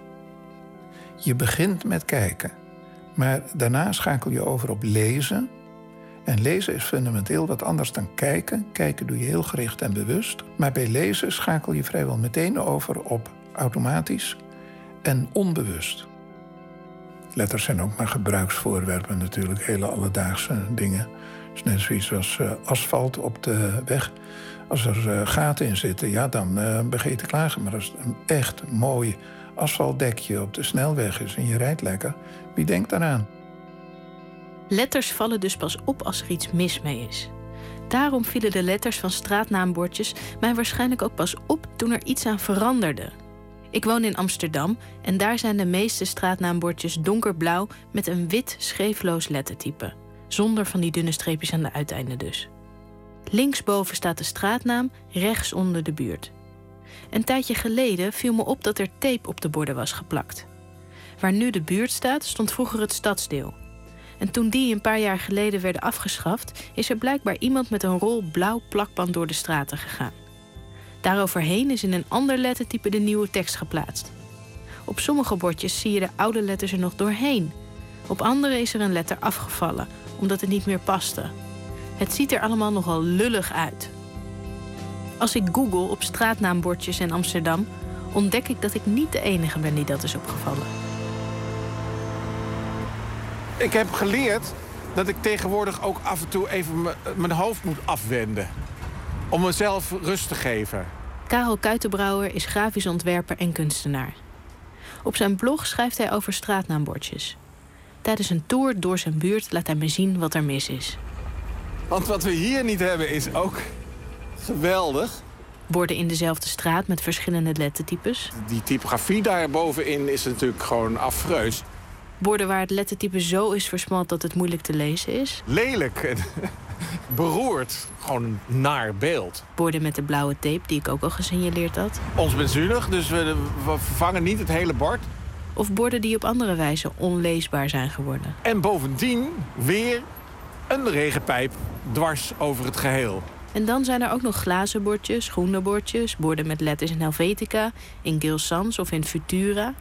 Je begint met kijken, maar daarna schakel je over op lezen. En lezen is fundamenteel wat anders dan kijken. Kijken doe je heel gericht en bewust. Maar bij lezen schakel je vrijwel meteen over op automatisch en onbewust. Letters zijn ook maar gebruiksvoorwerpen natuurlijk, hele alledaagse dingen. Het is net zoiets als eh, asfalt op de weg. Als er eh, gaten in zitten, ja, dan eh, begin je te klagen. Maar als het een echt mooi asfaltdekje op de snelweg is en je rijdt lekker, wie denkt daaraan? Letters vallen dus pas op als er iets mis mee is. Daarom vielen de letters van straatnaambordjes mij waarschijnlijk ook pas op toen er iets aan veranderde. Ik woon in Amsterdam en daar zijn de meeste straatnaambordjes donkerblauw met een wit scheefloos lettertype. Zonder van die dunne streepjes aan de uiteinden dus. Linksboven staat de straatnaam, rechtsonder de buurt. Een tijdje geleden viel me op dat er tape op de borden was geplakt. Waar nu de buurt staat, stond vroeger het stadsdeel. En toen die een paar jaar geleden werden afgeschaft, is er blijkbaar iemand met een rol blauw plakband door de straten gegaan. Daaroverheen is in een ander lettertype de nieuwe tekst geplaatst. Op sommige bordjes zie je de oude letters er nog doorheen. Op andere is er een letter afgevallen omdat het niet meer paste. Het ziet er allemaal nogal lullig uit. Als ik google op straatnaambordjes in Amsterdam, ontdek ik dat ik niet de enige ben die dat is opgevallen. Ik heb geleerd dat ik tegenwoordig ook af en toe even mijn hoofd moet afwenden. Om mezelf rust te geven. Karel Kuitenbrouwer is grafisch ontwerper en kunstenaar. Op zijn blog schrijft hij over straatnaambordjes. Tijdens een tour door zijn buurt laat hij me zien wat er mis is. Want wat we hier niet hebben is ook geweldig. Borden in dezelfde straat met verschillende lettertypes. Die typografie daar bovenin is natuurlijk gewoon afreus. Borden waar het lettertype zo is versmalt dat het moeilijk te lezen is. Lelijk en beroerd. Gewoon een naar beeld. Borden met de blauwe tape die ik ook al gesignaleerd had. Ons benzunig, dus we, we vervangen niet het hele bord. Of borden die op andere wijze onleesbaar zijn geworden. En bovendien weer een regenpijp dwars over het geheel. En dan zijn er ook nog glazen bordjes, groene bordjes, borden met letters in Helvetica, in Gil Sans of in Futura.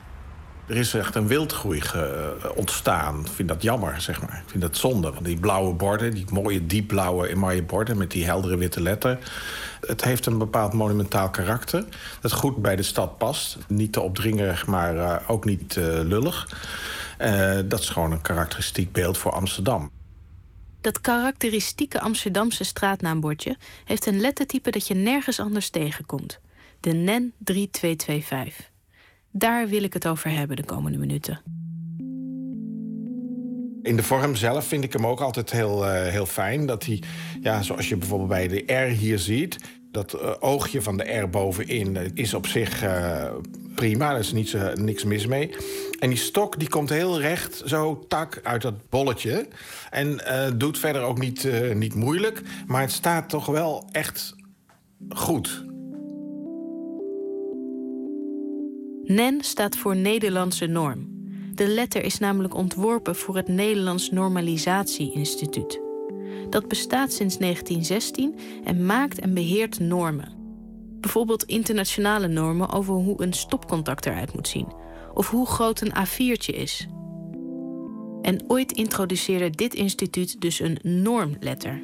Er is echt een wildgroei ge- ontstaan. Ik vind dat jammer, zeg maar. Ik vind dat zonde. Want die blauwe borden, die mooie diepblauwe emaille borden... met die heldere witte letter... het heeft een bepaald monumentaal karakter... dat goed bij de stad past. Niet te opdringerig, maar eh, ook niet eh, lullig. Eh, dat is gewoon een karakteristiek beeld voor Amsterdam. Dat karakteristieke Amsterdamse straatnaambordje heeft een lettertype dat je nergens anders tegenkomt. De NEN 3225. Daar wil ik het over hebben de komende minuten. In de vorm zelf vind ik hem ook altijd heel, eh, heel fijn. Dat hij, ja, zoals je bijvoorbeeld bij de R hier ziet... dat eh, oogje van de R bovenin eh, is op zich prima. Daar is niets, eh, niks mis mee. En die stok die komt heel recht, zo tak, uit dat bolletje. En doet verder ook niet, niet moeilijk. Maar het staat toch wel echt goed. NEN staat voor Nederlandse norm. De letter is namelijk ontworpen voor het Nederlands Normalisatie Instituut. Dat bestaat sinds 1916 en maakt en beheert normen. Bijvoorbeeld internationale normen over hoe een stopcontact eruit moet zien, of hoe groot een A4'tje is. En ooit introduceerde dit instituut dus een normletter.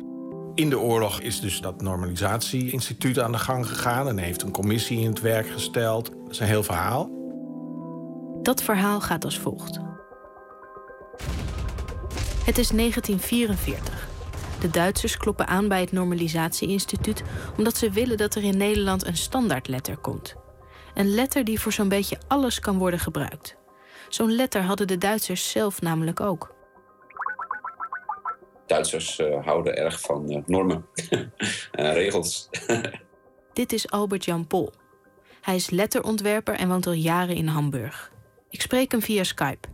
In de oorlog is dus dat normalisatie-instituut aan de gang gegaan... en heeft een commissie in het werk gesteld. Een heel verhaal. Dat verhaal gaat als volgt. Het is 1944. De Duitsers kloppen aan bij het Normalisatie-instituut omdat ze willen dat er in Nederland een standaardletter komt. Een letter die voor zo'n beetje alles kan worden gebruikt. Zo'n letter hadden de Duitsers zelf namelijk ook. Duitsers eh, houden erg van eh, normen en regels. Dit is Albert Jan Pol. Hij is letterontwerper en woont al jaren in Hamburg. Ik spreek hem via Skype.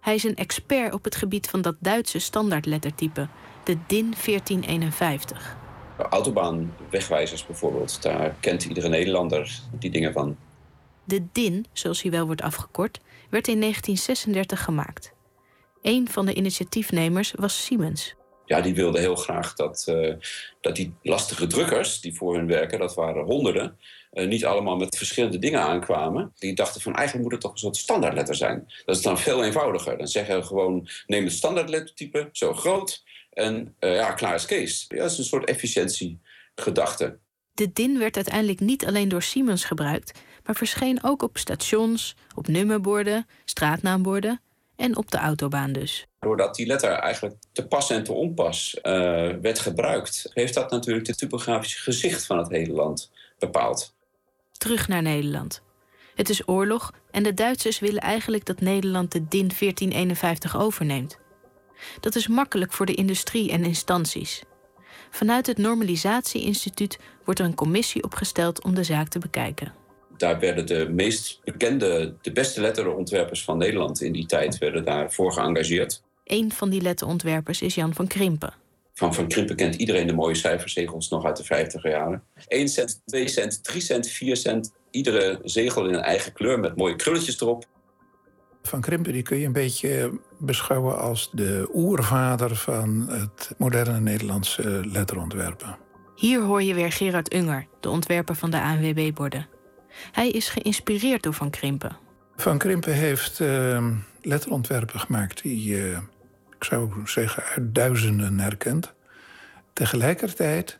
Hij is een expert op het gebied van dat Duitse standaardlettertype, de DIN 1451. Autobaanwegwijzers bijvoorbeeld, daar kent iedere Nederlander die dingen van. De DIN, zoals hij wel wordt afgekort, werd in 1936 gemaakt. Een van de initiatiefnemers was Siemens. Ja, die wilden heel graag dat, eh, dat die lastige drukkers die voor hun werken, dat waren honderden, eh, niet allemaal met verschillende dingen aankwamen. Die dachten van eigenlijk moet het toch een soort standaardletter zijn. Dat is dan veel eenvoudiger. Dan zeggen we gewoon neem het standaardlettertype, zo groot, en eh, ja, klaar is Kees. Ja, dat is een soort efficiëntiegedachte. De DIN werd uiteindelijk niet alleen door Siemens gebruikt, maar verscheen ook op stations, op nummerborden, straatnaamborden en op de autobaan dus. Doordat die letter eigenlijk te pas en te onpas eh, werd gebruikt, heeft dat natuurlijk het typografische gezicht van het hele land bepaald. Terug naar Nederland. Het is oorlog en de Duitsers willen eigenlijk dat Nederland de DIN 1451 overneemt. Dat is makkelijk voor de industrie en instanties. Vanuit het Normalisatie-instituut wordt er een commissie opgesteld om de zaak te bekijken. Daar werden de meest bekende, de beste letterontwerpers van Nederland in die tijd werden daarvoor geëngageerd. Een van die letterontwerpers is Jan van Krimpen. Van Van Krimpen kent iedereen de mooie cijferzegels nog uit de 50 jaren. 1 cent, 2 cent, 3 cent, 4 cent. Iedere zegel in een eigen kleur met mooie krulletjes erop. Van Krimpen die kun je een beetje beschouwen als de oervader van het moderne Nederlandse letterontwerpen. Hier hoor je weer Gerard Unger, de ontwerper van de ANWB-borden. Hij is geïnspireerd door Van Krimpen. Van Krimpen heeft uh, letterontwerpen gemaakt die uh, ik zou zeggen, uit duizenden herkent. Tegelijkertijd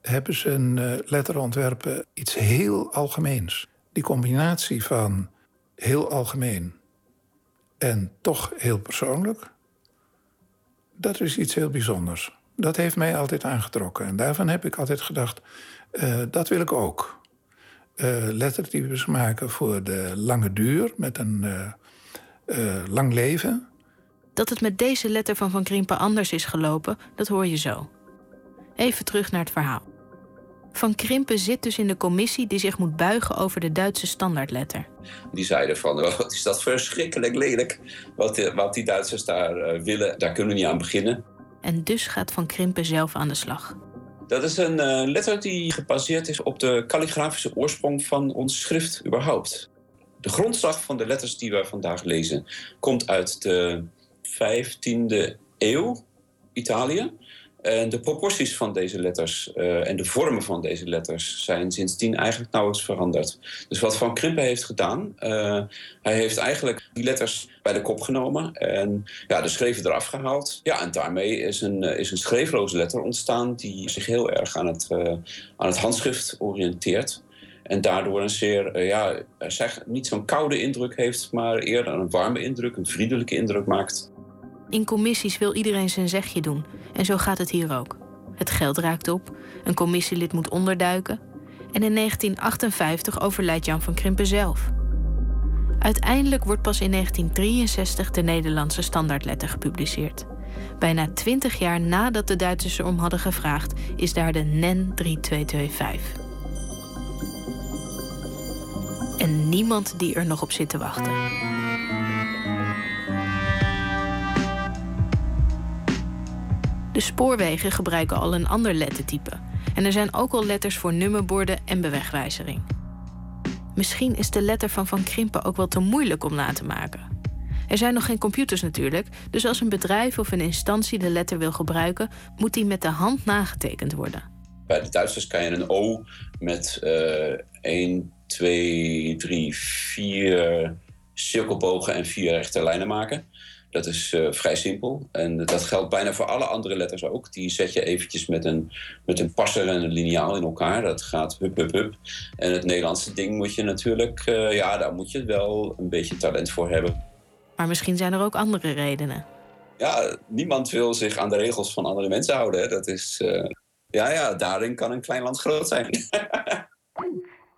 hebben ze een eh, letter ontwerpen iets heel algemeens. Die combinatie van heel algemeen en toch heel persoonlijk, dat is iets heel bijzonders. Dat heeft mij altijd aangetrokken. En daarvan heb ik altijd gedacht, eh, dat wil ik ook. Uh, lettertypes maken voor de lange duur, met een lang leven. Dat het met deze letter van Van Krimpen anders is gelopen, dat hoor je zo. Even terug naar het verhaal. Van Krimpen zit dus in de commissie die zich moet buigen over de Duitse standaardletter. Die zeiden van, wat is dat verschrikkelijk lelijk. Wat, wat die Duitsers daar uh, willen, daar kunnen we niet aan beginnen. En dus gaat Van Krimpen zelf aan de slag. Dat is een uh, letter die gebaseerd is op de kalligrafische oorsprong van ons schrift überhaupt. De grondslag van de letters die we vandaag lezen komt uit de 15e eeuw, Italië. En de proporties van deze letters uh, en de vormen van deze letters zijn sindsdien eigenlijk nauwelijks veranderd. Dus wat Van Krimpen heeft gedaan, uh, hij heeft eigenlijk die letters bij de kop genomen en ja, de schreven eraf gehaald. Ja, en daarmee is een, uh, is een schreefloze letter ontstaan die zich heel erg aan het, aan het handschrift oriënteert. En daardoor een zeer, ja, zeg, niet zo'n koude indruk heeft, maar eerder een warme indruk, een vriendelijke indruk maakt. In commissies wil iedereen zijn zegje doen. En zo gaat het hier ook. Het geld raakt op, een commissielid moet onderduiken. En in 1958 overlijdt Jan van Krimpen zelf. Uiteindelijk wordt pas in 1963 de Nederlandse standaardletter gepubliceerd. Bijna 20 jaar nadat de Duitsers erom hadden gevraagd, is daar de NEN 3225. En niemand die er nog op zit te wachten. De spoorwegen gebruiken al een ander lettertype. En er zijn ook al letters voor nummerborden en bewegwijzering. Misschien is de letter van Van Krimpen ook wel te moeilijk om na te maken. Er zijn nog geen computers natuurlijk, dus als een bedrijf of een instantie de letter wil gebruiken, moet die met de hand nagetekend worden. Bij de Duitsers kan je een O met uh, 1, 2, 3, 4 cirkelbogen en vier rechte lijnen maken. Dat is uh, vrij simpel. En dat geldt bijna voor alle andere letters ook. Die zet je eventjes met een, met een passer en een liniaal in elkaar. Dat gaat hup, hup, hup. En het Nederlandse ding moet je natuurlijk... Uh, ja, daar moet je wel een beetje talent voor hebben. Maar misschien zijn er ook andere redenen. Ja, niemand wil zich aan de regels van andere mensen houden. Hè. Dat is... Uh, ja, ja, daarin kan een klein land groot zijn.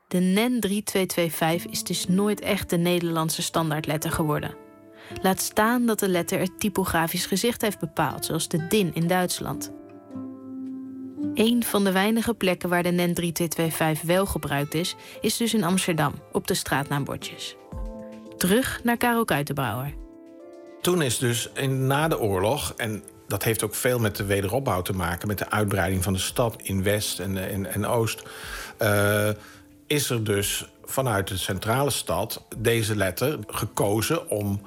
de NEN 3225 is dus nooit echt de Nederlandse standaardletter geworden. Laat staan dat de letter het typografisch gezicht heeft bepaald, zoals de DIN in Duitsland. Een van de weinige plekken waar de NEN 3225 wel gebruikt is, is dus in Amsterdam, op de straatnaambordjes. Terug naar Karel Kuitenbrouwer. Toen is dus in, na de oorlog, en dat heeft ook veel met de wederopbouw te maken, met de uitbreiding van de stad in West en, en, en Oost, uh, is er dus vanuit de centrale stad deze letter gekozen om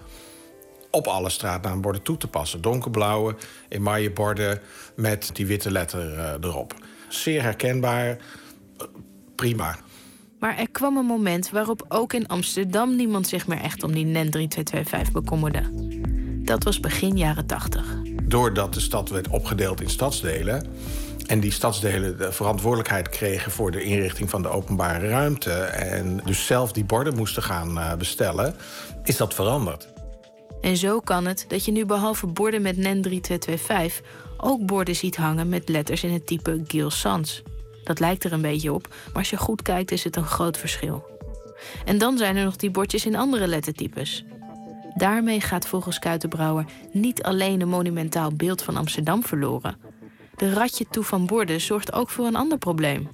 op alle straatnaamborden toe te passen. Donkerblauwe emaille borden met die witte letter uh, erop. Zeer herkenbaar, uh, prima. Maar er kwam een moment waarop ook in Amsterdam niemand zich meer echt om die NEN 3225 bekommerde. Dat was begin jaren 80. Doordat de stad werd opgedeeld in stadsdelen en die stadsdelen de verantwoordelijkheid kregen voor de inrichting van de openbare ruimte en dus zelf die borden moesten gaan uh, bestellen, is dat veranderd. En zo kan het dat je nu behalve borden met NEN 3225 ook borden ziet hangen met letters in het type Gil Sans. Dat lijkt er een beetje op, maar als je goed kijkt is het een groot verschil. En dan zijn er nog die bordjes in andere lettertypes. Daarmee gaat volgens Kuitenbrouwer niet alleen een monumentaal beeld van Amsterdam verloren. De ratje toe van borden zorgt ook voor een ander probleem.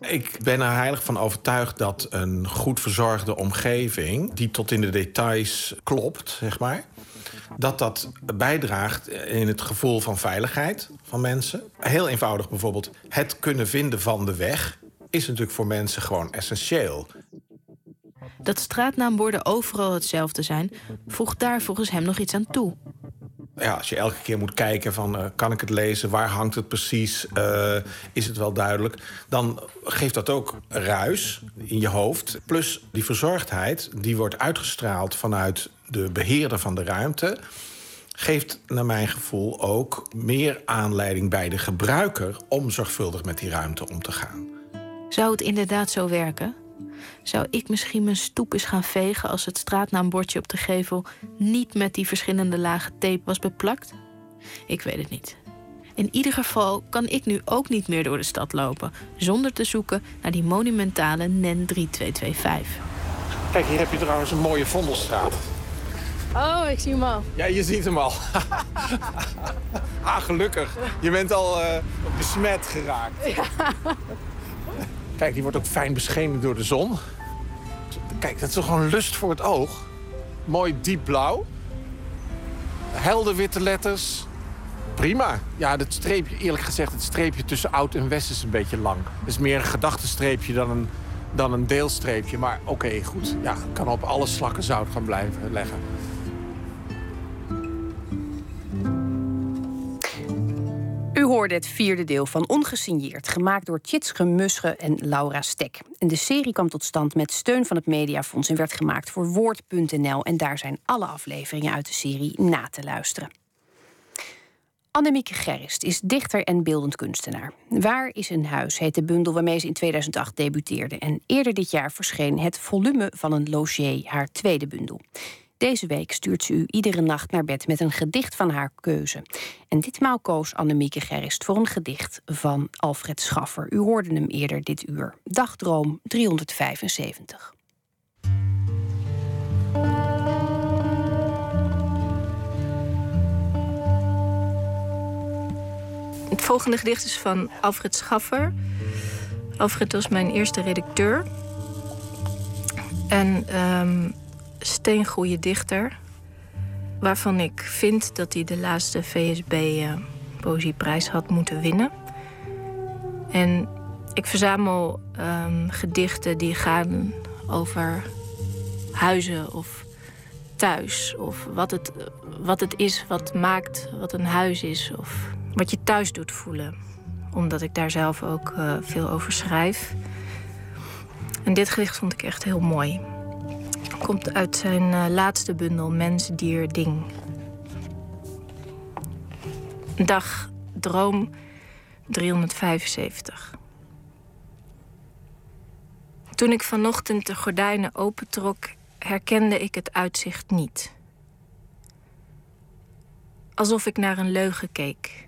Ik ben er heilig van overtuigd dat een goed verzorgde omgeving, die tot in de details klopt, zeg maar, dat dat bijdraagt in het gevoel van veiligheid van mensen. Heel eenvoudig bijvoorbeeld, het kunnen vinden van de weg is natuurlijk voor mensen gewoon essentieel. Dat straatnaamborden overal hetzelfde zijn, voegt daar volgens hem nog iets aan toe ja, als je elke keer moet kijken van uh, kan ik het lezen, waar hangt het precies, uh, is het wel duidelijk, dan geeft dat ook ruis in je hoofd. Plus die verzorgdheid, die wordt uitgestraald vanuit de beheerder van de ruimte, geeft naar mijn gevoel ook meer aanleiding bij de gebruiker om zorgvuldig met die ruimte om te gaan. Zou het inderdaad zo werken? Zou ik misschien mijn stoep eens gaan vegen als het straatnaambordje op de gevel niet met die verschillende lagen tape was beplakt? Ik weet het niet. In ieder geval kan ik nu ook niet meer door de stad lopen zonder te zoeken naar die monumentale NEN 3225. Kijk, hier heb je trouwens een mooie Vondelstraat. Oh, ik zie hem al. Ja, je ziet hem al. ah, gelukkig. Je bent al eh, besmet geraakt. Kijk, die wordt ook fijn beschenen door de zon. Kijk, dat is toch gewoon lust voor het oog. Mooi diep blauw. Helder witte letters. Prima. Ja, dat streepje, eerlijk gezegd, het streepje tussen oud en west is een beetje lang. Het is meer een gedachtenstreepje dan een, dan een deelstreepje. Maar oké, goed. Ja, kan op alle slakken zout gaan blijven leggen. Hoorde het vierde deel van Ongesigneerd, gemaakt door Tjitske Musche en Laura Stek. De serie kwam tot stand met steun van het Mediafonds en werd gemaakt voor Woord.nl. En daar zijn alle afleveringen uit de serie na te luisteren. Annemieke Gerrist is dichter en beeldend kunstenaar. Waar is een huis heet de bundel waarmee ze in 2008 debuteerde. En eerder dit jaar verscheen het volume van een logier, haar tweede bundel. Deze week stuurt ze u iedere nacht naar bed met een gedicht van haar keuze. En ditmaal koos Annemieke Gerrist voor een gedicht van Alfred Schaffer. U hoorde hem eerder dit uur. Dagdroom 375. Het volgende gedicht is van Alfred Schaffer. Alfred was mijn eerste redacteur. En ehm steengoede dichter. Waarvan ik vind dat hij de laatste VSB eh, had moeten winnen. En ik verzamel ehm, gedichten die gaan over huizen of thuis. Of wat het, wat het is wat maakt wat een huis is. Of wat je thuis doet voelen. Omdat ik daar zelf ook eh, veel over schrijf. En dit gedicht vond ik echt heel mooi. Komt uit zijn eh, laatste bundel Mens, Dier, Ding. Dag, droom 375. Toen ik vanochtend de gordijnen opentrok, herkende ik het uitzicht niet. Alsof ik naar een leugen keek.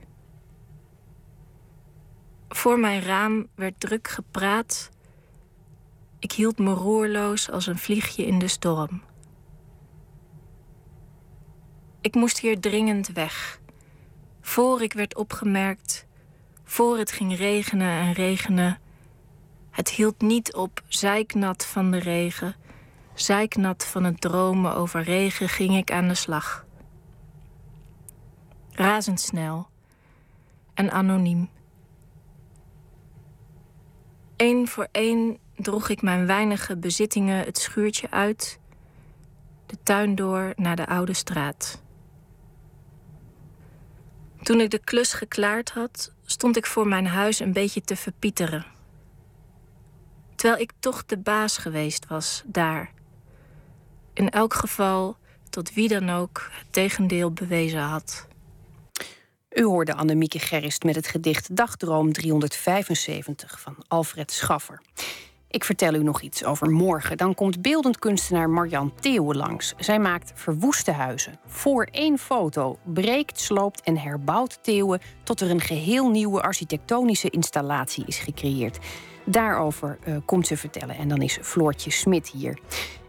Voor mijn raam werd druk gepraat. Ik hield me roerloos als een vliegje in de storm. Ik moest hier dringend weg. Voor ik werd opgemerkt, voor het ging regenen en regenen. Het hield niet op, zijknat van de regen. Zijknat van het dromen over regen ging ik aan de slag. Razendsnel en anoniem. Eén voor één droeg ik mijn weinige bezittingen het schuurtje uit, de tuin door naar de oude straat. Toen ik de klus geklaard had, stond ik voor mijn huis een beetje te verpieteren. Terwijl ik toch de baas geweest was daar. In elk geval tot wie dan ook het tegendeel bewezen had. U hoorde Annemieke Gerrist met het gedicht Dagdroom 375 van Alfred Schaffer. Ik vertel u nog iets over morgen. Dan komt beeldend kunstenaar Marjan Theeuwen langs. Zij maakt verwoeste huizen. Voor één foto breekt, sloopt en herbouwt Theeuwen... tot er een geheel nieuwe architectonische installatie is gecreëerd. Daarover uh, komt ze vertellen. En dan is Floortje Smit hier.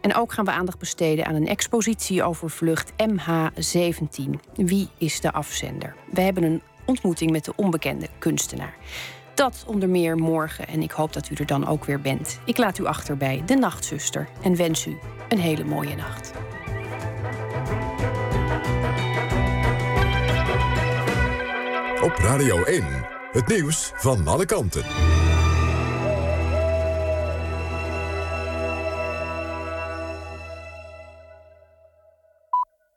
En ook gaan we aandacht besteden aan een expositie over vlucht MH17. Wie is de afzender? We hebben een ontmoeting met de onbekende kunstenaar. Dat onder meer morgen en ik hoop dat u er dan ook weer bent. Ik laat u achter bij De Nachtzuster en wens u een hele mooie nacht. Op Radio 1, het nieuws van alle kanten.